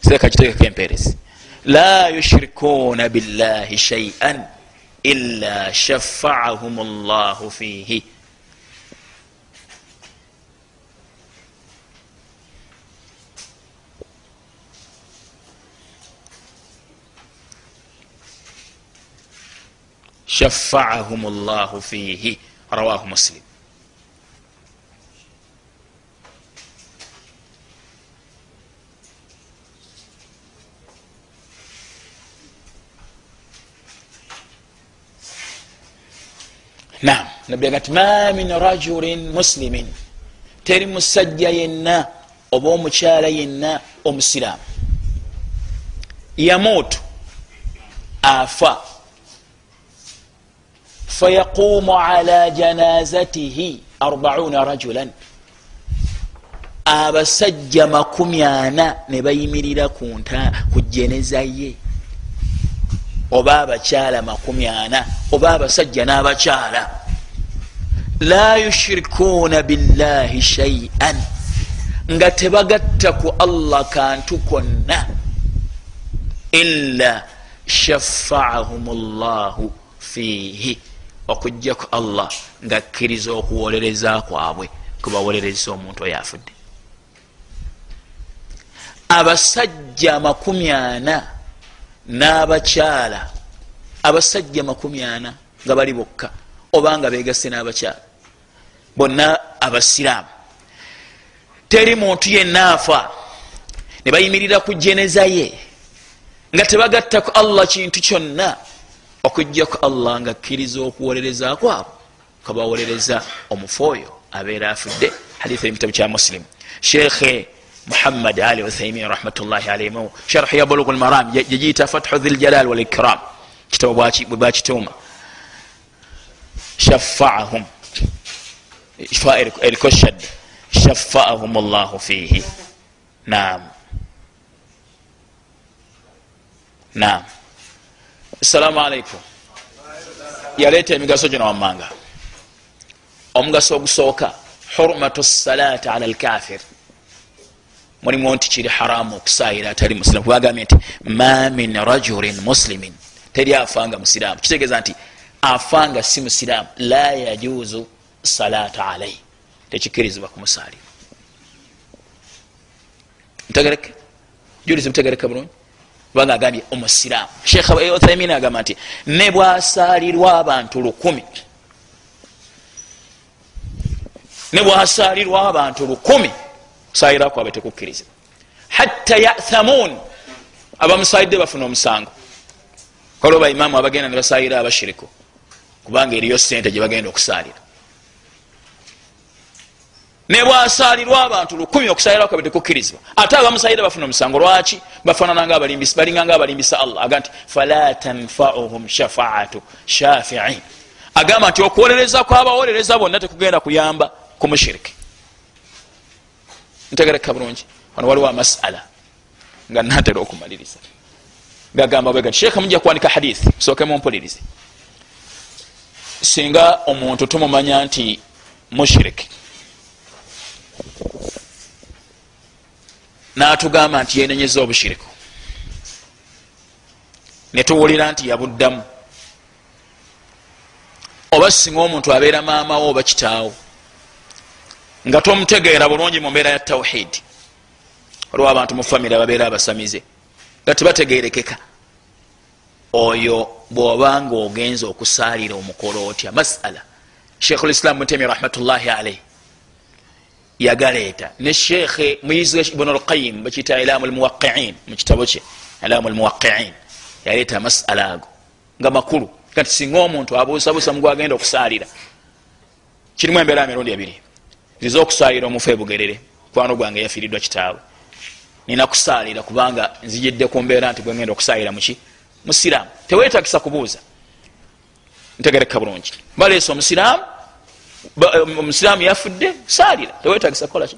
A: sireka kitegeko emperesi la yushrikuna billahi shaian illa shafaahum llahu fihi shafaahum llahu fihi rawahu muslim nam nabiraga ti ma min rajulin muslimin. Teri musajja yenna oba omukyala yenna omusiraamu. Yamuutu afa. Fayaqumu ala janazatihi arbauna rajulan. Abasajja makumi ana ne bayimirira ku jeneza ye oba abakyala makumi ana oba abasajja n'abakyala. La yushirikuuna billahi shaian nga tebagatta ku allah kantu konna illa shafaahum llahu fiihi okujjaku allah ngaakkiriza okuwolereza kwabwe kubawolereza omuntu oyo afudde. Abasajja makumi ana n'abakyala abasajja makumi ana nga bali bokka obanga begase n'abakyala bonna abasiraamu. Teri muntu yenna afa ne bayimirira ku jeneza ye nga tebagattaku allah kintu kyonna okujjaku allah nga akkiriza okuwolereza kwabo kabawolereza omufu oyo abeera afudde. Haditha eri mukitabu kya muslim. Sheekhe muhammad ali uthaimin rahmatullahi alaihimu sharh ya bulugu lmaram yagiyita fathu dhiljalal walikram kitabu bwe bakituuma shafaahum eriko shadda shafaahum llahu fihi. Nam nam assalamu alaikum yaleeta emigaso gino wammanga. Omugaso ogusooka hurmatu salati ala lkafir mulimu nti kiri haramu okusaayira atali musiramu kubagambye nti ma min rajulin muslimin. Teri afanga musiraamu. Kitegeeza nti afanga si musiraamu. La yajuzu salata alaihi tekikirizibwa kumusaalira ntegereke julizi mutegereke bulungi? Kubanga agambye omusiraamu. Shekh uthaimin agamba nti ne bwasaalirwa abantu lukumi. Ne bwasaalirwa abantu lukumi kusayira kwabwe tekukkirizibwa hatta yathamun abamusayidde bafuna omusango. Kale oba imaamu abagenda nebasayira abashiriku kubanga eriyo sente gyebagenda okusaalira. Nebwasaalirwa abantu lukumi okusalira kabe tekukkirizibwa. Ate abamusalira bafuna omusango lwaki? Bafanana balinganga abalimbisa allah. Aga nti fala tanfauhum shafaatu shafiin. Agamba nti okuwolereza kwabawolereza bonna tekugenda kuyamba ku mushiriki ntegereka bulungi. Wano waliwo amasala nga natera okumaliriza. Gagamba bwega nti sheekha mujja kuwanika hadithi soke mumpulirize. Singa omuntu tumumanya nti mushiriki natugamba nti yenenyeza obushiriku. Netuwulira nti yabuddamu oba singa omuntu abeera maamawo oba kitaawo nga tomutegeera bulungi mu mbeera ya tawhidi olwa abantu mu famiry ababeera abasamize nga tibategerekeka oyo bwobanga ogenza okusaalira omukolo otya masala. Sheikhu lislam mutemi rahmatullahi alaihi yagaleeta ne sheekhe muyizi ibn alqayim bakiyita ilamu lmuwaqiin mukitabo kye ilamu lmuwaqiin yaleeta amasala ago nga makulu. Kati singa omuntu abuusabuusa mugwagenda okusaalira kirimu embeera mirundi ebiri nziza okusaalira omufu ebugerere kwano gwange yafiiriddwa kitaawe. Nina kusaalira kubanga nzijidde ku mbeera nti gwegenda okusaalira muki musiraamu tewetagisa kubuuza. Ntegereka bulungi. Baleesa omusiraamu Um, omusiraamu yafudde saalira. Tewetagisa kukolaki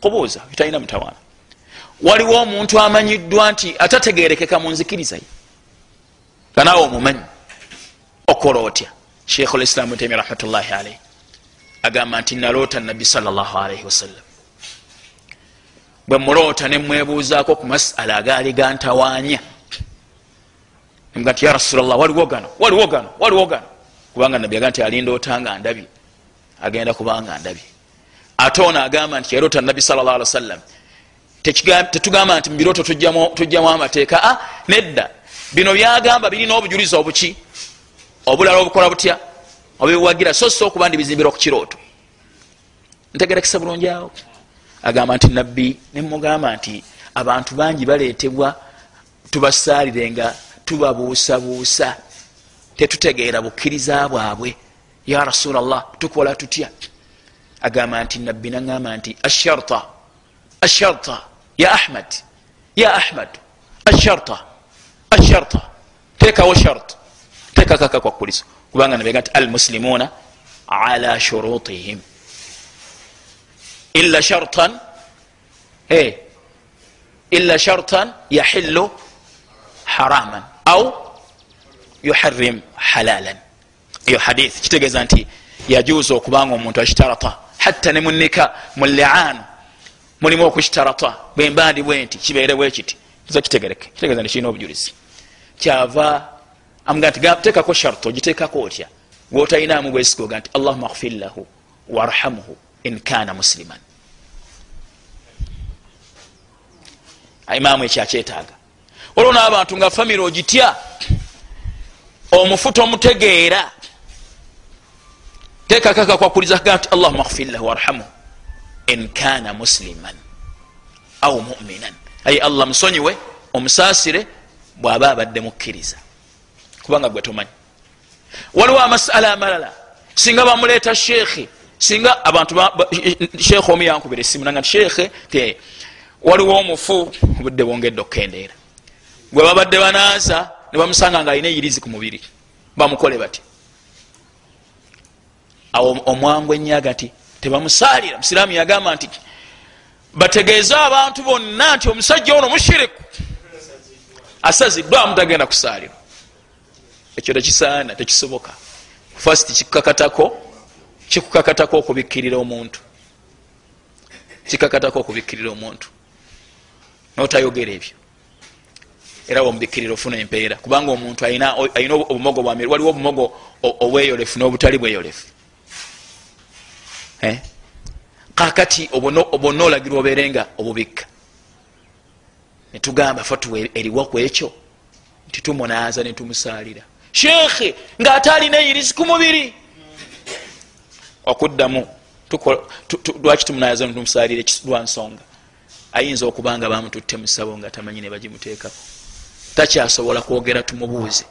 A: kubuuza. Talina mutawaana. Waliwo omuntu amanyiddwa nti atategerekeka mu nzikirizaye kanaawe omumanyi. Okola otya? Sheikh lislaamu temi rahmatullahi alaihi agamba nti naloota nabbi salaalaihi wasallam. Bwe muloota nemwebuuzaako ku masala agaali gantawaanya. Nga nti ya rasulllah waliwo gano waliwo gano waliwo gano? Kubanga nabbi aga nti alindootanga ndabye agenda kubanga ndabye ate ono agamba nti yarota nabbi sal llah ali wasallam tetugamba nti mubirooto tujjamu amateeka. A ah, nedda. Bino byagamba birina obujulizi obuki? Obulala obukola butya obiwagira so so okuba ndi bizimbirwa ku kirooto ntegerekesa bulungi awo. Agamba nti nabbi nemugamba nti abantu bangi baleetebwa tubasaalire nga tubabuusabuusa tetutegeera bukkiriza bwabwe. Ya rasulllah tukola tutya? Agamba nti nabbi naŋamba nti asharta asharta ya ahmad ya ahmad asharta asharta tekawo shart tekakaka kwakuliso kubanga nabega nti almuslimuna ala shurutihim. Illa shartan e illa shartan yahillu haraman. Au yuharim halalan. Eyo hadith kitegeeza nti yajuuza okubanga omuntu akitarata hatta ne munika mu liaanu mulimu okukitarata bwembandi bwe nti kibeerewo ekiti kiza kitegereke. Kitegeeza nti kirina obujulizi. Kyava amuga nti tekako sharto ogiteekako otya? Gwotalinamu bwesikoga nti allahuma kfir lahu warhamuhu in kana musliman. Imaamu ekyakyetaaga olwo n'abantu nga famiry ogitya omufu tomutegeera tekakaka kwakuliza kaga nti allahuma kfir lahu warhamu in kana musliman au muminan. Aye allah musonyiwe omusaasire bwaba abadde mukkiriza kubanga gwe tomanyi. Waliwo amasala amalala. Singa bamuleeta sheekhe singa abantu sheekhe omu yankubira esimu nanga nti sheekhe te waliwo omufu obudde bwongedde okukendeera gwe babadde banaaza ne bamusanga nga alina eyirizi ku mubiri bamukole bati awo omwangu enyaga ti tebamusaalira. Musiraamu yagamba nti bategeeze abantu bonna nti omusajja ono mushiriku asaziddwamu tagenda kusaalirwa ekyo tekisaana tekisoboka. Fast kikukakatako kikukakatako okubikkirira omuntu. Kikakatako okubikkirira omuntu. Notayogera ebyo. Era womubikkirira ofuna empeera. Kubanga omuntu ayina obumogo bwamir waliwo obumogo obweyolefu n'obutali bweyolefu. Eh? kakati obonna olagirwa obeerenga obubikka. Netugamba fatuwe eriwa ku ekyo? Nti tumunaaza netumusaalira sheekhe ngaate alina eyirizi ku mubiri. Okuddamu lwaki tumunaaza netumusalira lwansonga ayinza okubanga bamututte musabo nga tamanyi nebagimuteekako takyasobola kwogera tumubuuze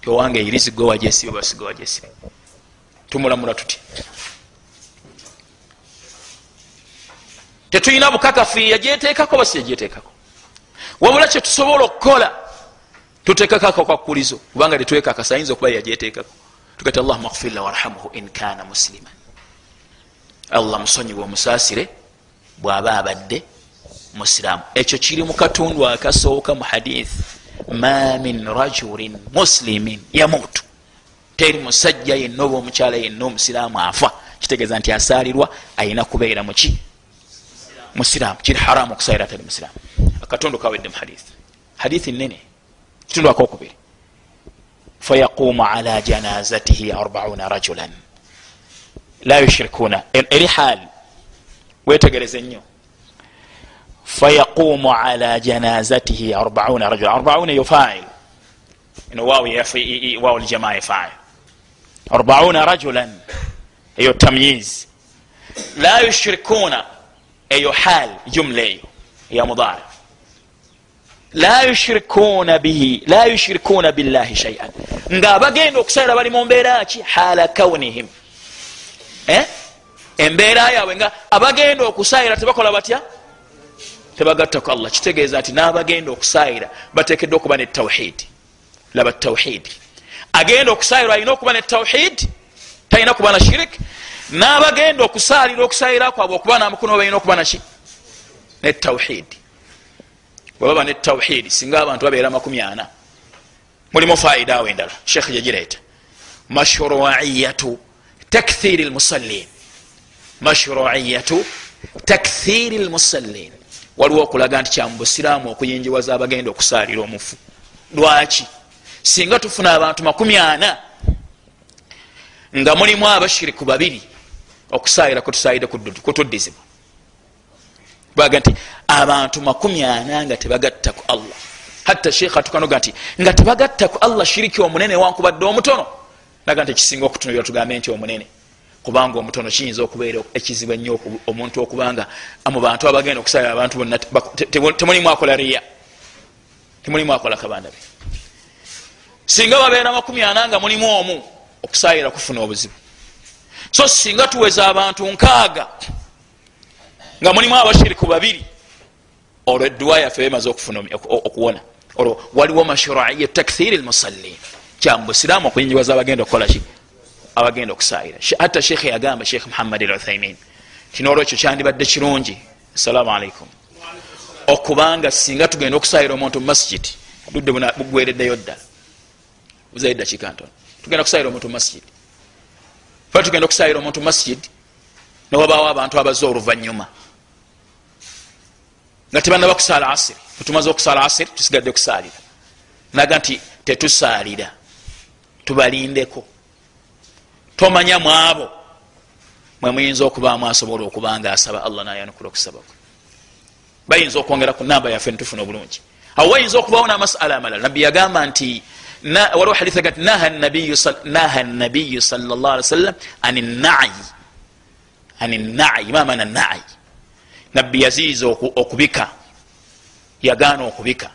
A: ti owange eyirizi gwe wajesibe basiga wajesibe tumulamula tuti tetulina bukakafu yagyetekako basi yagyetekako wabula kyetusobola okukola tutekako ako kakkulizo kubanga tetwekakasa ayinza okuba yagyetekako tugati allahuma gfirla warhamuhu in kana musliman. Allah musonyiwe omusaasire bw'aba abadde musiraamu. Ekyo kiri mu katundu akasooka mu hadith ma min rajulin muslimin yamutu teri musajja yenna oba omukyala yenna omusiraamu afa. Kitegeeza nti asaalirwa ayina kubeera muki musiraamu. Kiri haramu okusaalira atali musiraamu. Akatundu kawedde mu hadith. Hadithi nene kitundu akokubiri fayaqumu ala janazatihi arbauna rajulan. La yushirikuna eri haali wetegereze nnyo. Fayaqumu ala janazatihi arbauna rajulan. Arbauna yo fail. Ino wawu ljamaa efail arbauna rajulan. Eyo tamyiz. La yushirikuna eyo hal. Jumla eyo ya mudari la yushirikuna bihi la yushirikuna billahi shaian nga abagenda okusalira bali mu mbeera ki? Hala kaunihim eh? embeera yaabwe nga abagenda okusaayira tebakola batya? Tebagattaku allah. Kitegeeza nti n'abagenda okusaayira batekedde okuba ne tawhidi laba tawhidi agenda okusaayirwa alina okuba ne tawhidi talina kuba na shirik n'abagenda okusaalira okusaayira kwabwe okuba namukono balina okuba naki ne tawhidi bwebaba ne tawhidi singa abantu babeera makumi ana mulimu faida awo endala. Shekh yagireeta. Mashruiyatu takthiri lmusallin. Mashruiyatu takthiri lmusallin. Waliwo okulaga nti kyamubusiraamu okuyinjiwaza abagenda okusaalira omufu. Lwaki? Singa tufuna abantu makumi ana nga mulimu abashiriku babiri okusaalira kutusaalire kutuddizibwa baga nti abantu makumi ana nga tebagatta ku allah. Hatta sheekh atukanoga nti nga tebagatta ku allah shiriki omunene wankubadde omutono. Naga nti ekisinga okutunulira tugambe nti omunene. Kubanga omutono kiyinza okubeera ekizibu ennyo omuntu okubanga mu bantu abagenda okusalira abantu bonna temulimu akola riya. Temulimu akola kabandabe singa babeera makumi ana nga mulimu omu okusalira kufuna obuzibu. So singa tuweza abantu nkaaga nga mulimu abashiriku babiri. Olwo edduwa yaffe bemaze okuwona. Olwo waliwo mashruiya takthiri lmusallin kyamubusiraamu okuyinjiwaza abagenda okukolaki abagenda okusaayira. Hatta sheekhe yagamba sheekh muhammad al uthaimin kinolwekyo kyandibadde kirungi. Assalamu alaikum okubanga singa tugenda okusaayira omuntu mumasjidi budde bugwereddeyo ddala. Buzayo dakiika ntono. Tugenda kusaayira omuntu mumasjidi fa tugenda okusaayira omuntu mumasjidi newabaawo abantu abazze oluvanyuma nga tebanaba kusaala asiri. Tumaze okusaala asiri tusigadde kusaalira naga nti tetusaalira. Tubalindeko. Tomanya mu abo mwemuyinza okubaamu asobola okubanga asaba allah nayanukula okusaba kwe bayinza okwongera ku namba yaffe nitufuna obulungi. Awo wayinza okubawo namasala amalala. Nabbi yagamba nti waliwo haditha gati naha nabiyu salllah ali wasallam ani nayi ani nayi? Mamana nayi nabbi yaziiza okubika. Yagaana okubika.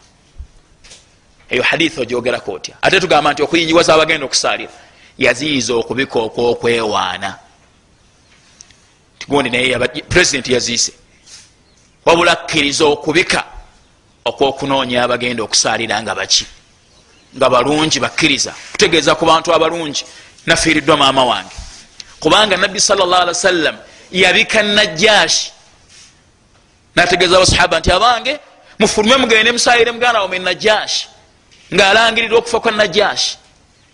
A: Eyo haditha ogyogerako otya ate tugamba nti okuyinjiwaza abagenda okusaalira. Yaziiza okubika okwokwewaana tigundi naye president yaziise. Wabula akkiriza okubika okwokunoonya abagenda okusaalira nga baki. Nga balungi bakkiriza. Kutegeeza ku bantu abalungi. Nafiiriddwa maama wange. Kubanga nabbi salllah ali wasallam yabika najjaashi nategeeza abasahaba nti abange mufulume mugende musayire muganda wame najjaashi ngaalangirira okufa kwa najjaashi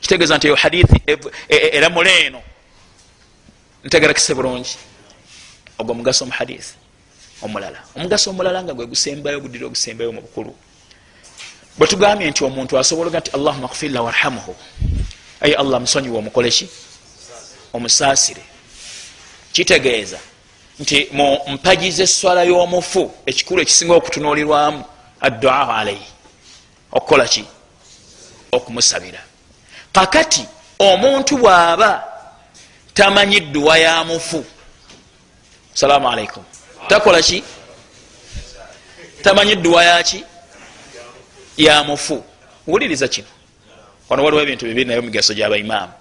A: kitegeeza nti eyo hadithi eramula eno ntegerakise bulungi. Ogwo omugaso omu hadithi omulala. Omugaso omulala nga gwe gusembayo guddira ogusembayo mu bukulu. Bwe tugambye nti omuntu asobolaga nti allahuma kfirla warhamuhu aye allah musonyiwe omukoleki omusaasire. Kitegeeza nti mu mpagi zeswala y'omufu ekikulu ekisinga okutunuulirwamu adduaa alaihi okukola ki? Okumusabira. Kakati omuntu bw'aba tamanyi dduwa ya mufu salaamu alaikum takola ki? Tamanyi dduwa yaki ya mufu. Wuliriza kino. Wano waliwo ebintu bibiri naye migaso gy'abaimaamu.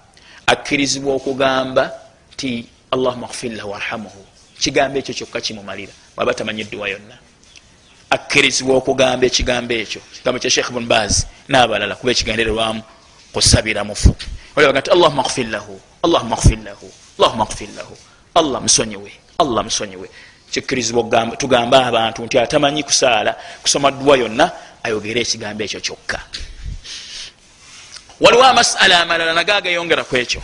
A: Akkirizibwa okugamba nti allahuma kfirlahu warhamuhu kigambo ekyo kyokka kimumalira. Waba tamanyi edduwa yonna. Akkirizibwa okugamba ekigambo ekyo. Kigambo kya sheekh bunbaz n'abalala kuba ekigendererwamu kusabira mufu. Olabaga nti allahuma kfirlahu allahuma kfirlahu allahuma kfirlahu allah musonyiwe allah musonyiwe kikkirizibwa tugambe abantu nti atamanyi kusaala kusoma dduwa yonna ayogere ekigambo ekyo kyokka. Waliwo amasala amalala nagagayongera ku ekyo.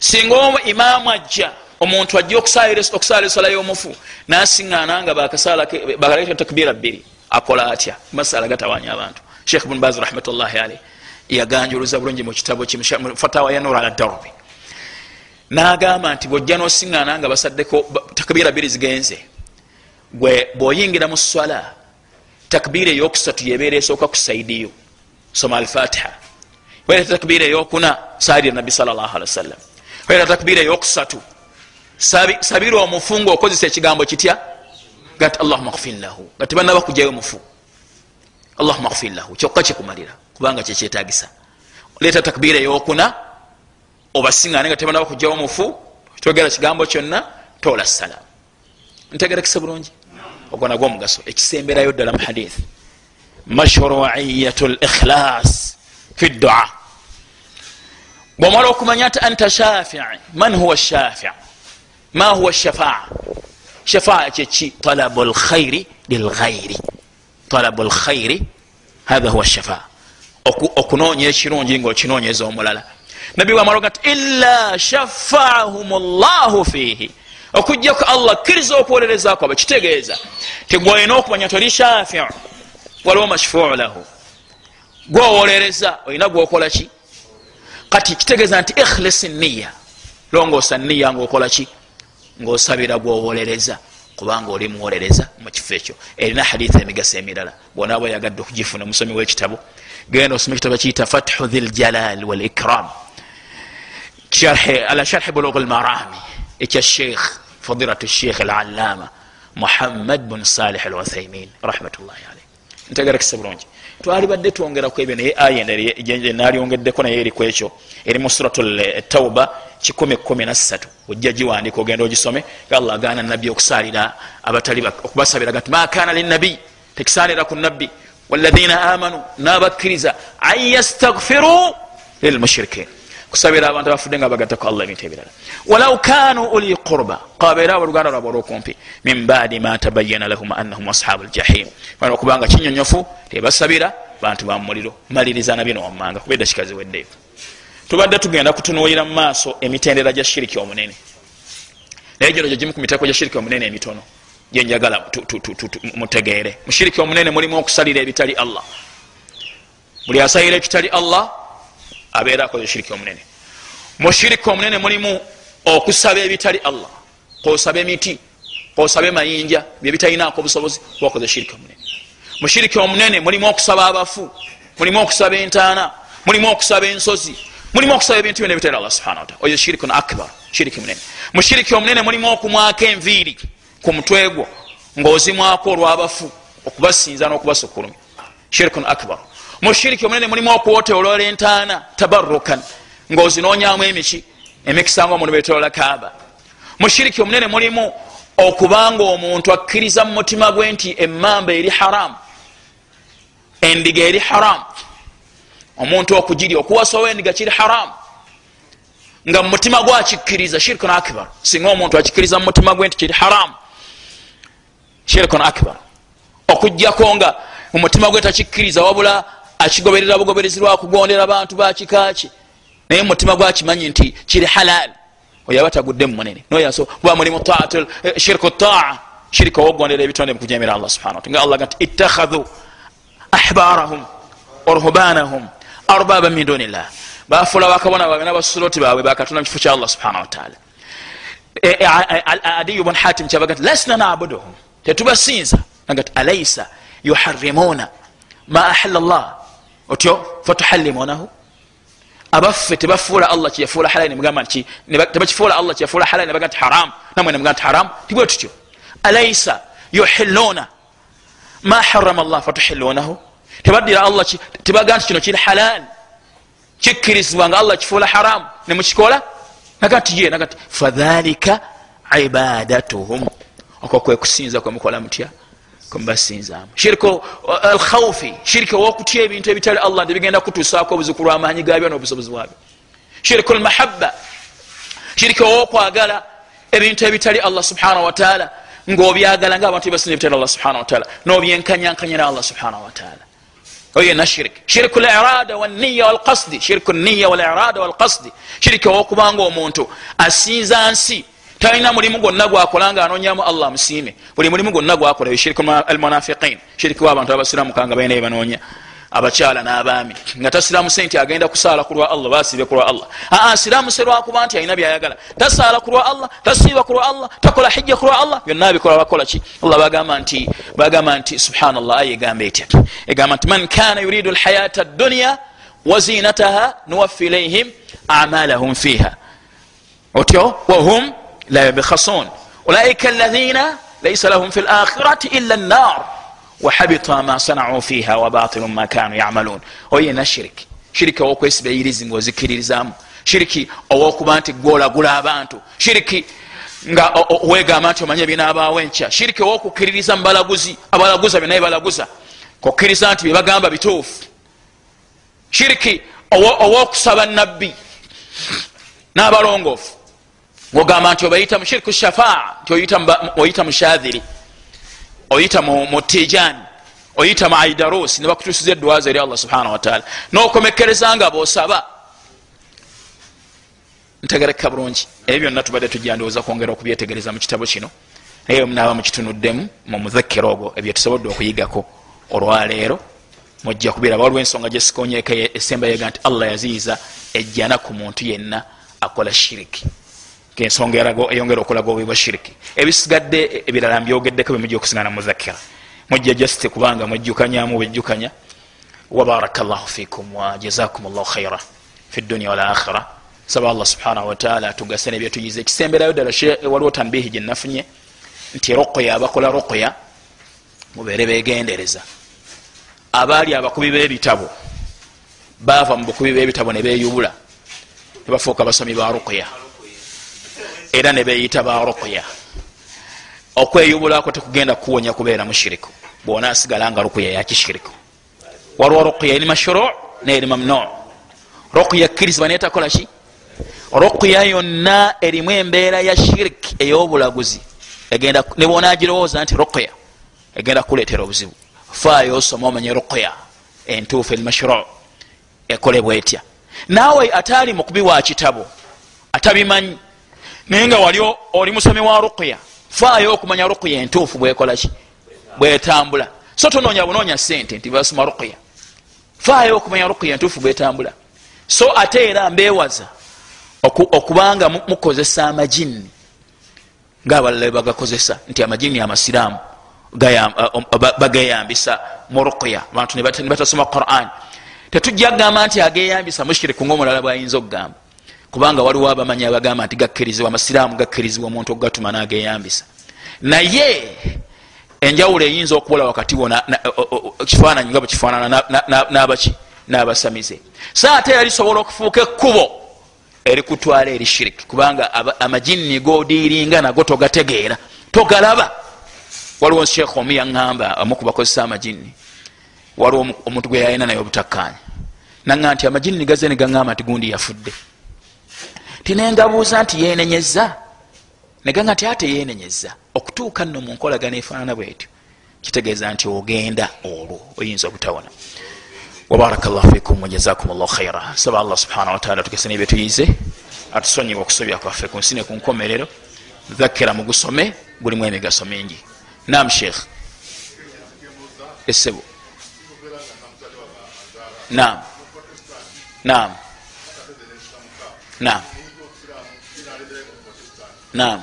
A: Singa imaamu ajja omuntu ajja okusaala esala y'omufu nasiŋana nga bakaleta takbira bbiri akola atya? Masala gatawanya abantu. Sheikh bun baz rahmatullahi alaih yaganjuluza bulungi mukitabo fatawa ya nur ala darbi nagamba nti bwojja nosiŋana nga basaddeko takbira bbiri zigenze bwoyingira mu swala takbira eyokusatu yebeera esooka ku saidiyo soma alfatiha. Wereta takbira eyokuna saali nabbi salllah ali wasallam wereta takbira eyokusatu sabira omufu nga okozesa ekigambo kitya gati allahuma kfir lahu nga tebanaba kujayo mufu. Allahuma kfir lahu kyokka kikumalira kubanga kyekyetagisa leeta takbira eyokuna obasiŋane nga tebanaba kujayo mufu. Togera kigambo kyonna tola salamu ntegerekese bulungi? Ogwo nagwo omugaso ekisemberayo ddala mu hadith. Mashruiyat likhlas fi ddua bwomala okumanya nti anta shafii man huwa shafii ma huwa shafaa? Shafaa kyeki talabu lkhairi lilghairi talabu lkhairi hatha huwa shafaa. Okunonya ekirungi ngaokinonyeza omulala nabbi wamaloga nti ila shafaahum llahu fihi. Okujjaku allah akkiriza okwolereza kwabe kitegeeza. Tigwolina okumanya toli shafiu waliwo mashfuu lahu. Gwowolereza olina gwokolaki kati kitegeeza nti ikhlis niya longoosa niya ngaokolaki ngaosabira gwowolereza kubanga oli muwolereza mukifo ekyo. Erina haditha emigaso emirala. Bwonaaba yagadde okugifuna musomi wekitabu genda osoma ekitabo kiyita fathu thi ljalal walikram ala sharhi bulugh lmarami ekya sheikh fadilat sheikh alalama muhammad bun salih alwathaimin rahmatullahi alaih ntegerekese bulungi. Twali badde twongeraku ebyo naye aya nalyongeddeko naye eriku ekyo. Eri mu surat tauba kikumi kumi nasatu ojja giwandika ogenda ogisome allah agaana nabbi okusalira abatali okubasabira gati makana linabi tekisalira ku nabbi walahina amanu nabakkiriza an yastagfiru lilmushirikin kusabira abantu abafudde nga bagattako allah ebintu ebirala. Walau kanu uli qurba kabaire abo oluganda lwabwe olwokumpi min badi ma tabayana lahum annahum ashabu ljahim ana okubanga kinyonyofu tebasabira bantu bamumuliro maliriza nabyo nowammanga kuba edakika ziweddeyo tubadde tugenda kutunuulira mu maaso emitendera gya shiriki omunene. Naye gino gyo gimu ku miteeko gya shiriki omunene emitono gyenjagala mutegeere. Mushiriki omunene mulimu okusalira ebitali allah. Buli asalira ekitali allah abeera akoze shiriki omunene mushiriki omunene mulimu okusaba ebitali allah kosaba emiti kosaba emayinja byebitalinako obusobozi wakoze shiriki omunene. Mushiriki omunene mulimu okusaba abafu mulimu okusaba entaana mulimu okusaba ensozi mulimu okusaba ebintu byona ebitali allah subhana wataala oyo shirikun akbar shiriki munene mushiriki omunene mulimu okumwako enviiri ku mutwe gwo ngaozimwako olwabafu okubasinza n'okubasukulumya shirikun akbar mushiriki omunene mulimu okuwotolola entaana tabarukan ngaozinonyamu emiki emikisa nga omuntu betolola kaaba. Mushiriki omunene mulimu okubanga omuntu akkiriza mu mutima gwe nti emmamba eri haramu endiga eri haramu omuntu okugirya okuwasawo endiga kiri haramu nga mumutima gwe akikkiriza shirikun akbar singa omuntu akikkiriza mumutima gwe nti kiri haramu shirikun akbar. Okugjako nga mumutima gwe takikkiriza wabula akigoberera bugoberezi lwakugondera bantu bakikaki naye mumutima gwakimanyi nti kiri halal. Oyo aba tagudde mumunene noyaso kuba mulimu eh, shirku taa. Shirika wogondera ebitonde mukujemera allah subhana nga allah gati ittakhadhu ahbarahum waruhbanahum arbaba min dunillah. Bafula bakabona babe nabasuloti baabwe bakatunda mukifo kya allah subhana wataala eh, eh, adiyu bun hatim kyabaga ti lasna nabuduhum. Tetubasinza. Nagati alaisa yuharimuna ma ahala llah otyo fatuhallimunahu. Abaffe tebafuula allah kyeyafuula halali nemugamba nti tebakifuula allah kyeyafuula halali nebaga nti haram. Namwe nemuga nti haram tibwe tutyo. Alaisa yuhiluna ma harama llah fatuhillunahu tebaddira allah tebaga nti kino kiri halal. Kikkirizibwa nga allah kifuula haramu nemukikola nagati ye nagati fadhalika ibadatuhum. Okwo kwekusinza kwemukola mutya kwemubasinzamu shiriko alkhaufi shiriki owokutya ebintu ebitali allah nebigenda kutusaako obuziku lwamaanyi gabyo nobusobozi bwabyo. Shiriku lmahabba shiriki owokwagala ebintu ebitali allah subhanahu wataala ngaobyagala nga abantu ebasinza ebitali allah subhanahu wataala nobyenkanyankanyira allah subhanahu wataala oyo yena shirik shiriku lirada waniya walkasdi shiriku niya walirada walkasdi shiriki owokubanga omuntu asinza nsi talina mulimu gwonna gwakola nga anonyamu allah musiime. Buli mulimu gwonna gwakola shiriku almunafiqin. Shiriki wabantu abasiramu kanga balina ebanonya abakyala n'abaami. Nga tasiramuse nti agenda kusaala kulwa allah basibe kulwa allah. Aa siramuse lwakuba nti alina byayagala. Tasaala kulwa allah tasiiba kulwa allah takola hijja kulwa allah. Byonna bikola bakola ki? Allah bagamba nti bagamba nti subhanallah aya egamba etya? Egamba nti man kana yuridu lhayata dduniya wazinataha nuwaffi ilaihim amalahum fiha otyo wahum la yabkhasun ulaika alladhina laisa lahum fi lakhirati illa nnar wahabita ma sanau fiha wabatilu ma kanu yamalun oyo yena shiriki shiriki owokwesiba eyirizi ngaozikiririzamu shiriki owokuba nti gwolagula abantu shiriki nga wegamba nti omanye binabaawo enkya shiriki owokukiririza mubalaguzi abalaguza byonaye balaguza kukkiriza nti byebagamba bituufu shiriki owokusaba nabbi n'abalongoofu ogamba nti obayita mushiriku shafaa nti oyita mushadhiri oyita mutijani oyita mu aidarusi nebakutusiza edwaza eri allah subhanahu wataala nokomekereza nga bosaba. Ntegereka bulungi. Ebyo byonna tubadde tujandowooza kwongera okubyetegereza mu kitabo kino. Naye naba mukitunuddemu mu mudhakira ogwo ebyo tusobodde okuyigako. Olwaleero mujja kubiraba waliwo ensonga gyesikonyeka esembayega nti allah yaziyiza ejjana ku muntu yenna akola shiriki ensonga eyongera okulaga obubi bwa shiriki. Ebisigadde ebirala mbyogeddeko bemujja okusigana muzakira. Mujja jasite kubanga mwejjukanyamu bwejjukanya wabaraka llahu fikum wajazakum llahu khaira fi dunia walakhira saba allah subhanahu wataala atugase nebyetuyiza ekisemberayo ddala waliwo tambihi gyenafunye nti ruqya abakola ruqya mubeere begendereza abaali abakubi b'ebitabo baava mu bukubi b'ebitabo ne beyubula nebafuuka basomi ba ruqya era nebeyita ba ruqya. Okweyubulako tekugenda kuwonya kubeera mushiriku. Bwona asigala nga ruqya yakishiriku waliwo ruqya eri mashuru neri mamnu. Ruqya kkirizibwa netakola ki? Ruqya yonna erimu embeera ya shirik ey'obulaguzi. Nebwonagirowooza nti ruqya egenda kuleetera obuzibu. Faayo osoma omanye ruqya entuufu eri mashuru. Ekolebwa etya naawe ataali mukubi wa kitabo atabimanyi naye nga wali oli musomi wa ruqya faayo okumanya ruqya entuufu bwekolaki bwetambula. So tononya bunonya sente nti basoma ruqya. Faayo okumanya ruqya entuufu bwetambula. So ate era mbewaza okubanga mukozesa amajini ngaabalala bagakozesa nti amajini amasiraamu bageyambisa mu ruqya. Abantu nebatasoma quran. Tetujja kugamba nti ageyambisa mushiriku ngaomulala bwayinza okugamba kubanga waliwo abamanyi abagamba nti gakkirizibwa amasiraamu gakkirizibwa omuntu okugatuma nageyambisa. Naye enjawulo eyinza okubola wakati wo kifaananyi nga bwekifaanana nabaki n'abasamize. So ate era lisobola okufuuka ekkubo erikutwala eri shiriki kubanga amajini godiiringa nago togategeera togalaba. Waliwo sheekh omu yaŋŋamba amu kubakozesa amajini waliwo omuntu gwe yalina naye obutakkanya naŋa nti amajini nigaze negaŋŋamba nti gundi yafudde tinengabuuza nti yenenyeza neganga nti ate yenenyeza okutuuka nno mu nkolagana efaanana bwetyo kitegeeza nti ogenda olwo oyinza obutawona. Wabaraka llahu fikum wajazakum llahu khaira saba allah subhanahu wataala tugese nebyetuyize atusonyiwa okusobya kwaffe ku nsi ne ku nkomerero. Dhakira mugusome gulimu emigaso mingi. Nam sheikh. Esebo nam nam nam nam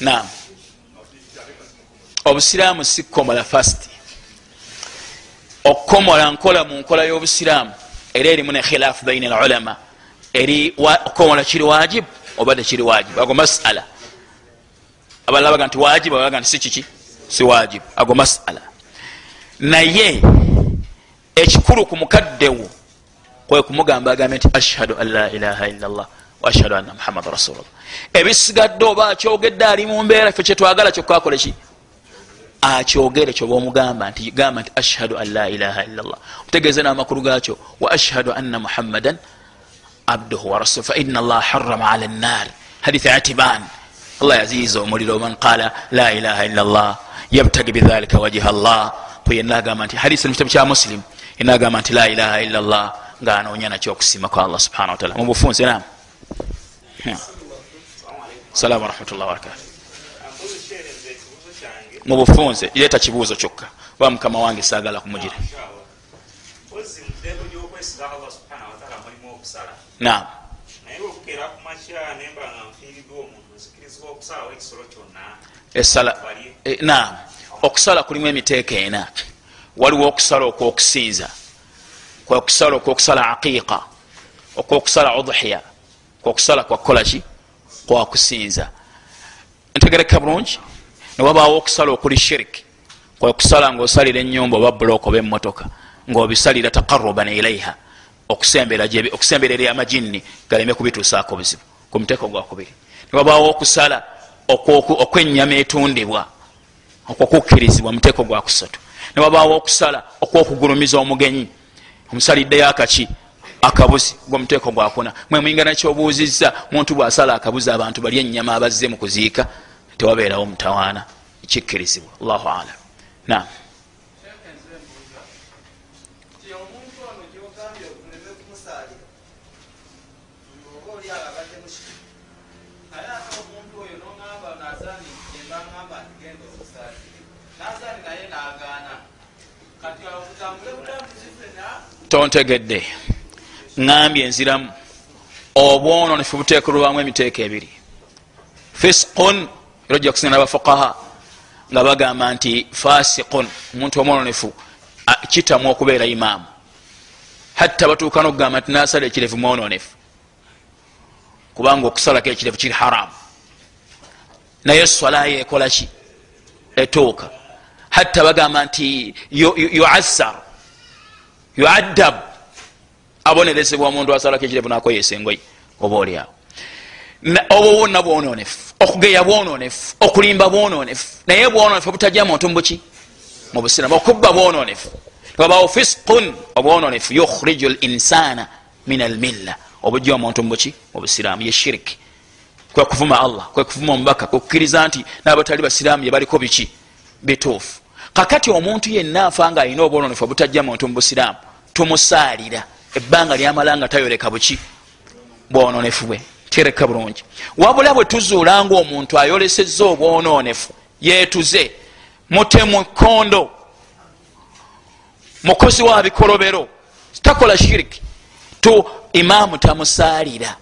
A: nam obusiraamu si kukomola fast okukomola nkola mu nkola y'obusiraamu era erimu ne khilaafu baina alulama eri okukomola kiri wajibu oba tekiri wajibu ago masala. Abalala baga nti wajibu abaga nti si kiki? Si wajibu ago masala. Naye ekikulu ku mukaddewo kwe kumugamba agambe nti ashhadu an la ilaha illa llah waashhadu anna muhammada rasulllah ebisigadde oba akyogedde ali mu mbeera fe kyetwagala kyokkakoleki akyogere kyoba omugamba nti gamba nti ashhadu an la ilaha illa llah otegeeze n'amakulu gakyo wa ashhadu anna muhammadan abduhu warasul faina allah harama ala nnar haditha atiban. Allah yaziiza omuliro. Man qala la ilaha illa llah yabtagi bidhalika wajiha llah kweyenagamba nti hadisi mukitabu kya muslim enagamba nti la ilaha illa llah ngaanoonya nakyo okusiima kwa allah subhana wataala mubufunze nam salamu warahmatullah wabarakatu mubufunze leeta kibuuzo kyokka. Oba mukama wange saagala kumugira nam eh, okusala kulimu emiteeka ena. Waliwo okusala okwokusinza kwekusala okwokusala aqiiqa okwokusala udhiya kwokusala kwakukolaki kwakusinza ntegereka bulungi newabaawo okusala okuli shirik kwekusala ngaosalira enyumba oba bulok oba emotoka ngaobisalira taqaruban ilaiha okusembera eri amajinni galeme kubituusaako buzibu ku muteeko gwakubiri newabaawo okusala okwenyama etundibwa okwokukkirizibwa muteeko gwakusatu newabaawo okusala okwokugulumiza omugenyi omusaliddeyo akaki akabuzi gwomuteeko gwakuna mwe mwingana kyobuuzizza muntu bwasala akabuzi abantu bali enyama abazze mu kuziika tewabeerawo mutawaana. Kikkirizibwa. Allahu alam. Nam tontegedde. Ŋambye enziramu obwononefu buteekerwamu emiteeko ebiri. Fisqun era ojja kusinga nabafukaha nga bagamba nti fasiqun omuntu omwononefu kitamu okubeera imaamu. Hatta batuuka nokugamba nti nasala ekirevu mwononefu kubanga okusalako ekirevu kiri haramu. Naye eswalayo ekolaki etuuka. Hatta bagamba nti yuassar yuaddabu abonerezebwa omuntu asalako ekirevu nakoyesa engoyi oba oliawo. Obwo bwonna bwononefu okugeya bwononefu okulimba bwononefu naye bwononefu butajja muntu mubuki mubusiramu okubba bwononefu wabawo fisqun obwononefu yukhriju linsana min almilla obujja omuntu mubuki mubusiramu ye shiriki kwekuvuma allah kwekuvuma omubaka kwekukkiriza nti nabatali basiramu yebaliko biki? Bituufu. Kakati omuntu yenna afa nga alina obwononefu obutajja muntu mubusiramu tumusaalira ebbanga lyamala nga tayoleka buki? Bwononefu bwe. Tereka bulungi. Wabula bwe tuzuula nga omuntu ayolesezza obwononefu yeetuze mutemu kondo mukozi wa bikolobero takola shiriki tu imaamu tamusaalira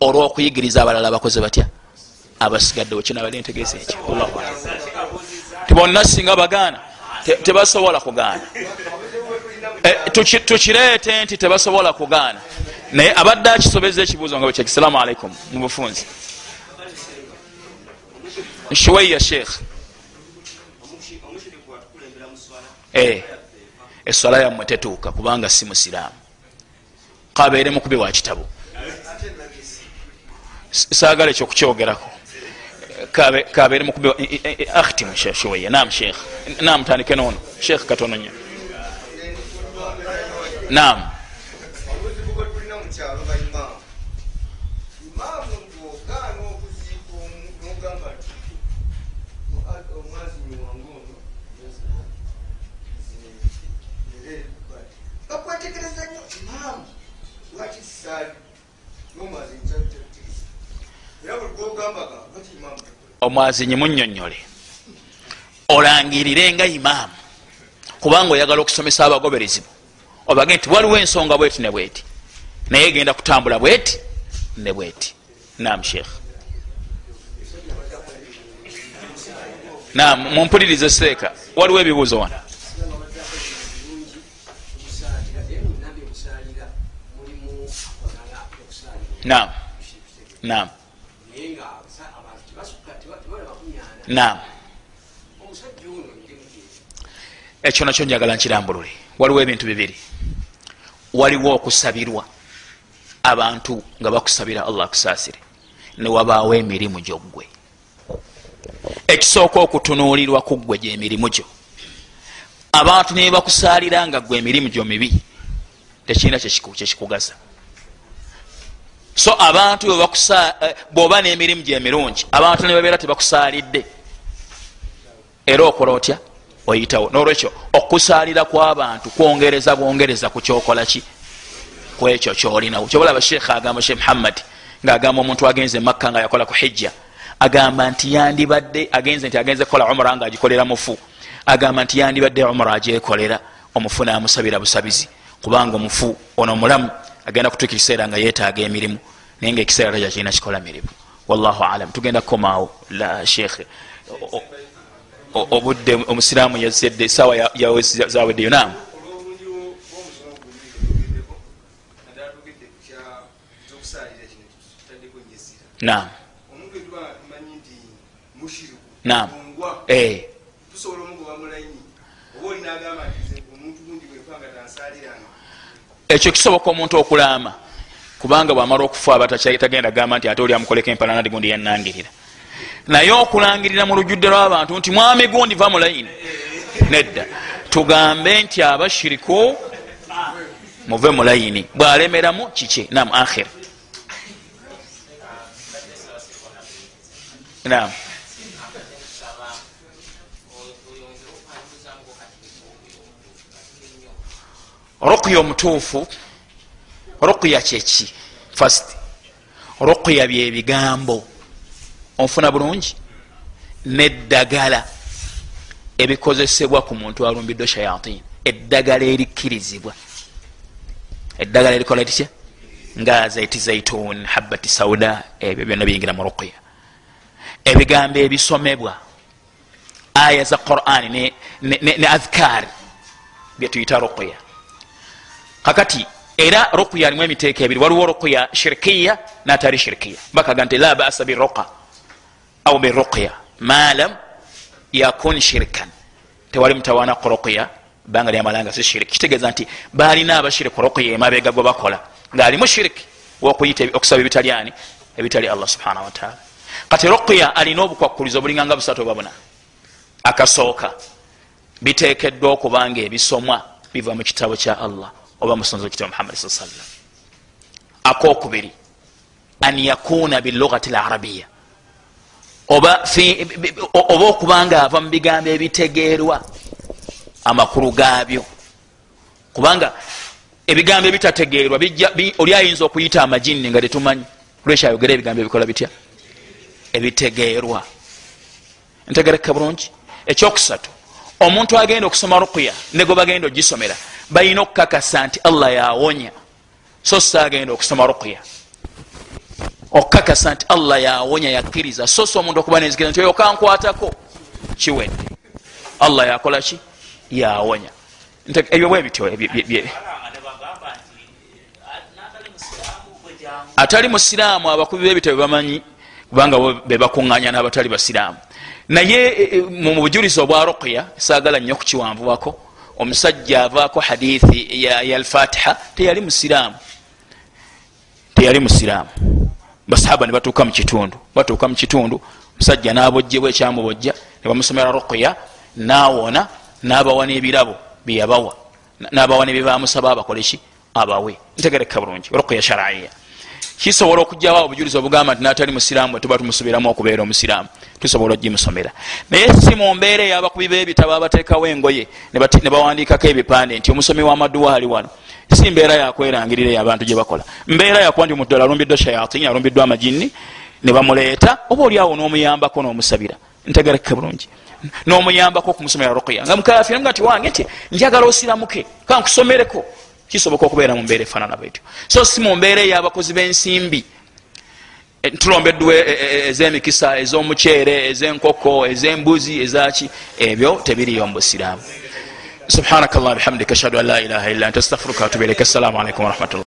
A: olwokuyigiriza abalala bakoze batya? Abasigadde wekinabali ntegeeza ekyo tibonna singa bagaana tebasobola kugaana tukireete nti tebasobola kugaana. Naye abadde akisobeza ekibuuzo nga bwekyeki salaamu aleikum mubufunzi shuwaiya sheekh eh, eswala yammwe tetuuka kubanga si musiraamu. Kabeere mukubi wa kitabo. Saagala ekyo kukyogerako kabeere mukubi akhtimu shuwaiya. Nam sheekh nam tandike noono sheekh katono nyo nam omwazinyi munyonyole olangirire nga imaamu kubanga oyagala okusomesa abagoberezibwa obage nti waliwo ensonga bweti ne bweti. Naye egenda kutambula bweti ne bweti. Nam sheekh nam mumpulirize seeka. Waliwo ebibuuzo wana nam nam nam ekyo nakyo njagala nkirambulule. Waliwo ebintu bibiri waliwo okusabirwa abantu nga bakusabira allah akusaasire newabaawo emirimu gyoggwe ekisooka okutunuulirwa ku ggwe gyemirimu gyo. Abantu ne bakusaalira nga gwe emirimu gyo mibi tekirina kyekikugasa so abantu bwoba eh, n'emirimu gyemirungi abantu ne babeera tebakusaalidde. Era okola otya oyitawo. Nolwekyo okusaalira kw'abantu kwongereza bwongereza ku kyokola ki? Kwekyo kyolinawo. Kyobalaba sheekh agamba sheekh muhammad ngaagamba omuntu agenze makka nga yakola ku hijja agamba nti yandibadde agenze nti agenze kukola umra nga agikolera mufu. Agamba nti yandibadde umra agyekolera omufu namusabira busabizi. Kubanga omufu ono mulamu agenda kutuuka ekiseera nga yetaaga emirimu naye nga ekiseera taja kirina kikola mirimu. Wallahu alam. Tugenda kukomaawo la sheekhe obudde omusiraamu yazedde sawa zaweddeyo naamu naam. Naam. Eh. ekyo kisoboka omuntu okulaama kubanga bwamala okufa abatagenda gamba nti ate oli amukoleko empalana digundi yanangirira naye okulangirira mu lujjudde lw'abantu nti mwami gundi va mulayini nedda. Tugambe nti abashiriku muve mulayini bwalemeramu kiki? Nam akhir nam ruqya omutuufu ruqya kyeki? Fast ruqya byebigambo onfuna bulungi neddagala ebikozesebwa ku muntu alumbiddwe shayatin eddagala erikkirizibwa. Eddagala erikola litya nga zaiti zaitun habati sauda ebyo byonna biyingira mu ruqya. Ebigambo ebisomebwa aya za quran ne, ne, ne, ne adhkar byetuyita ruqya. Kakati era ruqya alimu emiteeka ebiri waliwo ruqya shirkiya natali shirkiya. Bakaga nti la basa biruqa au biruqya malam yakun shirkan tewali mutawana ku ruqya banga lyamalanga si shiriki kitegeeza nti balina abashiri ku ruqya emabega gwe bakola ngaalimu shiriki wokuyita okusaba ebitalyani ebitali allah subhanahu wataala kati ruqya alina obukwakkulizo obulinganga busatu oba buna akasooka biteekeddwa okubanga ebisomwa biva mu kitabo kya allah oba musonzi wekitabo muhammad sa sallam akokubiri an yakuna bilugati larabiya oba oba okubanga ava mu bigambo ebitegeerwa amakulu gaabyo. Kubanga ebigambo ebitategeerwa oli ayinza okuyita amajinni nga tetumanyi olwekyayogera ebigambo ebikola bitya? Ebitegeerwa. Ntegereka bulungi? Ekyokusatu omuntu agenda okusoma rukuya nego bagenda ogisomera balina okukakasa nti allah yawonya so saagenda okusoma rukuya okukakasa nti allah yawonya yakkiriza. So si omuntu okuba nenzikiriza nti oyo kankwatako kiwedde. Allah yakolaki yawonya ebyo bwe bityo atali musiraamu abakubi bebitabo bamanyi kubanga bebakuŋŋanya n'abatali basiraamu. Naye e, e, mu bujulizi obwa ruqya saagala nnyo kukiwanvubako omusajja avaako hadithi ya alfatiha teyali musiraamu. Teyali musiraamu basahaba ne batuuka mu kitundu. Batuuka mu kitundu omusajja n'abojjebwa ekyamubojja ne bamusomera ruqya naawona n'abawa n'ebirabo byeyabawa n'abawa nebyebamusaba abakoleki abawe. Ntegereka bulungi. Ruqya sharaiya kisobola okugjawo obujulizi obugamba nti natali musiraamu tuba tumusubiramu okubeera omusiraamu. Tusobola ogimusomera. Naye si mu mbeera eyabakubi bebitabo abateekawo engoye ne bawandiikako ebipande nti omusomi w'amaduwa ali wano. Si mbeera yakwerangirira abantu gye bakola. Mbeera yakuba nti omuddala alumbiddwa shayatini alumbiddwa amajinni ne bamuleeta oba oliawo n'omuyambako n'omusabira? Ntegereke bulungi. N'omuyambako okumusomera ruqya. Nga mukafiramuga ti wange nti njagala osiramuke kankusomereko kisoboka okubeera mu mbeera efaanana bwetyo. So si mu mbeera ey'abakozi b'ensimbi. E, tulombeddwa e, e, ez'emikisa ez'omuceere ez'enkoko ez'embuzi ezaki ebyo tebiriyo mu busiraamu. Subhanaka allah bihamdika ashhadu an la ilaha illa anta astaghfiruka watubu ilaika assalamu alaikum warahmatullah